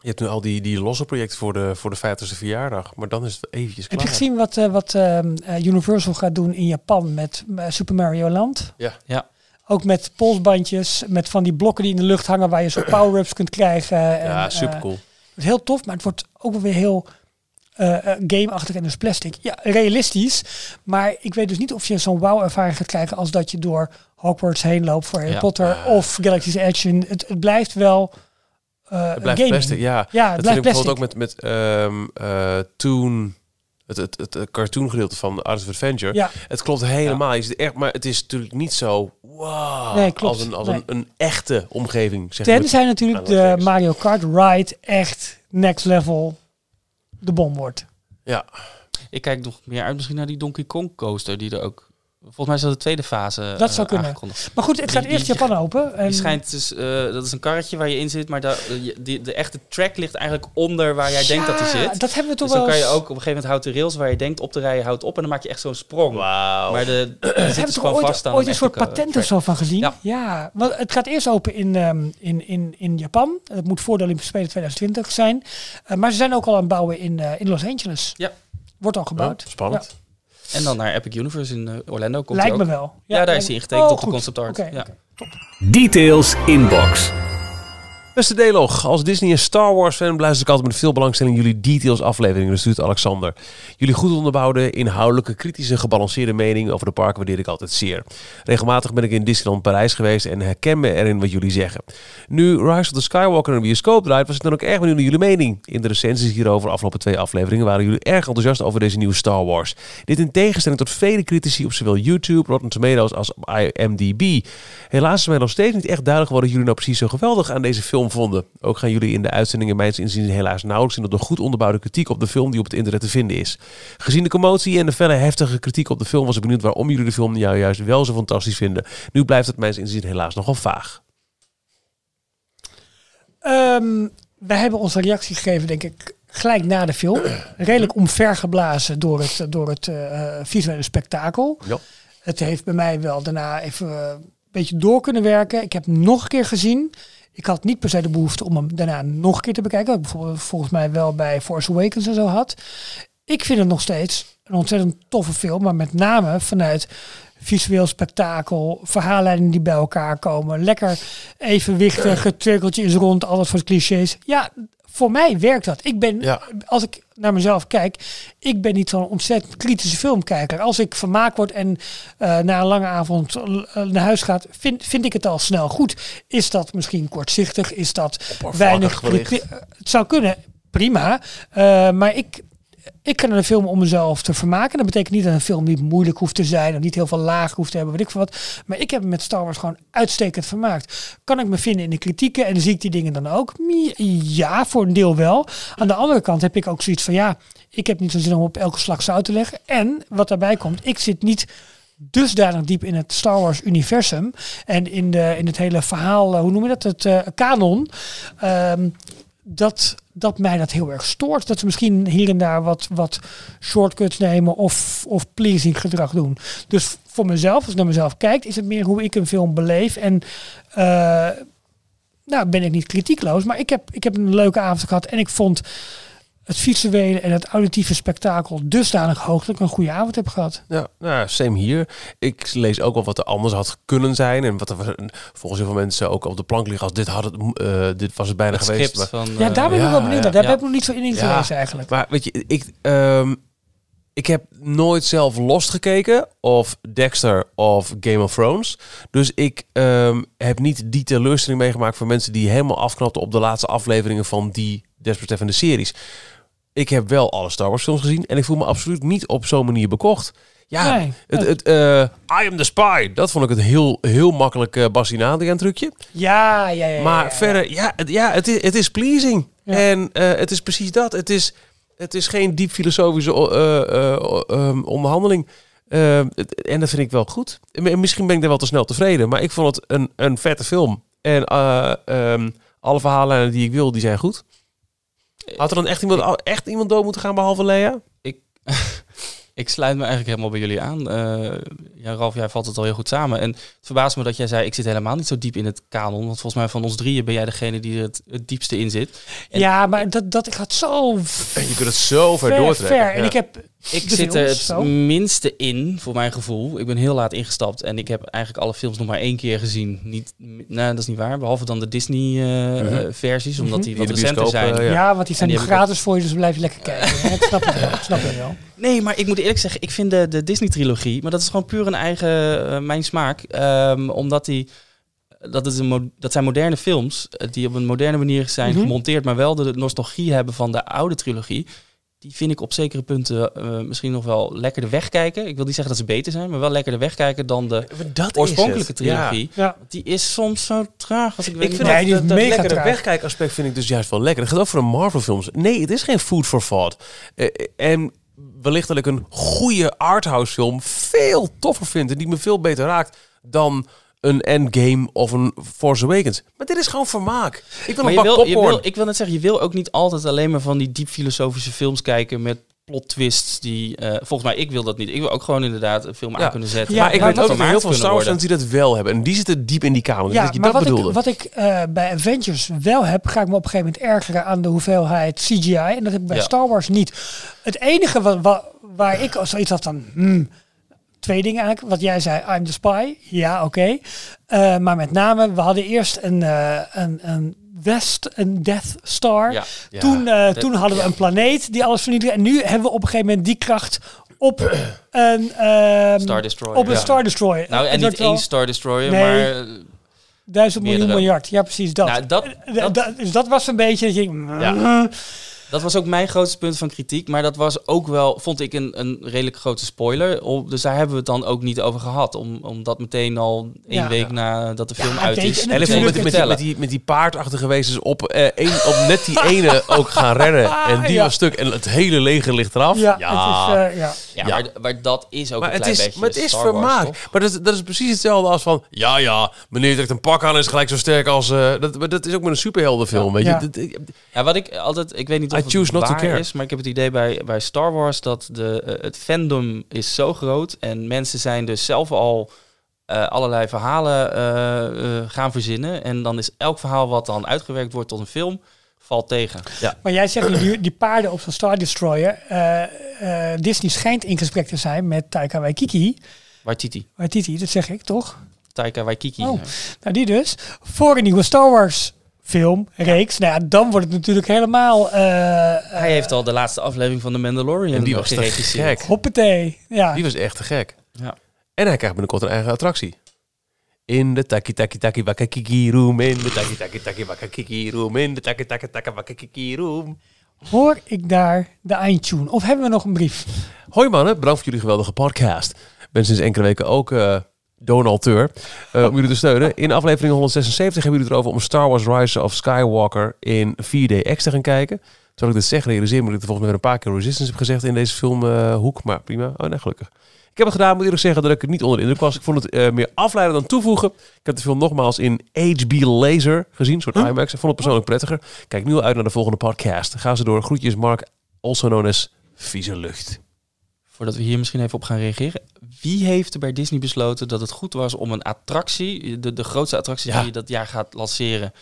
Speaker 1: Je hebt nu al die, die losse projecten voor de, voor de 50ste verjaardag. Maar dan is het eventjes
Speaker 2: Heb
Speaker 1: klaar.
Speaker 2: je gezien wat, wat ehm, eh, Universal gaat doen in Japan met Super Mario Land?
Speaker 1: Ja.
Speaker 3: Ja.
Speaker 2: Ook met polsbandjes, met van die blokken die in de lucht hangen waar je zo power-ups kunt krijgen.
Speaker 1: Ja,
Speaker 2: en,
Speaker 1: super
Speaker 2: eh,
Speaker 1: cool.
Speaker 2: Het is heel tof, maar het wordt ook wel weer heel eh, eh, game-achtig en dus plastic. Ja, realistisch. Maar ik weet dus niet of je zo'n wow-ervaring gaat krijgen als dat je door Hogwarts heen loopt voor Harry
Speaker 3: Ja.
Speaker 2: Potter of Galaxy's Edge. Het, het blijft wel eh
Speaker 1: Het blijft
Speaker 2: gaming.
Speaker 1: plastic, ja.
Speaker 2: Ja, het
Speaker 1: dat vind ik bijvoorbeeld ook met, met ehm eh, Toon, het, het, het, het cartoon gedeelte van Art of Adventure.
Speaker 2: Ja,
Speaker 1: Het klopt helemaal. Je ziet echt, maar het is natuurlijk niet zo wow,
Speaker 2: Nee, klopt.
Speaker 1: als, een, als
Speaker 2: Nee.
Speaker 1: een, een echte omgeving. Zeg maar.
Speaker 2: tenzij natuurlijk de. Mario Kart ride echt next level de bom wordt.
Speaker 1: Ja,
Speaker 3: Ik kijk nog meer uit misschien naar die Donkey Kong coaster die er ook... Volgens mij is dat de tweede fase
Speaker 2: Dat
Speaker 3: eh,
Speaker 2: zou kunnen.
Speaker 3: aangekondigd.
Speaker 2: Maar goed, het
Speaker 3: Die-
Speaker 2: gaat eerst
Speaker 3: die-
Speaker 2: Japan open. En
Speaker 3: Die schijnt dus, eh, dat is een karretje waar je in zit, maar daar, eh, die, de echte track ligt eigenlijk onder waar jij denkt dat hij zit.
Speaker 2: Dat hebben we toch
Speaker 3: Dus dan
Speaker 2: wel
Speaker 3: kan je ook op een gegeven moment houdt de rails waar je denkt op te rijden, houdt op en dan maak je echt zo'n sprong.
Speaker 1: wauw.
Speaker 3: Maar de,
Speaker 2: We
Speaker 3: zit
Speaker 2: hebben
Speaker 3: dus
Speaker 2: toch
Speaker 3: gewoon
Speaker 2: ooit,
Speaker 3: vast aan
Speaker 2: ooit een soort patent of zo van gezien?
Speaker 3: Ja.
Speaker 2: Ja, want het gaat eerst open in, ehm, in, in, in Japan. Het moet voor de Olympische Spelen 2020 zijn. Eh, maar ze zijn ook al aan het bouwen in, eh, in Los Angeles.
Speaker 3: Ja.
Speaker 2: Wordt al gebouwd.
Speaker 1: Oh, spannend.
Speaker 3: En dan naar Epic Universe in eh, Orlando komt
Speaker 2: Lijkt
Speaker 3: hij
Speaker 2: me
Speaker 3: ook.
Speaker 2: wel.
Speaker 3: Ja, daar is hij ingetekend
Speaker 2: Oh,
Speaker 3: op de concept art. Ja.
Speaker 2: oké.
Speaker 4: Details inbox.
Speaker 1: Beste Delog, als Disney en Star Wars fan luister ik altijd met veel belangstelling jullie details afleveringen, dus stuurt Alexander. Jullie goed onderbouwde, inhoudelijke, kritische, gebalanceerde mening over de parken waardeer ik altijd zeer. Regelmatig ben ik in Disneyland Parijs geweest en herken me erin wat jullie zeggen. Nu Rise of the Skywalker een bioscoop draait, was ik dan ook erg benieuwd naar jullie mening. In de recensies hierover, de afgelopen twee afleveringen, waren jullie erg enthousiast over deze nieuwe Star Wars. Dit in tegenstelling tot vele critici op zowel YouTube, Rotten Tomatoes als IMDb. Helaas is mij nog steeds niet echt duidelijk wat jullie nou precies zo geweldig aan deze film vonden. Ook gaan jullie in de uitzendingen mijns inziens helaas nauwelijks in op de goed onderbouwde kritiek op de film die op het internet te vinden is. Gezien de commotie en de felle heftige kritiek op de film was ik benieuwd waarom jullie de film jou juist wel zo fantastisch vinden. Nu blijft het mijns inziens helaas nogal vaag.
Speaker 2: Ehm, wij hebben onze reactie gegeven, denk ik, gelijk na de film. Redelijk omvergeblazen door het, door het eh, visuele spektakel.
Speaker 1: Ja.
Speaker 2: Het heeft bij mij wel daarna even eh, een beetje door kunnen werken. Ik heb nog een keer gezien. Ik had niet per se de behoefte om hem daarna nog een keer te bekijken. Wat ik volgens mij wel bij Force Awakens en zo had. Ik vind het nog steeds een ontzettend toffe film. Maar met name vanuit visueel spektakel, verhaallijnen die bij elkaar komen. Lekker evenwichtig, het rond, alles voor clichés. Ja, voor mij werkt dat. Ik ben,
Speaker 1: Ja.
Speaker 2: als ik naar mezelf kijk, ik ben niet zo'n ontzettend kritische filmkijker. Als ik vermaakt word en eh, na een lange avond eh, naar huis gaat, vind, vind ik het al snel goed. Is dat misschien kortzichtig? Is dat weinig? Het zou kunnen, prima. Eh, maar ik, ik naar een film om mezelf te vermaken. Dat betekent niet dat een film niet moeilijk hoeft te zijn. Of niet heel veel laag hoeft te hebben, weet ik veel wat. Maar ik heb me met Star Wars gewoon uitstekend vermaakt. Kan ik me vinden in de kritieken en zie ik die dingen dan ook? Ja, voor een deel wel. Aan de andere kant heb ik ook zoiets van ja, ik heb niet zo zin om op elke slag zout te leggen. En wat daarbij komt, ik zit niet dusdanig diep in het Star Wars universum en in, de, in het hele verhaal, eh, hoe noem je dat, het eh, kanon, ehm, dat, dat mij dat heel erg stoort. Dat ze misschien hier en daar wat, wat shortcuts nemen of, of pleasing gedrag doen. Dus voor mezelf, als ik naar mezelf kijk, is het meer hoe ik een film beleef. En eh, nou ben ik niet kritiekloos, maar ik heb, ik heb een leuke avond gehad en ik vond het visuele en het auditieve spektakel dusdanig hoog dat ik een goede avond heb gehad.
Speaker 1: Ja, nou, same hier. Ik lees ook wel wat er anders had kunnen zijn. En wat er volgens heel veel mensen ook op de plank liggen als dit, had het, eh, dit was het bijna
Speaker 3: Het
Speaker 1: geweest.
Speaker 3: script
Speaker 1: Maar,
Speaker 3: van...
Speaker 2: Ja, daar ben ik
Speaker 1: ja,
Speaker 2: wel benieuwd naar. Daar
Speaker 3: ja.
Speaker 2: heb ik nog niet zo in
Speaker 1: Ja.
Speaker 2: gelezen eigenlijk.
Speaker 1: maar weet je, ik, ehm, ik heb nooit zelf Lost gekeken. Of Dexter of Game of Thrones. Dus ik ehm, heb niet die teleurstelling meegemaakt voor mensen die helemaal afknapten op de laatste afleveringen van die desbetreffende series. Ik heb wel alle Star Wars films gezien en ik voel me absoluut niet op zo'n manier bekocht. Ja,
Speaker 2: Nee.
Speaker 1: het, het, eh, I am the spy. Dat vond ik het heel, heel makkelijk uh, Bastien Adriaan trucje.
Speaker 2: Ja, ja, ja.
Speaker 1: Maar
Speaker 2: ja.
Speaker 1: verder, ja, het, ja het, is, het is pleasing.
Speaker 2: Ja.
Speaker 1: En eh, het is precies dat. Het is, het is geen diep filosofische eh, eh, eh, onderhandeling. Eh, het- en dat vind ik wel goed. Misschien ben ik daar wel te snel tevreden. Maar ik vond het een, een vette film. En eh, ehm, alle verhalen die ik wil, die zijn goed. Had er dan echt iemand, echt iemand dood moeten gaan behalve Lea?
Speaker 3: ik, ik sluit me eigenlijk helemaal bij jullie aan. Eh, ja, Ralf, jij valt het al heel goed samen. En het verbaast me dat jij zei, ik zit helemaal niet zo diep in het kanon. Want volgens mij van ons drieën ben jij degene die er het, het diepste in zit. En-
Speaker 2: Ja, maar dat, dat gaat zo
Speaker 1: En je kunt het zo ver,
Speaker 2: ver,
Speaker 1: doortrekken.
Speaker 2: ver. En ik heb
Speaker 3: Ik
Speaker 2: de
Speaker 3: zit er het
Speaker 2: zo.
Speaker 3: minste in, voor mijn gevoel. Ik ben heel laat ingestapt en ik heb eigenlijk alle films nog maar één keer gezien. Niet, nou, dat is niet waar. Behalve dan de Disney-versies, omdat die
Speaker 1: In
Speaker 3: wat
Speaker 1: de
Speaker 3: recenter
Speaker 1: bioscoop,
Speaker 3: zijn.
Speaker 1: eh,
Speaker 2: Ja,
Speaker 1: ja.
Speaker 2: want die zijn nu
Speaker 3: die ik
Speaker 2: gratis voor je, dus blijf je lekker kijken. ik snap het wel. Ik snap het wel.
Speaker 3: Nee, maar ik moet eerlijk zeggen, ik vind de, de Disney-trilogie, maar dat is gewoon puur een eigen, eh, mijn smaak. Ehm, omdat die, dat, is een dat zijn moderne films eh, die op een moderne manier zijn
Speaker 2: Mhm.
Speaker 3: gemonteerd, maar wel de nostalgie hebben van de oude trilogie. Die vind ik op zekere punten eh, misschien nog wel lekkerder wegkijken. Ik wil niet zeggen dat ze beter zijn, maar wel lekkerder wegkijken dan de
Speaker 1: Dat
Speaker 3: oorspronkelijke.
Speaker 1: Ja.
Speaker 3: trilogie.
Speaker 2: Ja.
Speaker 3: Die is soms zo traag als ik, weet
Speaker 1: Ik
Speaker 3: niet
Speaker 1: vind
Speaker 2: Nee,
Speaker 1: dat, dat,
Speaker 2: mega traag.
Speaker 1: wegkijkaspect vind ik dus juist wel lekker. Dat gaat ook voor de Marvel films. Nee, het is geen food for thought. Eh, en wellicht dat ik een goede arthouse film veel toffer vind en die me veel beter raakt dan een Endgame of een Force Awakens. Maar dit is gewoon vermaak. Ik wil
Speaker 3: Maar
Speaker 1: een bak
Speaker 3: wil,
Speaker 1: popcorn.
Speaker 3: wil, ik wil net zeggen, je wil ook niet altijd alleen maar van die diep filosofische films kijken met plot twists die... eh, volgens mij, ik wil dat niet. Ik wil ook gewoon inderdaad een film
Speaker 1: Ja.
Speaker 3: aan kunnen zetten.
Speaker 2: Ja,
Speaker 1: maar ik weet ook dat er heel veel Star Wars die dat wel hebben. En die zitten diep in die kamer.
Speaker 2: Ja,
Speaker 1: dat je
Speaker 2: maar
Speaker 1: dat
Speaker 2: wat
Speaker 1: bedoelde.
Speaker 2: ik, wat ik eh, bij Avengers wel heb, ga ik me op een gegeven moment ergeren aan de hoeveelheid CGI. En dat heb ik bij
Speaker 3: Ja.
Speaker 2: Star Wars niet. Het enige wat, wa- waar ik zoiets had van... hmm, twee dingen eigenlijk. Wat jij zei, I'm the spy. Ja, oké. Eh, maar met name, we hadden eerst een, eh, een, een West een Death Star.
Speaker 3: Ja.
Speaker 1: Ja.
Speaker 2: Toen, eh,
Speaker 3: dat-
Speaker 2: toen hadden we een planeet die alles vernietigde. En nu hebben we op een gegeven moment die kracht op een, ehm,
Speaker 3: Star Destroyer.
Speaker 2: op een
Speaker 3: Ja.
Speaker 2: Star Destroyer.
Speaker 3: Nou, en niet één Star Destroyer,
Speaker 2: Nee.
Speaker 3: maar...
Speaker 2: Duizend miljoen miljard. Ja, precies dat.
Speaker 3: Nou, dat- dat-
Speaker 2: dat- dus dat was een beetje... dat je
Speaker 1: Ja.
Speaker 3: Dat was ook mijn grootste punt van kritiek. Maar dat was ook wel, vond ik, een, een redelijk grote spoiler. Op, dus daar hebben we het dan ook niet over gehad. Om, om dat meteen al één
Speaker 2: Ja.
Speaker 3: week nadat de film
Speaker 2: Ja,
Speaker 3: uit is.
Speaker 2: en
Speaker 1: En ik
Speaker 2: Natuurlijk
Speaker 1: vond met, met, die, met, die, met die paardachtige wezens op, eh, één, op net die ene ook gaan rennen. En die
Speaker 2: Ja.
Speaker 1: was stuk. En het hele leger ligt eraf.
Speaker 2: ja, Het is, eh, ja.
Speaker 3: ja,
Speaker 1: ja.
Speaker 3: Maar, maar dat is ook
Speaker 1: maar
Speaker 3: een
Speaker 1: het
Speaker 3: klein
Speaker 1: is,
Speaker 3: beetje
Speaker 1: maar het is
Speaker 3: Star
Speaker 1: vermaak. maar dat, dat is precies hetzelfde als van... Ja, ja, meneer trekt een pak aan en is gelijk zo sterk als... eh, dat, maar dat is ook met een superheldenfilm, weet je.
Speaker 2: Ja.
Speaker 3: Ja, wat ik altijd, ik weet niet of
Speaker 1: I choose
Speaker 3: het
Speaker 1: not to care.
Speaker 3: is, maar ik heb het idee bij, bij Star Wars dat de, eh, het fandom is zo groot en mensen zijn dus zelf al eh, allerlei verhalen eh, eh, gaan verzinnen en dan is elk verhaal wat dan uitgewerkt wordt tot een film valt tegen.
Speaker 2: Maar jij zegt nu die, die paarden op zo'n Star Destroyer. eh, eh, Disney schijnt in gesprek te zijn met Taika Waititi.
Speaker 3: Waititi,
Speaker 2: Waititi, dat zeg ik toch?
Speaker 3: Taika Waititi.
Speaker 2: Oh. Nou, die dus. Voor een nieuwe Star Wars film, reeks. Nou ja, dan wordt het natuurlijk helemaal... eh
Speaker 3: Hij heeft al de laatste aflevering van The Mandalorian
Speaker 1: En die was te
Speaker 3: geregisseerd.
Speaker 1: gek.
Speaker 2: Hoppatee. Ja.
Speaker 1: Die was echt te gek.
Speaker 3: Ja.
Speaker 1: En hij krijgt binnenkort een eigen attractie. In de taki taki taki wakakiki room. In de taki taki taki wakakiki room. In de taki taki taki wakakiki room.
Speaker 2: Hoor ik daar de eindtune? Of hebben we nog een brief?
Speaker 1: Hoi mannen, bedankt voor jullie geweldige podcast. Ik ben sinds enkele weken ook eh donateur eh, om jullie te steunen. In aflevering 176 hebben jullie het erover om Star Wars Rise of Skywalker in 4DX te gaan kijken. Terwijl ik dit zeg, realiseer me dat ik er volgens mij weer een paar keer Resistance heb gezegd in deze filmhoek. maar prima. Oh nee, gelukkig. Ik heb het gedaan, moet eerlijk zeggen dat ik het niet onder de indruk was. Ik vond het eh, meer afleiden dan toevoegen. Ik heb de film nogmaals in HB Laser gezien, een soort IMAX. Ik vond het persoonlijk prettiger. Kijk nu al uit naar de volgende podcast. Ga ze door. Groetjes Mark, also known as Vieze Lucht.
Speaker 3: Voordat we hier misschien even op gaan reageren. Wie heeft er bij Disney besloten dat het goed was om een attractie, de, de grootste attractie
Speaker 1: Ja.
Speaker 3: die je dat jaar gaat lanceren,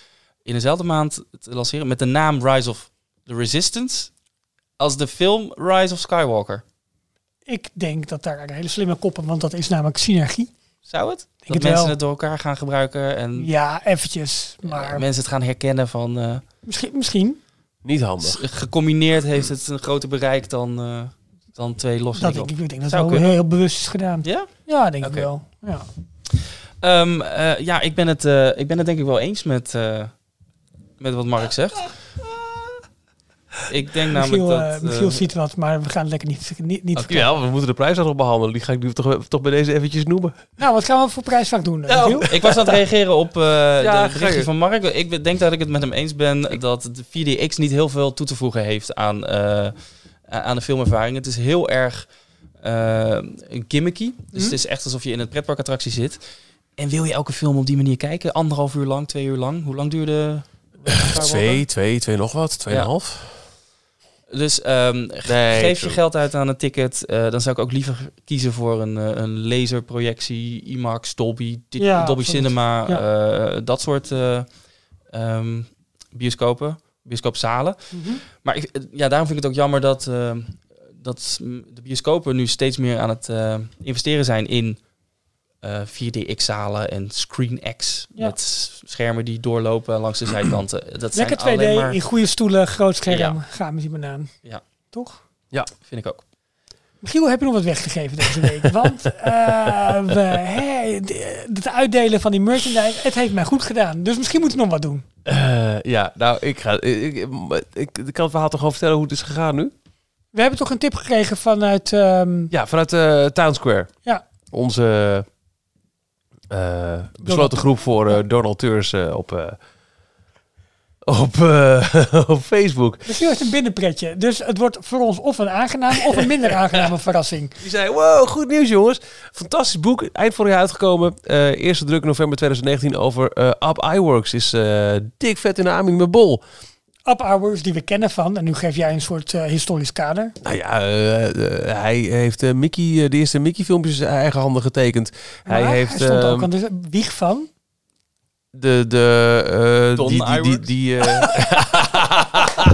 Speaker 3: in dezelfde maand te lanceren met de naam Rise of the Resistance als de film Rise of Skywalker?
Speaker 2: Ik denk dat daar een hele slimme koppen, want dat is namelijk synergie.
Speaker 3: Zou het? Dat
Speaker 2: het
Speaker 3: mensen
Speaker 2: wel.
Speaker 3: het door elkaar gaan gebruiken en
Speaker 2: Ja, eventjes.
Speaker 3: eh,
Speaker 2: Maar
Speaker 3: mensen het gaan herkennen van eh,
Speaker 2: misschien, misschien.
Speaker 1: Niet handig.
Speaker 3: gecombineerd heeft het een groter bereik dan, eh, dan twee losse
Speaker 2: Dat denk ik, ik denk dat
Speaker 3: Zou
Speaker 2: wel
Speaker 3: kunnen.
Speaker 2: heel bewust is gedaan.
Speaker 3: Ja?
Speaker 2: Ja, denk ik wel. Ja.
Speaker 3: Ehm, eh, ja, ik ben, het, eh, ik ben het denk ik wel eens met, eh, met wat Mark zegt. Ik denk namelijk
Speaker 2: Michiel,
Speaker 3: dat...
Speaker 2: Michiel ziet wat, maar we gaan het lekker niet, niet, niet vertellen.
Speaker 1: Ja, we moeten de prijs nog behandelen. Die ga ik nu toch, toch bij deze eventjes noemen.
Speaker 2: Nou, wat gaan we voor prijsvak doen, Michiel?
Speaker 3: ik was aan het reageren op eh
Speaker 1: Ja,
Speaker 3: de berichtje
Speaker 1: je.
Speaker 3: van Mark. Ik denk dat ik het met hem eens ben dat de 4DX niet heel veel toe te voegen heeft aan, eh, aan de filmervaring. Het is heel erg eh, gimmicky. Dus het is echt alsof je in een pretparkattractie zit. En wil je elke film op die manier kijken? Anderhalf uur lang, twee uur lang? Hoe lang duurde...
Speaker 1: Twee, twee, twee nog wat. Tweeënhalf.
Speaker 3: Dus ehm, ge-
Speaker 1: Nee,
Speaker 3: geef je geld uit aan een ticket. eh, dan zou ik ook liever kiezen voor een, eh, een laserprojectie, IMAX, Dolby,
Speaker 2: Ja,
Speaker 3: Dolby. Cinema,
Speaker 2: Ja.
Speaker 3: eh, dat soort eh, bioscopen, bioscoopzalen.
Speaker 2: Mhm.
Speaker 3: Maar ik, eh, ja, daarom vind ik het ook jammer dat, eh, dat de bioscopen nu steeds meer aan het eh, investeren zijn in eh 4DX-zalen en ScreenX
Speaker 2: Ja.
Speaker 3: met schermen die doorlopen langs de zijkanten. Dat
Speaker 2: Lekker
Speaker 3: zijn
Speaker 2: 2D,
Speaker 3: alleen maar,
Speaker 2: in goede stoelen, groot scherm.
Speaker 3: Ja.
Speaker 2: Ga met die banaan.
Speaker 3: Ja.
Speaker 2: Toch?
Speaker 3: vind ik ook.
Speaker 2: Michiel, heb je nog wat weggegeven deze week? Want eh, we, het uitdelen van die merchandise, het heeft mij goed gedaan. Dus misschien moeten we nog wat doen.
Speaker 1: Eh, ja, nou, ik ga... Ik, ik, ik, ik kan het verhaal toch gewoon vertellen hoe het is gegaan nu?
Speaker 2: We hebben toch een tip gekregen vanuit... ehm,
Speaker 1: Ja, vanuit eh Town Square.
Speaker 2: Ja.
Speaker 1: Onze besloten groep voor donateurs op, op, eh, op Facebook.
Speaker 2: Michiel heeft een binnenpretje. Dus het wordt voor ons of een aangenaam of een minder aangename verrassing.
Speaker 1: Die zei, wow, goed nieuws jongens. Fantastisch boek, eind vorig jaar uitgekomen. Eh, eerste druk november 2019 over eh Up iWorks. Is dik vet in de aanbieding met Bol.
Speaker 2: Up Hours die we kennen van. En nu geef jij een soort historisch kader.
Speaker 1: Nou ja, hij heeft Mickey, de eerste Mickey filmpjes in eigen handen getekend. hij heeft
Speaker 2: stond ook aan de wieg van.
Speaker 1: De, de, eh,
Speaker 3: Don
Speaker 1: die, die, die, die, eh,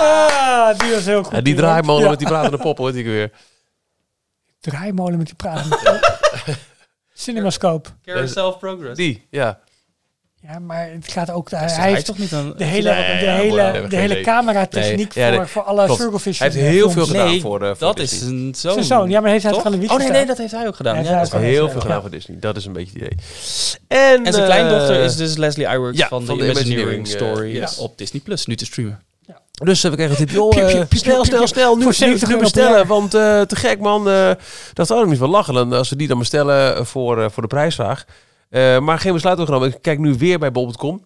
Speaker 2: Ah, die was heel goed.
Speaker 1: ja, die
Speaker 2: hoor.
Speaker 1: draaimolen
Speaker 2: Ja.
Speaker 1: met die pratende poppen, hoort ik weer.
Speaker 2: Draaimolen met die praten. Cinemascope.
Speaker 3: Carousel of Progress.
Speaker 1: Die, ja.
Speaker 2: Ja, maar het gaat ook... Hij, heeft
Speaker 3: toch niet een...
Speaker 2: de hele,
Speaker 1: Nee,
Speaker 2: de
Speaker 1: ja,
Speaker 2: hele, de hele
Speaker 1: idee.
Speaker 2: cameratechniek
Speaker 1: Nee, ja,
Speaker 2: voor,
Speaker 1: nee,
Speaker 2: voor alle
Speaker 1: klopt. Hij heeft heel
Speaker 2: films.
Speaker 1: veel gedaan
Speaker 3: Nee,
Speaker 1: voor, eh, voor
Speaker 3: dat is een zoon.
Speaker 2: Zijn zoon, ja, maar heeft hij het gewoon een
Speaker 3: Oh nee, nee, dat heeft hij ook gedaan.
Speaker 2: Ja, hij heeft.
Speaker 1: Heel veel gedaan voor Disney. Dat is een beetje het idee. En,
Speaker 3: En zijn
Speaker 1: eh,
Speaker 3: kleindochter is dus Leslie Iwerks van,
Speaker 1: van
Speaker 3: de
Speaker 1: de
Speaker 3: Imagineering,
Speaker 1: Imagineering,
Speaker 3: Story
Speaker 1: eh, yes.
Speaker 3: op Disney Plus nu te streamen.
Speaker 1: Dus eh, we kregen een tip. Joh, eh,
Speaker 2: piep,
Speaker 1: snel, snel, snel. Nu, nu,
Speaker 2: 70
Speaker 1: nu bestellen. Want eh, te gek man. eh dat zou ik niet van lachen. Als we die dan bestellen voor, eh, voor de prijsvraag. Eh, maar geen besluit genomen. Ik kijk nu weer bij bol.com.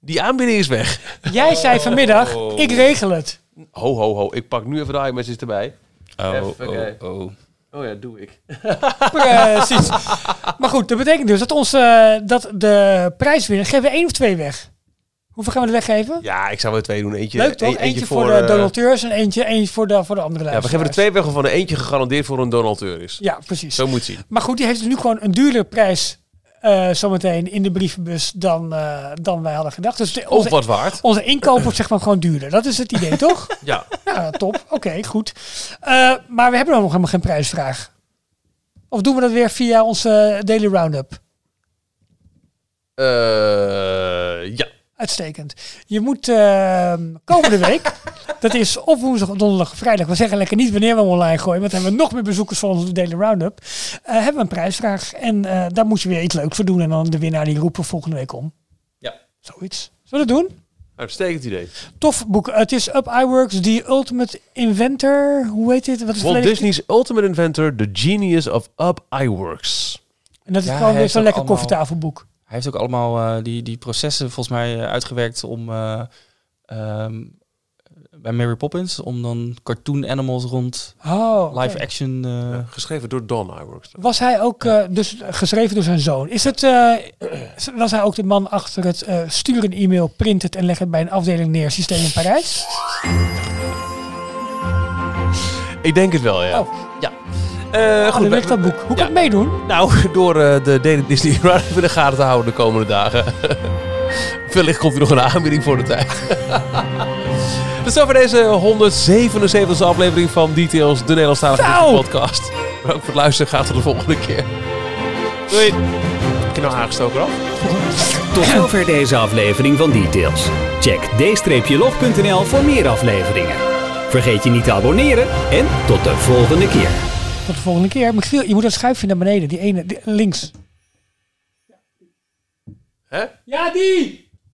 Speaker 1: Die aanbieding is weg.
Speaker 2: Jij zei vanmiddag,
Speaker 1: Oh.
Speaker 2: ik regel het.
Speaker 1: Ho, ho, ho. Ik pak nu even de iMessage erbij.
Speaker 3: Oh,
Speaker 1: Even
Speaker 3: oh, oh.
Speaker 1: Oh ja, doe ik.
Speaker 2: Precies. Maar goed, dat betekent dus dat, ons, eh, dat de prijswinner... Geven we één of twee weg? Hoeveel gaan we er weggeven?
Speaker 1: Ja, ik zou er twee doen. Eentje,
Speaker 2: Leuk toch?
Speaker 1: een-
Speaker 2: Eentje, voor, de
Speaker 1: eh,
Speaker 2: donateurs en eentje, eentje voor, de, voor de andere
Speaker 1: Ja, we geven er twee weg waarvan er eentje gegarandeerd voor een donateur is.
Speaker 2: Ja, precies.
Speaker 1: Zo moet het zien.
Speaker 2: Maar goed, die heeft dus nu gewoon een duurdere prijs eh, zometeen in de brievenbus dan, eh, dan wij hadden gedacht. Dus de-
Speaker 1: Of
Speaker 2: onze,
Speaker 1: wat waard.
Speaker 2: onze inkoop wordt zeg maar gewoon duurder. Dat is het idee, toch?
Speaker 1: Ja.
Speaker 2: Ja, top. Oké, goed. Eh, maar we hebben nog helemaal geen prijsvraag. Of doen we dat weer via onze Daily Roundup?
Speaker 1: Eh, ja.
Speaker 2: Uitstekend. Je moet eh, komende week, dat is of woensdag, donderdag, vrijdag. We zeggen lekker niet wanneer we hem online gooien, want dan hebben we nog meer bezoekers van onze Daily Roundup. eh, hebben we een prijsvraag en eh, daar moet je weer iets leuks voor doen. En dan de winnaar die roepen we volgende week om.
Speaker 3: Ja.
Speaker 2: Zoiets. Zullen we dat doen?
Speaker 1: Uitstekend idee.
Speaker 2: Tof boek. Het is Up iWorks, The Ultimate Inventor. Hoe heet dit? Wat is het
Speaker 1: Walt Disney's Ultimate Inventor, The Genius of Up iWorks.
Speaker 2: En dat is
Speaker 3: Ja,
Speaker 2: gewoon weer zo'n lekker
Speaker 3: allemaal-
Speaker 2: koffietafelboek.
Speaker 3: Hij heeft ook allemaal eh, die, die processen volgens mij eh, uitgewerkt om eh, ehm, bij Mary Poppins om dan cartoon animals rond
Speaker 2: Oh,
Speaker 3: live action. eh,
Speaker 1: Geschreven door Don iWorks.
Speaker 2: Was hij ook, dus geschreven door zijn zoon. Is het, eh, was hij ook de man achter het stuur een e-mail, print het en leg het bij een afdeling neer systeem in Parijs?
Speaker 1: Ik denk het wel, ja.
Speaker 2: Oh.
Speaker 1: ja. Eh,
Speaker 2: Goed,
Speaker 1: goed,
Speaker 2: dat boek. Hoe kan ik meedoen?
Speaker 1: Nou, door eh, de Daily Disney Roundup in de gaten te houden de komende dagen. Wellicht komt er nog een aanbieding voor de tijd. Tot zover deze 177 aflevering van Details, de Nederlandstalige
Speaker 2: Nou.
Speaker 1: Disney podcast. Bedankt voor het luisteren. Gaat tot de volgende keer. Doei. Heb je nou aangestoken af?
Speaker 4: Tot zover deze aflevering van Details. Check d-log.nl voor meer afleveringen. Vergeet je niet te abonneren en tot de volgende keer.
Speaker 2: Tot de volgende keer. Michiel, je moet dat schuifje naar beneden. Die ene, die- links.
Speaker 1: Hè?
Speaker 2: Ja, die!